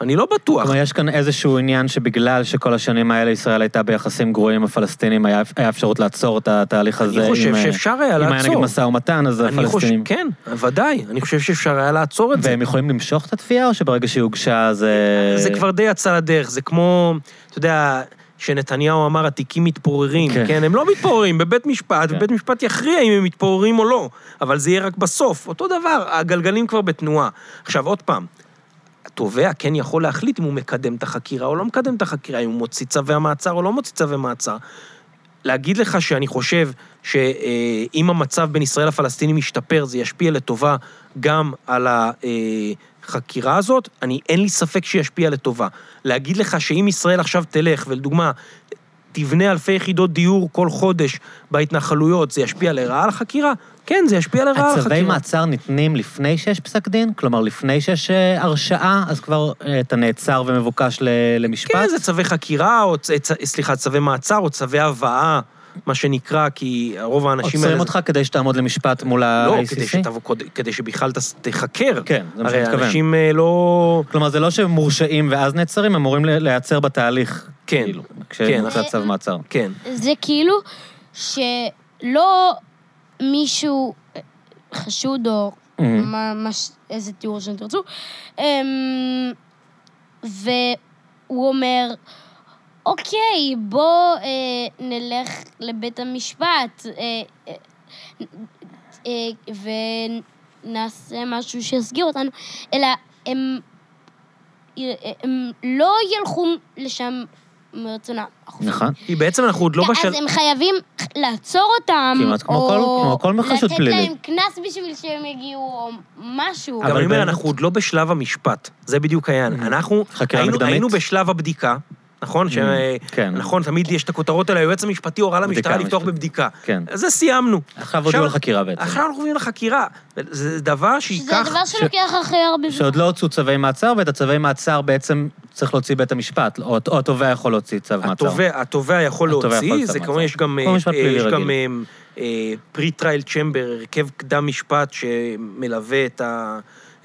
אני לא בטוח. כלומר, יש כאן איזשהו עניין שבגלל שכל השנים האלה ישראל הייתה ביחסים גרועים עם הפלסטינים, היה, היה אפשרות לעצור את התהליך הזה. אני חושב עם, שאפשר היה אם לעצור. היה נגיד משא ומתן, אז הפלסטינים... חושב, כן, ודאי, אני חושב שאפשר היה לעצור את זה. והם יכולים למשוך את התביעה, או שברגע שהיא הוגשה זה... זה כבר די יצא לדרך, זה כמו, אתה יודע, שנתניהו אמר, התיקים מתפוררים, כן. כן, הם לא מתפוררים בבית משפט, כן. ובית משפט יכריע אם הם מתפוררים או לא, אבל זה יהיה רק בסוף. אותו דבר, הגלגלים כבר בתנועה. עכשיו, עוד פעם, התובע כן יכול להחליט אם הוא מקדם את החקירה או לא מקדם את החקירה, אם הוא מוציא צווי המעצר או לא מוציא צווי מעצר. להגיד לך שאני חושב שאם המצב בין ישראל לפלסטינים ישתפר, זה ישפיע לטובה גם על החקירה הזאת, אני, אין לי ספק שישפיע לטובה. להגיד לך שאם ישראל עכשיו תלך, ולדוגמה, תבנה אלפי יחידות דיור כל חודש בהתנחלויות, זה ישפיע לרעה על החקירה? כן, זה ישפיע לרעה על הצווי החקירה. מעצר ניתנים לפני שיש פסק דין? כלומר, לפני שיש אה, הרשעה, אז כבר אה, אתה נעצר ומבוקש ל- למשפט? כן, זה צווי חקירה, או, סליחה, צווי מעצר, או צווי הבאה, מה שנקרא, כי רוב האנשים עוצרים אותך כדי שתעמוד למשפט מול לא, ה-ACC? כדי, שתבוא, כדי שבכלל תחקר. כן, זה מה שאני הרי מתכוון. אנשים אה, לא... כלומר, זה לא שהם מורשעים ואז נעצרים, הם אמורים ל- להיעצר בתהליך. כן, כאילו, כן. כשמוצא צו מעצר. כן. זה כאילו שלא מישהו אה, חשוד או מהמם. מה, מה, ש- איזה תיאור שאתם תרצו, אמ, והוא אומר, אוקיי, בוא אה, נלך לבית המשפט אה, אה, אה, ונעשה משהו שיסגיר אותנו, אלא הם, הם לא ילכו לשם מרצונם. נכון. כי בעצם אנחנו עוד לא בשל... אז הם חייבים לעצור אותם, כמעט כמו או כל- כמו כל חשוד פלילי. לתת להם קנס בשביל שהם יגיעו, או משהו. אבל אני אומר, אנחנו עוד לא בשלב המשפט. זה בדיוק העניין. אנחנו? היינו בשלב הבדיקה, נכון? ש- כן. נכון, תמיד יש את הכותרות האלה, היועץ המשפטי הורה למשטרה לפתוח. בבדיקה. כן. אז זה סיימנו. עכשיו הודיעו על חקירה בעצם. עכשיו אנחנו עוברים לחקירה. זה דבר שייקח... דבר שלוקח הכי הרבה זמן. שעוד לא הוצאו צווי מעצר, ואת הצווי מעצר בעצם צריך להוציא בית המשפט, או או התובע יכול להוציא צו מעצר. התובע, התובע יכול להוציא, זה. כמובן יש גם, כמו משפט אה, פלילי יש רגיל. גם pre-trial chamber, הרכב קדם משפט שמלווה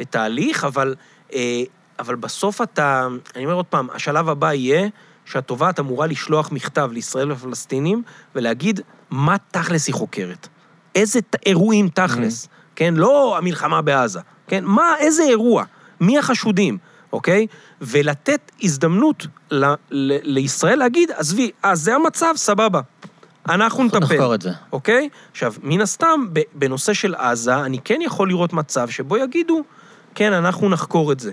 את, ההליך, אבל, אה, אבל בסוף אתה, אני אומר עוד פעם, השלב הבא יהיה שהתובעת אמורה לשלוח מכתב לישראל ולפלסטינים ולהגיד מה תכלס היא חוקרת. איזה ת- אירועים תכלס, כן? לא המלחמה בעזה, כן? מה, איזה אירוע? מי החשודים, אוקיי? ולתת הזדמנות ל, ל, לישראל להגיד, עזבי, אז זה המצב, סבבה. אנחנו נטפל. נחקור את זה. אוקיי? עכשיו, מן הסתם, בנושא של עזה, אני כן יכול לראות מצב שבו יגידו, כן, אנחנו נחקור את זה,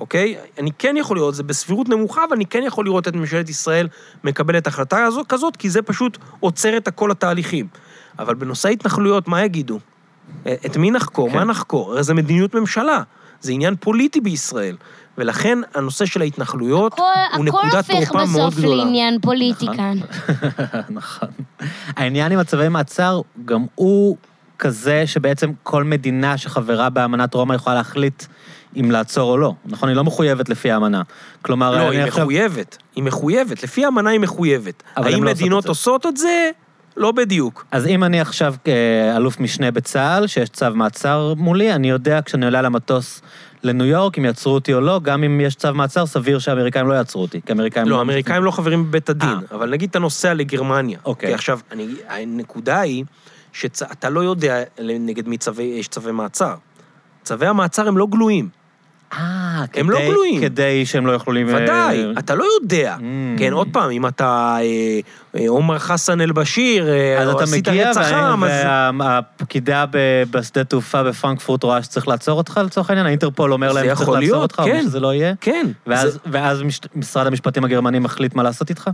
אוקיי? אני כן יכול לראות, זה בסבירות נמוכה, אבל אני כן יכול לראות את ממשלת ישראל מקבלת החלטה הזו, כזאת, כי זה פשוט עוצר את כל התהליכים. אבל בנושא ההתנחלויות, מה יגידו? אה, את מי נחקור? כן. מה נחקור? הרי זה מדיניות ממשלה. זה עניין פוליטי בישראל. ולכן הנושא של ההתנחלויות הכל, הוא הכל נקודת הופך תורפה מאוד בסוף גדולה. לעניין פוליטי נכון. כאן. נכון. העניין עם הצווי מעצר, גם הוא כזה שבעצם כל מדינה שחברה באמנת רומא יכולה להחליט אם לעצור או לא. נכון? היא לא מחויבת לפי האמנה. כלומר, לא, היא עכשיו... מחויבת. היא מחויבת. לפי האמנה היא מחויבת. האם לא עושות מדינות. עושות את זה? לא בדיוק. אז אם אני עכשיו אה, אלוף משנה בצה"ל, שיש צו מעצר מולי, אני יודע כשאני עולה למטוס לניו יורק, אם יעצרו אותי או לא, גם אם יש צו מעצר, סביר שהאמריקאים לא יעצרו אותי, כי האמריקאים... לא, האמריקאים לא חברים בבית הדין, אה. אבל נגיד אתה נוסע לגרמניה. אוקיי. כי עכשיו, אני, הנקודה היא שאתה לא יודע נגד מי צווי, יש צווי מעצר. צווי המעצר הם לא גלויים. אה, הם לא גלויים. כדי שהם לא יוכלו... ודאי, אתה לא יודע. Mm. כן, עוד פעם, אם אתה אה, אה, עומר חסן אל-בשיר, אז או אתה עשית רצח עם, אז... והפקידה בשדה תעופה בפרנקפורט רואה שצריך לעצור אותך לצורך העניין? האינטרפול אומר להם שצריך לעצור אותך, או כן. שזה לא יהיה? כן. ואז, משרד המשפטים הגרמני מחליט מה לעשות איתך?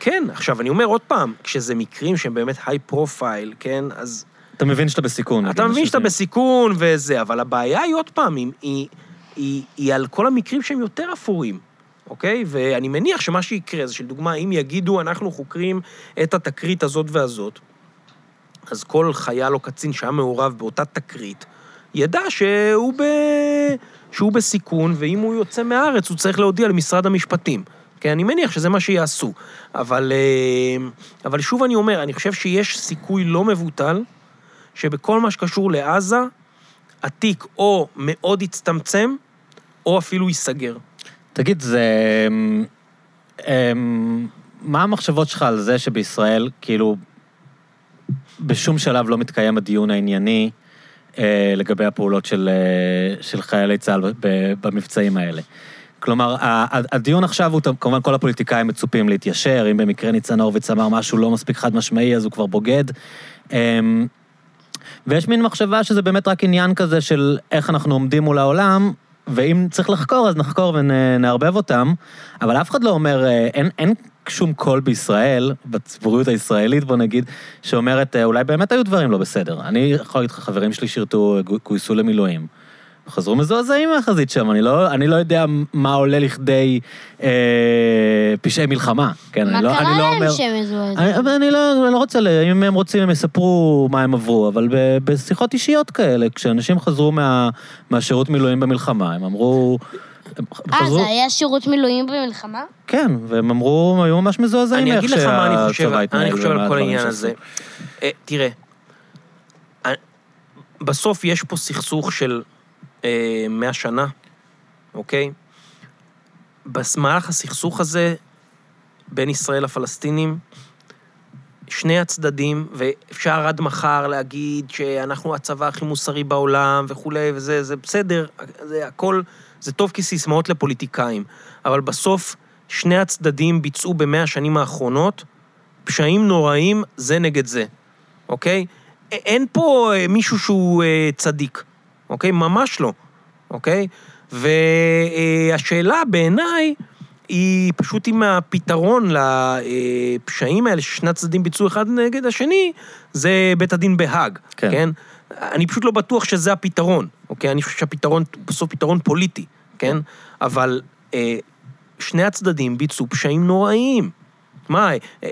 כן, עכשיו, אני אומר עוד פעם, כשזה מקרים שהם באמת high profile, כן, אז... אתה מבין שאתה בסיכון. אתה מבין שאתה בסיכון וזה, אבל הבעיה היא עוד פעם, היא, היא, היא, על כל המקרים שהם יותר אפורים, אוקיי? ואני מניח שמה שיקרה זה שלדוגמה, אם יגידו, אנחנו חוקרים את התקרית הזאת והזאת, אז כל חייל או קצין שהיה מעורב באותה תקרית, ידע שהוא, ב... שהוא בסיכון, ואם הוא יוצא מהארץ, הוא צריך להודיע למשרד המשפטים. כן, אני מניח שזה מה שיעשו. אבל, אה, אבל שוב אני אומר, אני חושב שיש סיכוי לא מבוטל שבכל מה שקשור לעזה, התיק או מאוד יצטמצם, או אפילו ייסגר. תגיד, זה... אמ, אמ, מה המחשבות שלך על זה שבישראל, כאילו, בשום שלב לא מתקיים הדיון הענייני אה, לגבי הפעולות של, אה, של חיילי צה"ל במבצעים האלה? כלומר, הדיון עכשיו הוא, כמובן כל הפוליטיקאים מצופים להתיישר, אם במקרה ניצן הורוביץ אמר משהו לא מספיק חד משמעי, אז הוא כבר בוגד. אמ, ויש מין מחשבה שזה באמת רק עניין כזה של איך אנחנו עומדים מול העולם, ואם צריך לחקור, אז נחקור ונערבב אותם, אבל אף אחד לא אומר, אה, אין, אין שום קול בישראל, בציבוריות הישראלית, בוא נגיד, שאומרת, אה, אולי באמת היו דברים לא בסדר. אני יכול להגיד לך, חברים שלי שירתו, גו- גויסו למילואים. חזרו מזועזעים מהחזית שם, אני לא, אני לא יודע מה עולה לכדי אה, פשעי מלחמה. כן, מה אני לא, קרה אני לא להם אומר... שהם מזועזעים? אני, אני לא, אני לא רוצה, אם הם רוצים, הם יספרו מה הם עברו, אבל ב, בשיחות אישיות כאלה, כשאנשים חזרו מה, מהשירות מילואים במלחמה, הם אמרו... אה, חזרו, זה היה שירות מילואים במלחמה? כן, והם אמרו, הם היו ממש מזועזעים אני מאיך אגיד לך מה אני חושב, שהצבא אני חושב על כל העניין. הזה. אה, תראה, אה, בסוף יש פה סכסוך של אה, 100 שנה, אוקיי? במהלך הסכסוך הזה בין ישראל לפלסטינים, שני הצדדים, ואפשר עד מחר להגיד שאנחנו הצבא הכי מוסרי בעולם וכולי, וזה זה בסדר, זה הכל, זה טוב כסיסמאות לפוליטיקאים, אבל בסוף שני הצדדים ביצעו במאה השנים האחרונות פשעים נוראים זה נגד זה, אוקיי? אין פה אה, מישהו שהוא אה, צדיק, אוקיי? ממש לא, אוקיי? והשאלה בעיניי היא פשוט אם הפתרון לפשעים האלה ששני הצדדים ביצעו אחד נגד השני, זה בית הדין בהאג, כן. כן? אני פשוט לא בטוח שזה הפתרון, אוקיי? אני חושב שהפתרון בסוף פתרון פוליטי, כן? אבל אה, שני הצדדים ביצעו פשעים נוראיים. מה, אה,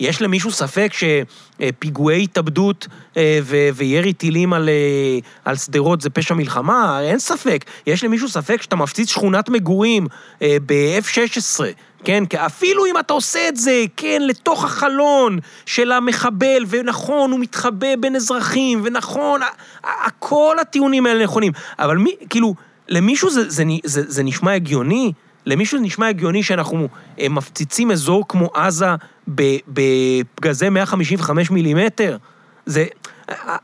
יש למישהו ספק שפיגועי התאבדות אה, וירי טילים על, אה, על שדרות זה פשע מלחמה? אין ספק. יש למישהו ספק שאתה מפציץ שכונת מגורים אה, ב-F-16, כן? כי אפילו אם אתה עושה את זה, כן, לתוך החלון של המחבל, ונכון, הוא מתחבא בין אזרחים, ונכון, כל הטיעונים האלה נכונים. אבל מי, כאילו, למישהו זה, זה, זה, זה נשמע הגיוני? למישהו נשמע הגיוני שאנחנו אה, מפציצים אזור כמו עזה בפגזי 155 מילימטר? זה...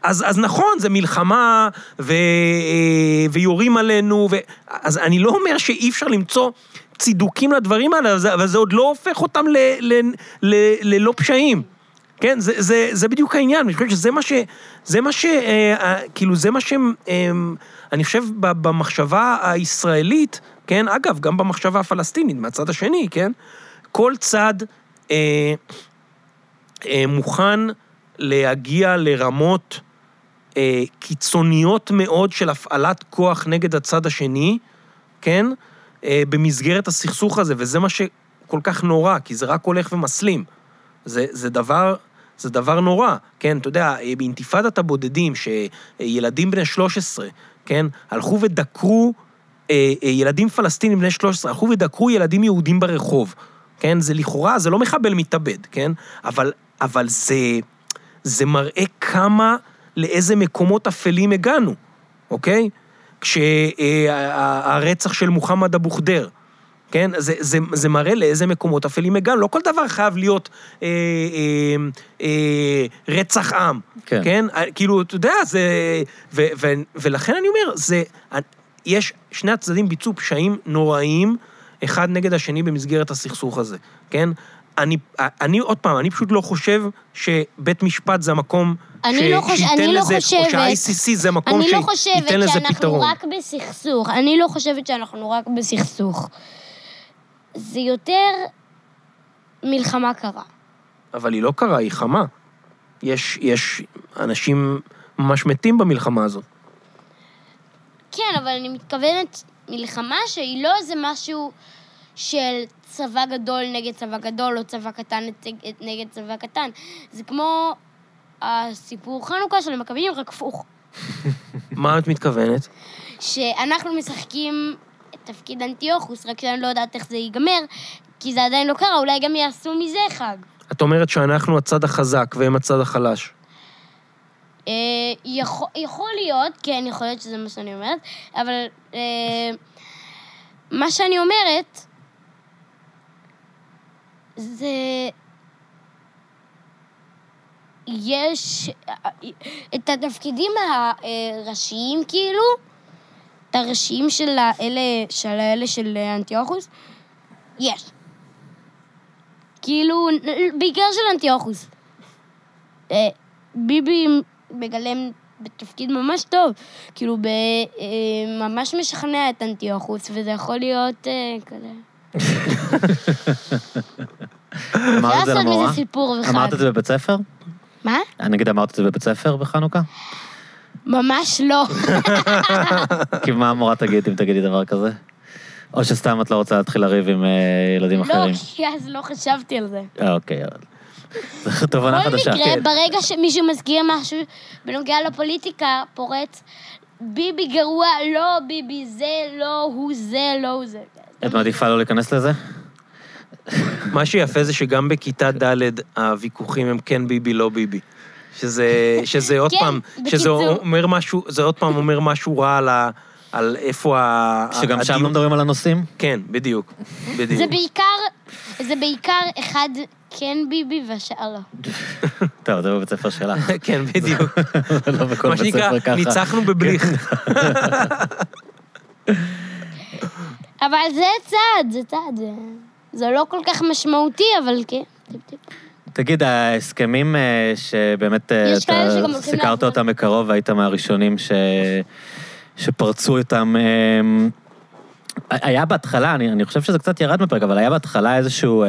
אז, אז נכון, זה מלחמה, ו, אה, ויורים עלינו, ו, אז אני לא אומר שאי אפשר למצוא צידוקים לדברים האלה, אבל זה, אבל זה עוד לא הופך אותם ל, ל, ל, ללא פשעים. כן, זה, זה, זה בדיוק העניין, אני חושב שזה מה ש... זה מה ש... אה, אה, כאילו, זה מה שהם... אה, אני חושב במחשבה הישראלית, כן, אגב, גם במחשבה הפלסטינית, מהצד השני, כן, כל צד אה, אה, מוכן להגיע לרמות אה, קיצוניות מאוד של הפעלת כוח נגד הצד השני, כן, אה, במסגרת הסכסוך הזה, וזה מה שכל כך נורא, כי זה רק הולך ומסלים. זה, זה דבר... זה דבר נורא, כן, אתה יודע, באינתיפאדת הבודדים, שילדים בני 13, כן, הלכו ודקרו, אה, אה, ילדים פלסטינים בני 13, הלכו ודקרו ילדים יהודים ברחוב, כן, זה לכאורה, זה לא מחבל מתאבד, כן, אבל, אבל זה, זה מראה כמה, לאיזה מקומות אפלים הגענו, אוקיי? כשהרצח של מוחמד אבו ח'דיר, כן? זה, זה, זה מראה לאיזה מקומות אפלים הגענו. לא כל דבר חייב להיות אה, אה, אה, רצח עם, כן. כן? כן? כאילו, אתה יודע, זה... ו, ו, ולכן אני אומר, זה... יש, שני הצדדים ביצעו פשעים נוראיים, אחד נגד השני במסגרת הסכסוך הזה, כן? אני, אני, עוד פעם, אני פשוט לא חושב שבית משפט זה המקום אני לא חוש- שייתן אני לא לזה, חושבת- או שה-ICC זה מקום אני לא שייתן חושבת לזה שאנחנו פתרון. רק בסכסוך. אני לא חושבת שאנחנו רק בסכסוך. זה יותר מלחמה קרה. אבל היא לא קרה, היא חמה. יש, יש אנשים ממש מתים במלחמה הזאת. כן, אבל אני מתכוונת מלחמה שהיא לא איזה משהו של צבא גדול נגד צבא גדול, או צבא קטן נגד- צבא קטן. זה כמו הסיפור חנוכה של המכבים, רק הפוך. מה את מתכוונת? שאנחנו משחקים את תפקיד אנטיוכוס, רק שאני לא יודעת איך זה ייגמר, כי זה עדיין לא קרה, אולי גם יעשו מזה חג. את אומרת שאנחנו הצד החזק והם הצד החלש. אה, יכול, יכול להיות, כן, יכול להיות שזה מה שאני אומרת, אבל אה, מה שאני אומרת, זה... יש את התפקידים הראשיים, כאילו, את הראשיים של האלה של, האלה של אנטיוכוס, יש. כאילו, בעיקר של אנטיוכוס. אה, ביבי מגלם בתפקיד ממש טוב, כאילו, ב, אה, ממש משכנע את אנטיוכוס, וזה יכול להיות אה, כזה. אמרת את זה למורה? אמרת את זה בבית ספר? מה? נגיד אמרת את זה בבית ספר בחנוכה? ממש לא. כי מה המורה תגיד אם תגידי דבר כזה? או שסתם את לא רוצה להתחיל לריב עם אה, ילדים לא, אחרים? כי אז לא חשבתי על זה. אה, אוקיי, אבל... זו תובנה בכל חדשה. מקרה, כן. ברגע שמישהו מזכיר משהו בנוגע לפוליטיקה, פורץ, ביבי גרוע, לא ביבי זה, לא הוא זה, לא הוא זה. את מעדיפה לא להיכנס לזה? מה שיפה זה שגם בכיתה ד' הוויכוחים הם כן ביבי, לא ביבי. שזה, שזה עוד כן, פעם, שזה בקיצור. אומר משהו, זה עוד פעם אומר משהו רע על, ה, על איפה ה... שגם שם לא מדברים על הנושאים? כן, בדיוק, זה בדיוק. בעיקר, זה בעיקר אחד כן ביבי והשאר לא. טוב, זה בבית ספר שלך. כן, בדיוק. לא בכל מה בית שנקרא, ספר ככה. ניצחנו בבליך. אבל זה צעד, זה צעד. זה, לא כל כך משמעותי, אבל כן. תגיד, ההסכמים אה, שבאמת אה, אתה סיקרת. אותם מקרוב והיית מהראשונים ש... שפרצו אותם, אה, היה בהתחלה, אני, אני חושב שזה קצת ירד מפרק, אבל היה בהתחלה איזשהו אה,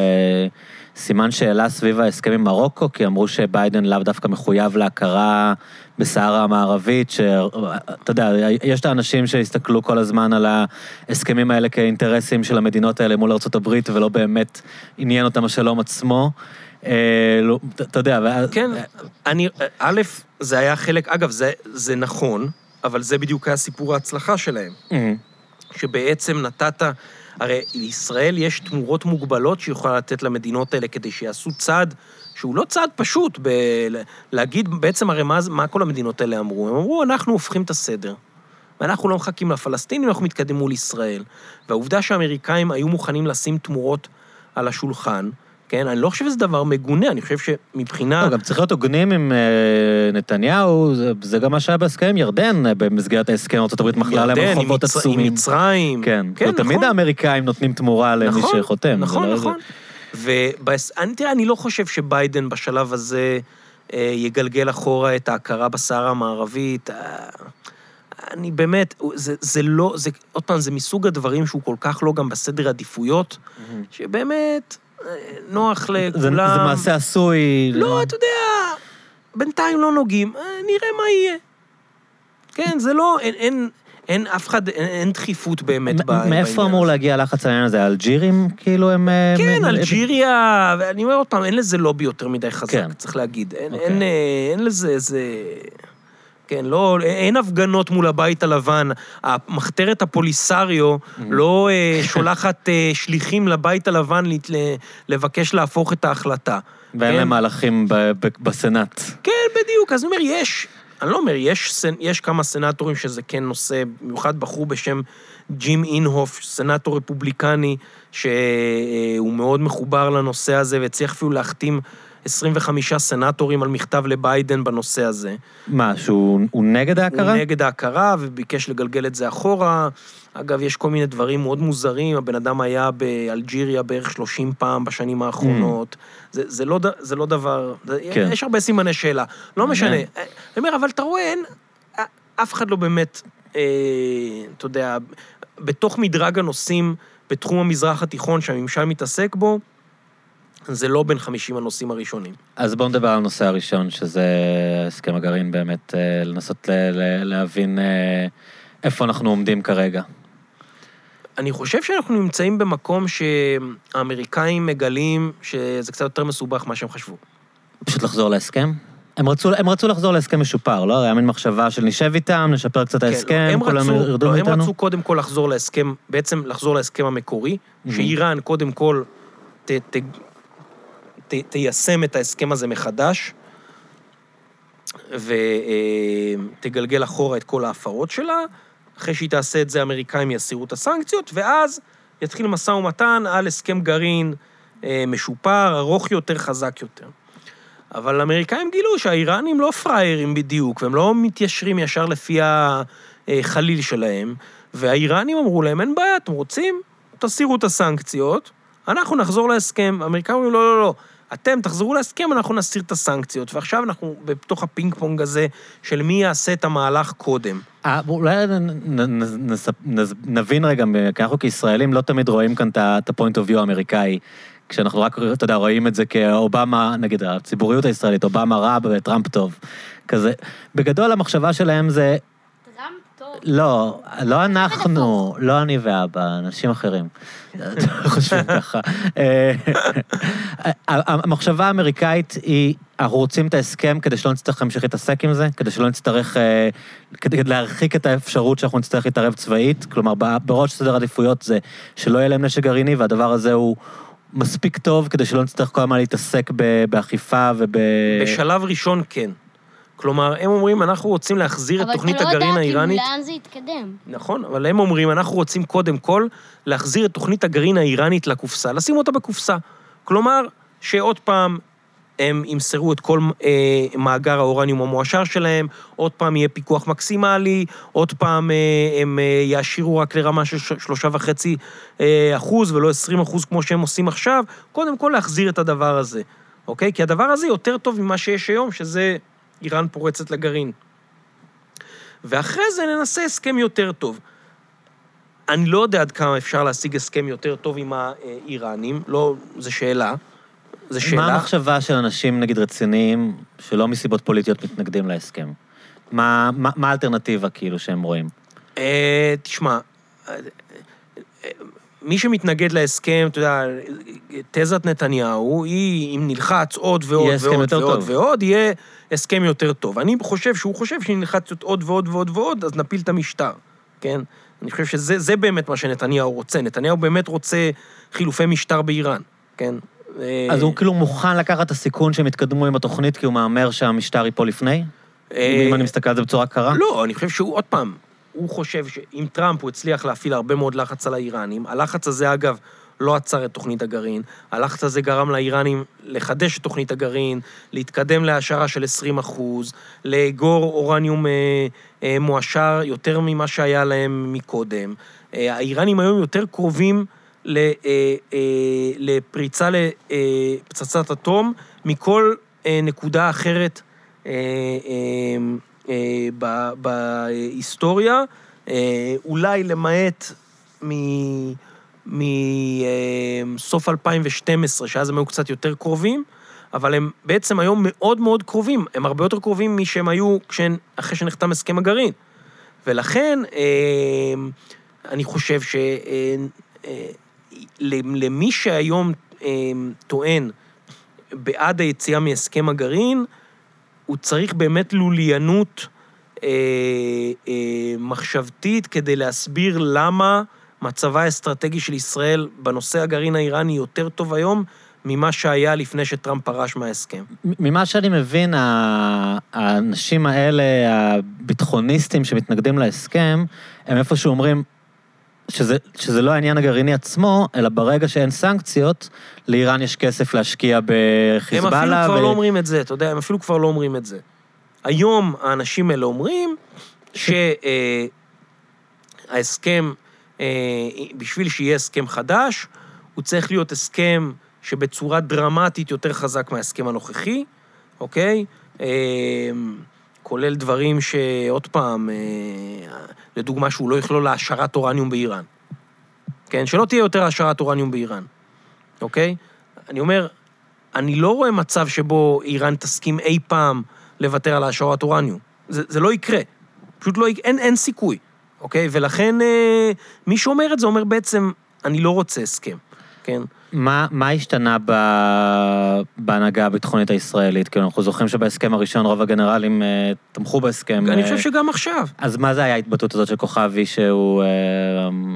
סימן שאלה סביב ההסכם עם מרוקו, כי אמרו שביידן לאו דווקא מחויב להכרה בסהרה המערבית, שאתה יודע, יש את האנשים שהסתכלו כל הזמן על ההסכמים האלה כאינטרסים של המדינות האלה מול ארה"ב, ולא באמת עניין אותם השלום עצמו. אה, לא, אתה יודע, ואז... כן, אני, א', זה היה חלק, אגב, זה, זה נכון, אבל זה בדיוק היה סיפור ההצלחה שלהם. אה, שבעצם נתת, הרי לישראל יש תמורות מוגבלות שהיא יכולה לתת למדינות האלה כדי שיעשו צעד שהוא לא צעד פשוט, ב- להגיד בעצם, הרי מה, מה כל המדינות האלה אמרו? הם אמרו, אנחנו הופכים את הסדר. ואנחנו לא מחכים לפלסטינים, אנחנו מתקדמים מול ישראל. והעובדה שהאמריקאים היו מוכנים לשים תמורות על השולחן, כן, אני לא חושב שזה דבר מגונה, אני חושב שמבחינה... לא, גם צריך להיות הוגנים עם אה, נתניהו, זה- זה גם מה שהיה בהסכם עם ירדן, אה, במסגרת ההסכם, ארה"ב מכלה להם ירדן, מצ- עצומים. עם מצרים. כן, כן, תמיד נכון. האמריקאים נותנים תמורה למי נכון, שחותם. נכון, לא- נכון. ואני, תראה, אני לא חושב שביידן בשלב הזה אה, יגלגל אחורה את ההכרה בסהרה המערבית. אה, אני באמת, זה, זה לא, זה, עוד פעם, זה מסוג הדברים שהוא כל כך לא גם בסדר עדיפויות, שבאמת אה, נוח זה לכולם. זה מעשה עשוי. לא, אתה יודע, בינתיים לא נוגעים, אה, נראה מה יהיה. כן, זה לא, אין, אין, אין אף אחד, אין, אין דחיפות באמת ב- בעניין מאיפה אמור. להגיע הלחץ על העניין הזה? האלג'ירים, כאילו, הם... אה, כן, אלג'יריה, ואני אומר עוד פעם, אין לזה לובי יותר מדי חזק, כן. צריך להגיד. אין, אוקיי. אין, אה, אין לזה איזה... כן, לא, אין הפגנות מול הבית הלבן. המחתרת הפוליסריו. לא אה, שולחת אה, שליחים לבית הלבן לבקש להפוך את ההחלטה. ואין כן? להם מהלכים בסנאט. כן, בדיוק. אז אני אומר, יש, אני לא אומר, יש, יש כמה סנטורים שזה כן נושא, במיוחד בחור בשם ג'ים אינהוף, סנטור רפובליקני, שהוא מאוד מחובר לנושא הזה, והצליח אפילו להחתים 25 סנטורים על מכתב לביידן בנושא הזה. מה, שהוא הוא נגד ההכרה? הוא נגד ההכרה וביקש לגלגל את זה אחורה. אגב, יש כל מיני דברים מאוד מוזרים, הבן אדם היה באלג'יריה בערך 30 פעם בשנים האחרונות. זה, זה, לא, זה לא דבר... כן. יש הרבה סימני שאלה. לא משנה. מעניין. אני אומר, אבל אתה רואה, אין... אף אחד לא באמת, אה, אתה יודע, בתוך מדרג הנושאים בתחום המזרח התיכון שהממשל מתעסק בו, זה לא בין 50 הנושאים הראשונים. אז בואו נדבר על הנושא הראשון, שזה הסכם הגרעין באמת, אה, לנסות להבין אה, איפה אנחנו עומדים כרגע. אני חושב שאנחנו נמצאים במקום שהאמריקאים מגלים שזה קצת יותר מסובך ממה שהם חשבו. פשוט לחזור להסכם? הם רצו, הם רצו לחזור להסכם משופר, לא? היה מין מחשבה של נשב איתם, נשפר קצת את כן, ההסכם, הם כולם ירדו לא, הם מאיתנו. רצו קודם כל לחזור להסכם, בעצם לחזור להסכם המקורי, שאיראן קודם כל ת, ת, ת, תיישם את ההסכם הזה מחדש, ותגלגל אחורה את כל ההפרות שלה. אחרי שהיא תעשה את זה, האמריקאים יסירו את הסנקציות, ואז יתחיל משא ומתן על הסכם גרעין אה, משופר, ארוך יותר, חזק יותר. אבל האמריקאים גילו שהאיראנים לא פראיירים בדיוק, והם לא מתיישרים ישר לפי החליל שלהם, והאיראנים אמרו להם, אין בעיה, אתם רוצים? תסירו את הסנקציות, אנחנו נחזור להסכם. האמריקאים אומרים, לא, לא, לא, אתם תחזרו להסכם, אנחנו נסיר את הסנקציות. ועכשיו אנחנו בתוך הפינג פונג הזה של מי יעשה את המהלך קודם. אה, אולי נבין רגע, כי אנחנו כישראלים לא תמיד רואים כאן את ה-point of view האמריקאי. כשאנחנו רק, אתה יודע, רואים את זה כאובמה, נגיד, הציבוריות הישראלית, אובמה רע וטראמפ טוב. כזה. בגדול המחשבה שלהם זה. לא, לא אנחנו, לא אני ואבא, אנשים אחרים. ככה. אה, המחשבה האמריקאית היא, אנחנו רוצים את ההסכם כדי שלא נצטרך להמשיך להתעסק עם זה, כדי שלא נצטרך, אה, כדי להרחיק את האפשרות שאנחנו נצטרך להתערב צבאית. כלומר, בראש סדר עדיפויות זה שלא יהיה להם נשק גרעיני, והדבר הזה הוא מספיק טוב כדי שלא נצטרך כל הזמן להתעסק באכיפה וב... בשלב ראשון, כן. כלומר, הם אומרים, אנחנו רוצים להחזיר את תוכנית הגרעין האיראנית. אבל אתה לא יודע כאילו לאן זה יתקדם. נכון, אבל הם אומרים, אנחנו רוצים קודם כל להחזיר את תוכנית הגרעין האיראנית לקופסה, לשים אותה בקופסה. כלומר, שעוד פעם הם ימסרו את כל אה, מאגר האורניום המועשר שלהם, עוד פעם יהיה פיקוח מקסימלי, עוד פעם אה, הם אה, יעשירו רק לרמה של שלושה וחצי אה, אחוז ולא עשרים אחוז כמו שהם עושים עכשיו, קודם כל להחזיר את הדבר הזה, אוקיי? כי הדבר הזה יותר טוב ממה שיש היום, שזה איראן פורצת לגרעין. ואחרי זה ננסה הסכם יותר טוב. אני לא יודע עד כמה אפשר להשיג הסכם יותר טוב עם האיראנים, לא, זו שאלה. זו שאלה. מה המחשבה של אנשים, נגיד, רציניים, שלא מסיבות פוליטיות מתנגדים להסכם? מה, מה, מה האלטרנטיבה, כאילו, שהם רואים? אה, תשמע, אה, אה, מי שמתנגד להסכם, אתה יודע, תזת נתניהו, היא, אם נלחץ עוד ועוד ועוד ועוד טוב. ועוד, יהיה הסכם יותר טוב. אני חושב שהוא חושב שאם נלחץ עוד ועוד ועוד ועוד, אז נפיל את המשטר, כן? אני חושב שזה זה באמת מה שנתניהו רוצה. נתניהו באמת רוצה חילופי משטר באיראן, כן? אה, אז הוא כאילו מוכן לקחת את הסיכון שהם יתקדמו עם התוכנית, כי הוא מהמר שהמשטר ייפול לפני? אה, אם אני מסתכל על זה בצורה קרה? לא, אני חושב שהוא, עוד פעם, הוא חושב שעם טראמפ הוא הצליח להפעיל הרבה מאוד לחץ על האיראנים. הלחץ הזה, אגב, לא עצר את תוכנית הגרעין. הלחץ הזה גרם לאיראנים לחדש את תוכנית הגרעין, להתקדם להעשרה של 20 אחוז, לאגור אורניום אה, אה, מועשר יותר ממה שהיה להם מקודם. אה, האיראנים היום יותר קרובים ל, אה, אה, לפריצה לפצצת אטום מכל אה, נקודה אחרת אה, אה, אה, ב- בהיסטוריה, אה, אולי למעט מ- מסוף 2012, שאז הם היו קצת יותר קרובים, אבל הם בעצם היום מאוד מאוד קרובים, הם הרבה יותר קרובים משהם היו כשהם, אחרי שנחתם הסכם הגרעין. ולכן, אה, אני חושב שלמי שהיום אה, טוען בעד היציאה מהסכם הגרעין, הוא צריך באמת לוליינות אה, אה, מחשבתית כדי להסביר למה מצבה האסטרטגי של ישראל בנושא הגרעין האיראני יותר טוב היום ממה שהיה לפני שטראמפ פרש מההסכם. ממה שאני מבין, האנשים האלה, הביטחוניסטים שמתנגדים להסכם, הם איפשהו אומרים שזה, שזה לא העניין הגרעיני עצמו, אלא ברגע שאין סנקציות, לאיראן יש כסף להשקיע הם בחיזבאללה. אפילו כבר ו- לא אומרים את זה, אתה יודע, הם אפילו כבר לא אומרים את זה. היום האנשים האלה אומרים שההסכם, בשביל שיהיה הסכם חדש, הוא צריך להיות הסכם שבצורה דרמטית יותר חזק מההסכם הנוכחי, אוקיי? כולל דברים שעוד פעם, אה, לדוגמה, שהוא לא יכלול העשרת אורניום באיראן. כן? שלא תהיה יותר העשרת אורניום באיראן, אוקיי? אני אומר, אני לא רואה מצב שבו איראן תסכים אי פעם לוותר על העשרת אורניום. זה, זה לא יקרה. פשוט לא יקרה, אין, אין סיכוי, אוקיי? ולכן אה, מי שאומר את זה אומר בעצם, אני לא רוצה הסכם, כן? מה, מה השתנה ב... בהנהגה הביטחונית הישראלית? כאילו, אנחנו זוכרים שבהסכם הראשון רוב הגנרלים אה, תמכו בהסכם. אני אה, חושב שגם עכשיו. אז מה זה היה ההתבטאות הזאת של כוכבי, שהוא... אה,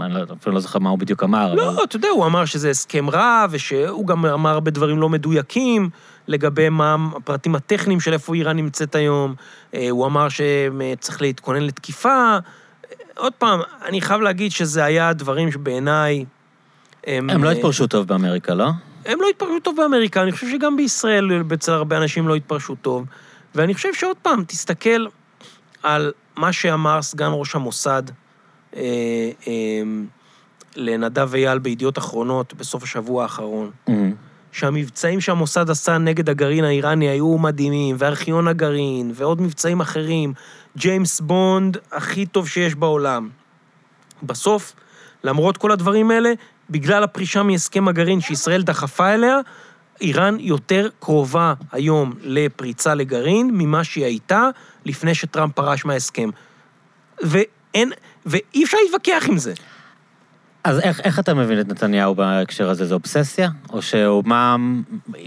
אני לא- אפילו לא זוכר מה הוא בדיוק אמר. אבל... לא, אתה יודע, הוא אמר שזה הסכם רע, ושהוא גם אמר הרבה דברים לא מדויקים לגבי מה הפרטים הטכניים של איפה איראן נמצאת היום. אה, הוא אמר שצריך להתכונן לתקיפה. עוד פעם, אני חייב להגיד שזה היה דברים שבעיניי... הם לא אה, התפרשו טוב באמריקה, לא? הם לא התפרשו טוב באמריקה, אני חושב שגם בישראל אצל הרבה אנשים לא התפרשו טוב. ואני חושב שעוד פעם, תסתכל על מה שאמר סגן ראש המוסד אה, אה, לנדב אייל בידיעות אחרונות בסוף השבוע האחרון. מהמם. שהמבצעים שהמוסד עשה נגד הגרעין האיראני היו מדהימים, וארכיון הגרעין, ועוד מבצעים אחרים. ג'יימס בונד הכי טוב שיש בעולם. בסוף, למרות כל הדברים האלה, בגלל הפרישה מהסכם הגרעין שישראל דחפה אליה, איראן יותר קרובה היום לפריצה לגרעין ממה שהיא הייתה לפני שטראמפ פרש מההסכם. ואין, ואי אפשר להתווכח עם זה. אז איך, איך אתה מבין את נתניהו בהקשר הזה? זו אובססיה? או שהוא מה...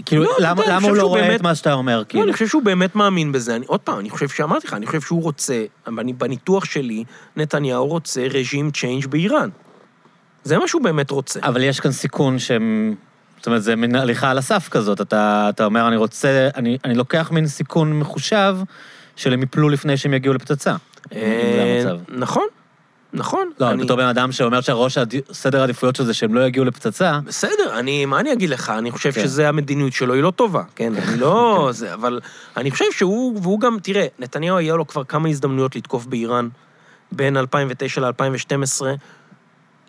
כאילו, לא, למה, יודע, למה הוא לא רואה באמת- את מה שאתה אומר? לא, כאילו? אני חושב שהוא באמת מאמין בזה. אני, עוד פעם, אני חושב שאמרתי לך, אני חושב שהוא רוצה, אני- בניתוח שלי, נתניהו רוצה רג'ים צ'יינג' באיראן. זה מה שהוא באמת רוצה. אבל יש כאן סיכון שהם... זאת אומרת, זה מין הליכה על הסף כזאת. אתה, אתה אומר, אני רוצה... אני, אני לוקח מין סיכון מחושב של הם יפלו לפני שהם יגיעו לפצצה. אה. נכון, נכון. לא, אני- בתור בן אדם שאומר שהראש סדר העדיפויות של זה שהם לא יגיעו לפצצה, בסדר, אני, מה אני אגיד לך? אני חושב כן. שזה המדיניות שלו, היא לא טובה, כן? אני לא... זה, אבל אני חושב שהוא, והוא גם, תראה, נתניהו היה לו כבר כמה הזדמנויות לתקוף באיראן בין 2009 ל-2012,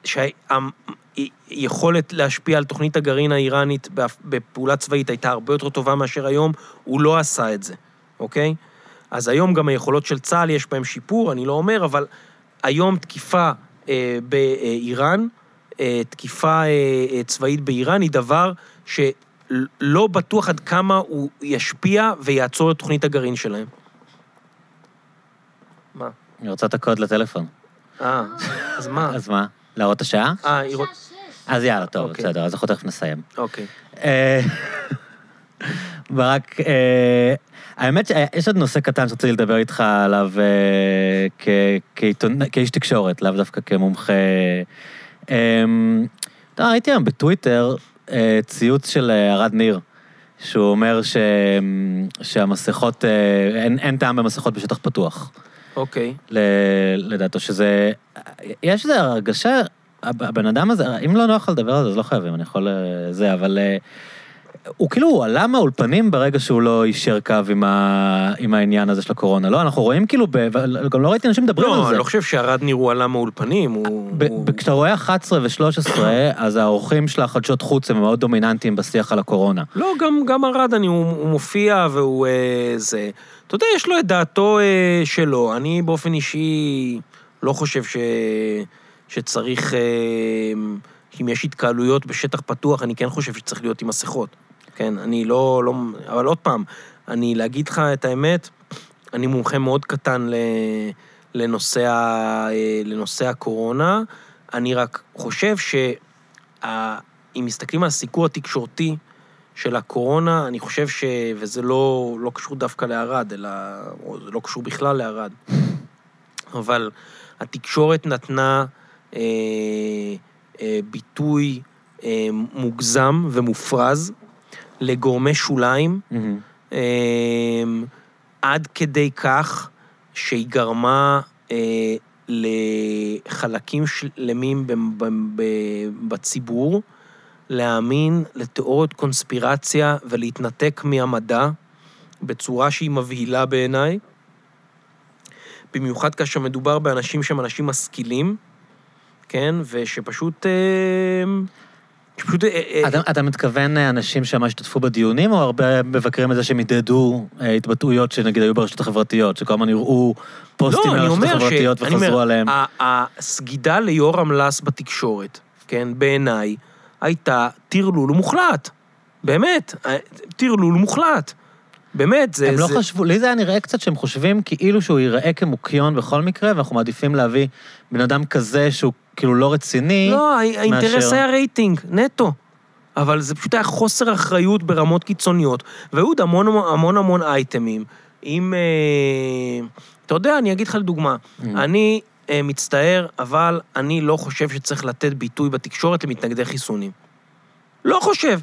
שהיכולת להשפיע על תוכנית הגרעין האיראנית בפעולה צבאית הייתה הרבה יותר טובה מאשר היום, הוא לא עשה את זה, אוקיי? אז היום גם היכולות של צה"ל יש בהן שיפור, אני לא אומר, אבל היום תקיפה אה, באיראן, אה, תקיפה אה, אה, צבאית באיראן היא דבר שלא בטוח עד כמה הוא ישפיע ויעצור את תוכנית הגרעין שלהם. מה? אני רוצה את הקוד לטלפון. אה, אז מה? אז מה? להראות את השעה? אה, היא רוצ- אז יאללה, טוב, אוקיי. בסדר, אז אנחנו תכף נסיים. אוקיי. אה, ברק, אה, האמת שיש עוד נושא קטן שרציתי לדבר איתך עליו אה, כאיש תקשורת, לאו דווקא כמומחה. אתה יודע, ראיתי היום בטוויטר ציוץ של ארד ניר, שהוא אומר ש- שהמסכות, אין אין טעם במסכות בשטח פתוח. אוקיי. ל- לדעתו, שזה... יש איזו הרגשה, הב- הבן אדם הזה, אם לא נוח לדבר על זה, אז לא חייבים, אני יכול... אה, זה, אבל... אה, הוא כאילו, הוא עלה מהאולפנים ברגע שהוא לא יישר קו עם, ה... עם העניין הזה של הקורונה, לא? אנחנו רואים כאילו, ב... גם לא ראיתי אנשים מדברים על לא, זה. אני לא חושב שערד ניר הוא עלה מהאולפנים, הוא... ב- הוא- כשאתה רואה 11 ו-13, אז האורחים של החדשות חוץ הם מאוד דומיננטיים בשיח על הקורונה. לא, גם, גם ארד, אני, הוא, הוא מופיע והוא אה, זה. אתה יודע, יש לו את דעתו אה, שלו. אני באופן אישי לא חושב ש, שצריך, אה, אם יש התקהלויות בשטח פתוח, אני כן חושב שצריך להיות עם מסכות. כן, אני לא, לא... אבל עוד פעם, אני, להגיד לך את האמת, אני מומחה מאוד קטן ל, לנושא, ה, אה, לנושא הקורונה. אני רק חושב שאם מסתכלים על הסיקור התקשורתי של הקורונה, אני חושב ש... וזה לא, לא קשור דווקא לערד, אלא... או זה לא קשור בכלל לערד. אבל התקשורת נתנה אה, אה, ביטוי אה, מוגזם ומופרז לגורמי שוליים, מהמם. אמ, עד כדי כך שהיא גרמה אה, לחלקים שלמים ב- ב- ב- בציבור להאמין לתיאוריות קונספירציה ולהתנתק מהמדע בצורה שהיא מבהילה בעיניי, במיוחד כאשר מדובר באנשים שהם אנשים משכילים, כן, ושפשוט... אה, שפשוט... אה, אה, אתה, אתה מתכוון אנשים שממש השתתפו בדיונים, או הרבה מבקרים את זה שהם הדהדו אה, התבטאויות שנגיד היו ברשתות החברתיות, שכל הזמן יראו פוסטים לא, אומר החברתיות ש- אני וחזרו אומר, עליהם? הסגידה ליורם לס בתקשורת, כן, בעיניי, הייתה טרלול מוחלט. באמת, אה, טרלול מוחלט. באמת, זה... הם לא זה... חשבו, לי זה היה נראה קצת שהם חושבים כאילו שהוא ייראה כמוקיון בכל מקרה, ואנחנו מעדיפים להביא בן אדם כזה שהוא כאילו לא רציני. לא, האינטרס מאשר- היה רייטינג, נטו. אבל זה פשוט היה חוסר אחריות ברמות קיצוניות, והיו עוד המון המון המון אייטמים. אם... אה, אתה יודע, אני אגיד לך לדוגמה, Mm. אני מצטער, אבל אני לא חושב שצריך לתת ביטוי בתקשורת למתנגדי חיסונים. לא חושב.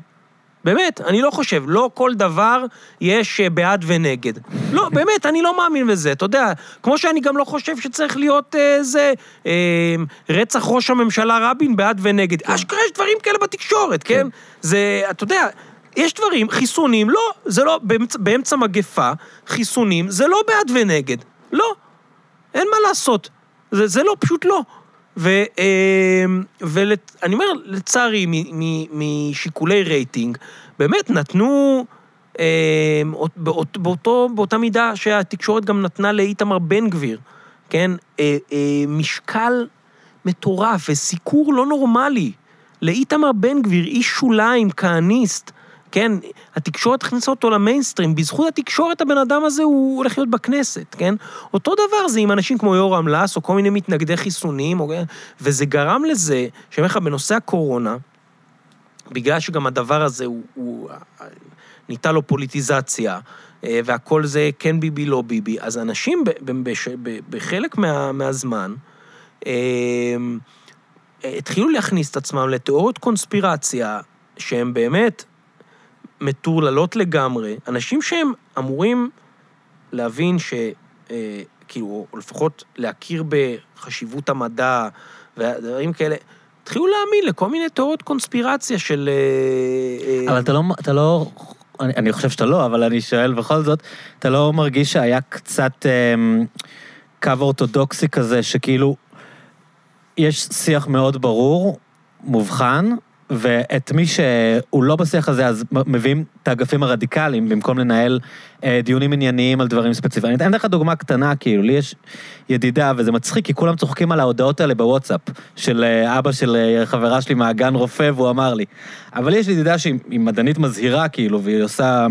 באמת, אני לא חושב. לא כל דבר יש אה, בעד ונגד. לא, באמת, אני לא מאמין בזה. אתה יודע, כמו שאני גם לא חושב שצריך להיות איזה אה, רצח ראש הממשלה רבין בעד ונגד. אשכרה יש דברים כאלה בתקשורת, כן? זה, אתה יודע, יש דברים, חיסונים, לא, זה לא, באמצע, באמצע מגפה, חיסונים, זה לא בעד ונגד. לא. אין מה לעשות. זה, זה לא, פשוט לא. ואני אומר, לצערי, משיקולי רייטינג, באמת נתנו, אה, באות, באותו, באותה מידה שהתקשורת גם נתנה לאיתמר בן גביר, כן? אה, אה, משקל מטורף וסיקור לא נורמלי. לאיתמר בן גביר, איש שוליים, כהניסט, כן? התקשורת הכניסה אותו למיינסטרים, בזכות התקשורת הבן אדם הזה הוא הולך להיות בכנסת, כן? אותו דבר זה עם אנשים כמו יורם לס, או כל מיני מתנגדי חיסונים, או... וזה גרם לזה, שאני אומר לך, בנושא הקורונה, בגלל שגם הדבר הזה הוא, הוא ניתה לו פוליטיזציה, אה, והכל זה כן ביבי, לא ביבי, אז אנשים בחלק מה, מהזמן, אה, התחילו להכניס את עצמם לתיאוריות קונספירציה, שהן באמת מטורללות לגמרי, אנשים שהם אמורים להבין ש... אה, כאילו, או לפחות להכיר בחשיבות המדע ודברים כאלה, התחילו להאמין לכל מיני תיאוריות קונספירציה של... אה, אבל אתה לא, אתה לא, אני, אני חושב שאתה לא, אבל אני שואל בכל זאת, אתה לא מרגיש שהיה קצת אה, קו אורתודוקסי כזה, שכאילו, יש שיח מאוד ברור, מובחן, ואת מי שהוא לא בשיח הזה, אז מביאים את האגפים הרדיקליים, במקום לנהל אה, דיונים ענייניים על דברים ספציפיים. אני אתן לך דוגמה קטנה, כאילו, לי יש ידידה, וזה מצחיק, כי כולם צוחקים על ההודעות האלה בוואטסאפ, של אה, אבא של אה, חברה שלי מהגן רופא, והוא אמר לי. אבל יש לי ידידה שהיא מדענית מזהירה, כאילו, והיא עושה...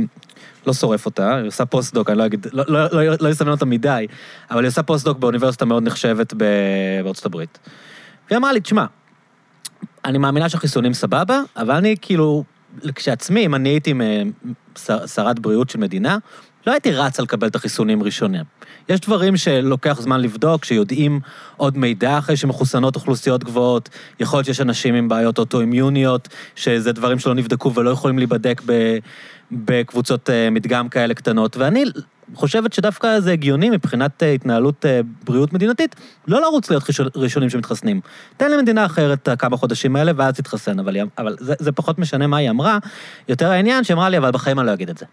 לא שורף אותה, היא עושה post-doc, אני לא אגיד, לא, לא, לא, לא אסמן אותה מדי, אבל היא עושה post-doc באוניברסיטה מאוד נחשבת בארצות הברית. והיא אמרה לי, תשמע, אני מאמינה שהחיסונים סבבה, אבל אני כאילו, כשעצמי, אם אני הייתי שרת בריאות של מדינה, לא הייתי רץ על לקבל את החיסונים ראשונים. יש דברים שלוקח זמן לבדוק, שיודעים עוד מידע אחרי שמחוסנות אוכלוסיות גבוהות, יכול להיות שיש אנשים עם בעיות אוטואימיוניות, שזה דברים שלא נבדקו ולא יכולים להיבדק בקבוצות מדגם כאלה קטנות, ואני חושבת שדווקא זה הגיוני מבחינת התנהלות בריאות מדינתית, לא לרוץ להיות ראשונים שמתחסנים. תן למדינה אחרת כמה חודשים האלה ואז תתחסן, אבל, אבל זה, זה פחות משנה מה היא אמרה, יותר העניין שאמרה לי, אבל בחיים אני לא אגיד את זה.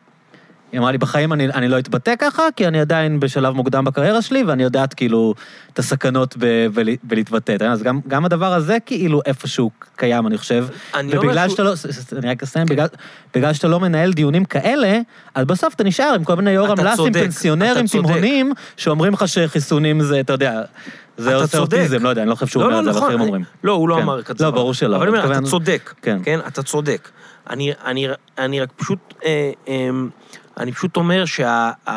היא אמרה לי, בחיים אני, אני לא אתבטא ככה, כי אני עדיין בשלב מוקדם בקריירה שלי, ואני יודעת כאילו את הסכנות ב, ב, בלהתבטא. אז גם, גם הדבר הזה כאילו איפשהו קיים, אני חושב. אני ובגלל שאתה לא, אני רק אסיים, בגלל, בגלל שאתה לא מנהל דיונים כאלה, אז בסוף אתה נשאר עם כל מיני יורם לסים, פנסיונרים, תימהונים, שאומרים לך שחיסונים זה, אתה יודע... זה עושה אוטיזם, לא יודע, אני לא חושב שהוא אומר את זה, אבל אחרים אומרים. לא, הוא לא אמר כזה. לא, ברור שלא. אבל אני אומר, אתה צודק, כן, אתה צודק. אני רק פשוט... אני פשוט אומר שה... ה,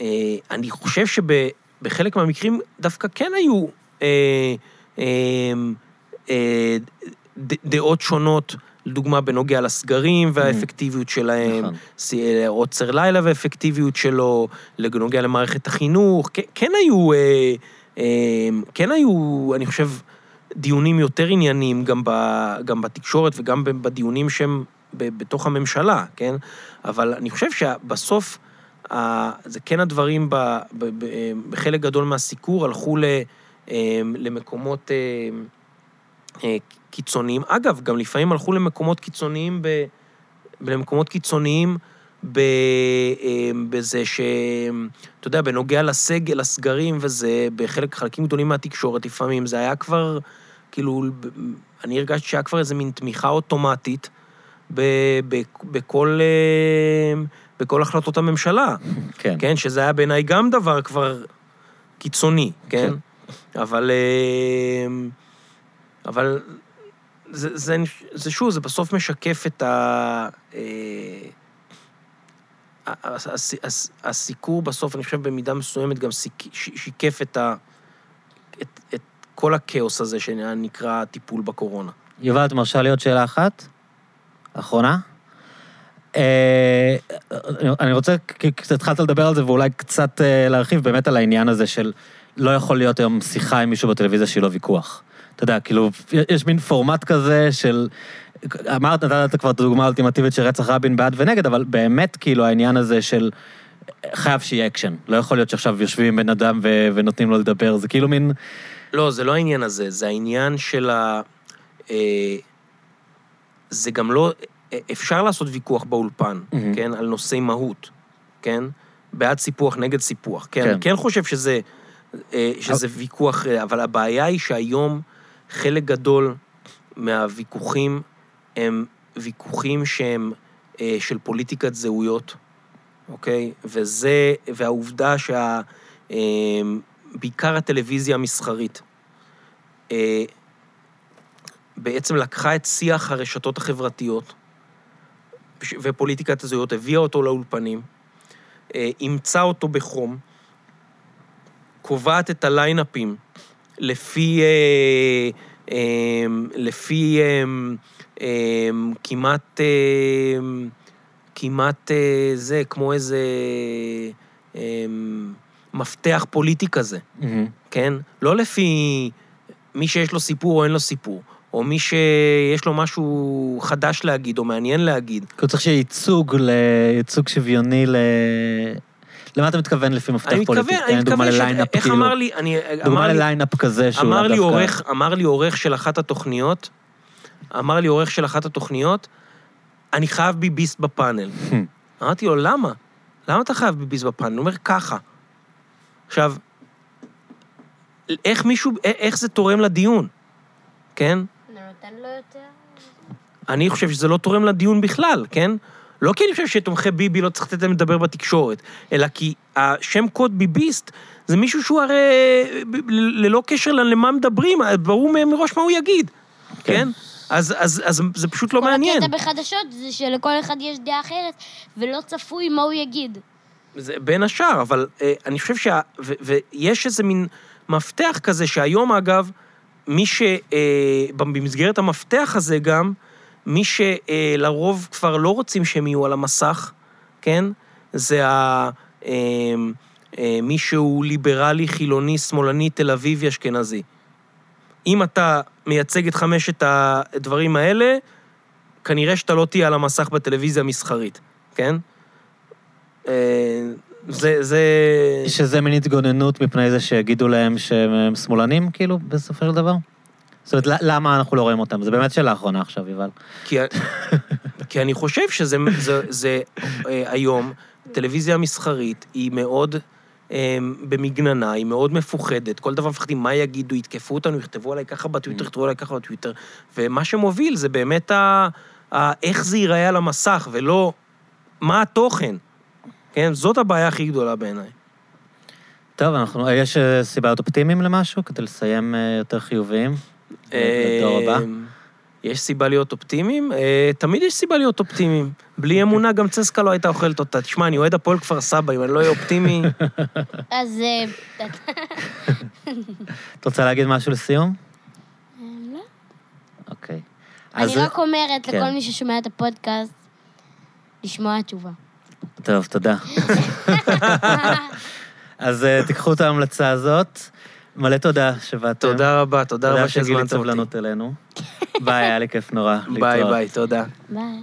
אה, אני חושב שבחלק מהמקרים דווקא כן היו אה, אה, אה, ד, דעות שונות, לדוגמה בנוגע לסגרים והאפקטיביות שלהם, נכון. עוצר לילה והאפקטיביות שלו, בנוגע למערכת החינוך, כן, כן היו, אה, אה, כן היו, אני חושב, דיונים יותר ענייניים גם, ב, גם בתקשורת וגם בדיונים שהם בתוך הממשלה, כן? אבל אני חושב שבסוף, זה כן הדברים בחלק גדול מהסיקור הלכו למקומות קיצוניים. אגב, גם לפעמים הלכו למקומות קיצוניים, למקומות קיצוניים בזה ש... אתה יודע, בנוגע לסגל, לסגרים וזה, בחלק, חלקים גדולים מהתקשורת לפעמים, זה היה כבר, כאילו, אני הרגשתי שהיה כבר איזה מין תמיכה אוטומטית. בכל, בכל החלטות הממשלה. כן. כן, שזה היה בעיניי גם דבר כבר קיצוני, כן? כן. אבל... אבל זה, זה, זה שוב, זה בסוף משקף את ה... הסיקור בסוף, אני חושב, במידה מסוימת גם שיקף את, ה, את, את כל הכאוס הזה שנקרא טיפול בקורונה. יובל, את מרשה לי עוד שאלה אחת? אחרונה? אה, אני רוצה, כי התחלת לדבר על זה, ואולי קצת אה, להרחיב באמת על העניין הזה של לא יכול להיות היום שיחה עם מישהו בטלוויזיה שהיא לא ויכוח. אתה יודע, כאילו, יש מין פורמט כזה של... אמרת, נתת כבר את הדוגמה האולטימטיבית של רצח רבין בעד ונגד, אבל באמת, כאילו, העניין הזה של... חייב שיהיה אקשן. לא יכול להיות שעכשיו יושבים עם בן אדם ו... ונותנים לו לדבר, זה כאילו מין... לא, זה לא העניין הזה, זה העניין של ה... זה גם לא... אפשר לעשות ויכוח באולפן, mm-hmm. כן? על נושאי מהות, כן? בעד סיפוח, נגד סיפוח, כן? כן. אני כן חושב שזה, אה, שזה אבל... ויכוח, אה, אבל הבעיה היא שהיום חלק גדול מהוויכוחים הם ויכוחים שהם אה, של פוליטיקת זהויות, אוקיי? וזה, והעובדה שה... בעיקר הטלוויזיה המסחרית, בעצם לקחה את שיח הרשתות החברתיות ופוליטיקת הזהויות, הביאה אותו לאולפנים, אה, אימצה אותו בחום, קובעת את הליינאפים לפי, אה, אה, לפי כמעט, כמעט זה, כמו איזה מפתח פוליטי כזה, mm-hmm. כן? לא לפי מי שיש לו סיפור או אין לו סיפור. או מי שיש לו משהו חדש להגיד, או מעניין להגיד. כי הוא צריך שיהיה ייצוג, ייצוג שוויוני ל... למה אתה מתכוון לפי מפתח פוליטי? אני מתכוון, אני מתכוון ש... איך כאילו, אמר לי, אני... דוגמה לליינאפ כזה שהוא אמר לי עורך, אמר לי עורך של אחת התוכניות, אמר לי עורך של אחת התוכניות, אני חייב ביביסט בפאנל. אמרתי לו, למה? למה אתה חייב ביביסט בפאנל? הוא אומר, ככה. עכשיו, איך מישהו, איך זה תורם לדיון, כן? אני חושב שזה לא תורם לדיון בכלל, כן? לא כי אני חושב שתומכי ביבי לא צריך לתת להם לדבר בתקשורת, אלא כי השם קוד ביביסט זה מישהו שהוא הרי ללא קשר למה מדברים, ברור מראש מה הוא יגיד, כן? כן? אז, אז, אז זה פשוט לא מעניין. כל הקטע בחדשות זה שלכל אחד יש דעה אחרת, ולא צפוי מה הוא יגיד. זה בין השאר, אבל אה, אני חושב שה... ו, ויש איזה מין מפתח כזה שהיום, אגב, מי ש... אה, המפתח הזה גם, מי שלרוב כבר לא רוצים שהם יהיו על המסך, כן? זה ה... אה, אה, מי שהוא ליברלי, חילוני, שמאלני, תל אביבי, אשכנזי. אם אתה מייצג את חמשת הדברים האלה, כנראה שאתה לא תהיה על המסך בטלוויזיה המסחרית, כן? זה, זה... שזה מין התגוננות מפני זה שיגידו להם שהם שמאלנים, כאילו, בסופו של דבר? זאת אומרת, למה אנחנו לא רואים אותם? זה באמת שאלה אחרונה עכשיו, יובל. כי, כי אני חושב שזה זה, זה, אה, היום, טלוויזיה מסחרית היא מאוד אה, במגננה, היא מאוד מפוחדת, כל דבר מפחדים, מה יגידו, יתקפו אותנו, יכתבו עליי ככה בטוויטר, יכתבו עליי ככה בטוויטר, ומה שמוביל זה באמת ה, ה, איך זה ייראה על המסך, ולא מה התוכן. כן? זאת הבעיה הכי גדולה בעיניי. טוב, אנחנו, יש אה, סיבות אופטימיים למשהו כדי לסיים אה, יותר חיוביים? לדור הבא? יש סיבה להיות אופטימיים? אה, תמיד יש סיבה להיות אופטימיים. בלי אמונה גם צסקה לא הייתה אוכלת אותה. תשמע, אני אוהד הפועל כפר סבא, אם אני לא אהיה אופטימי... אז... את רוצה להגיד משהו לסיום? לא. אוקיי. אני רק אומרת לכל כן. מי ששומע את הפודקאסט, לשמוע תשובה. טוב, תודה. אז תיקחו את ההמלצה הזאת. מלא תודה שבאתם. תודה רבה, תודה רבה שהזמנת אותי. תודה שגילית סבלנות אלינו. ביי, היה לי כיף נורא. ביי, ביי, תודה. ביי.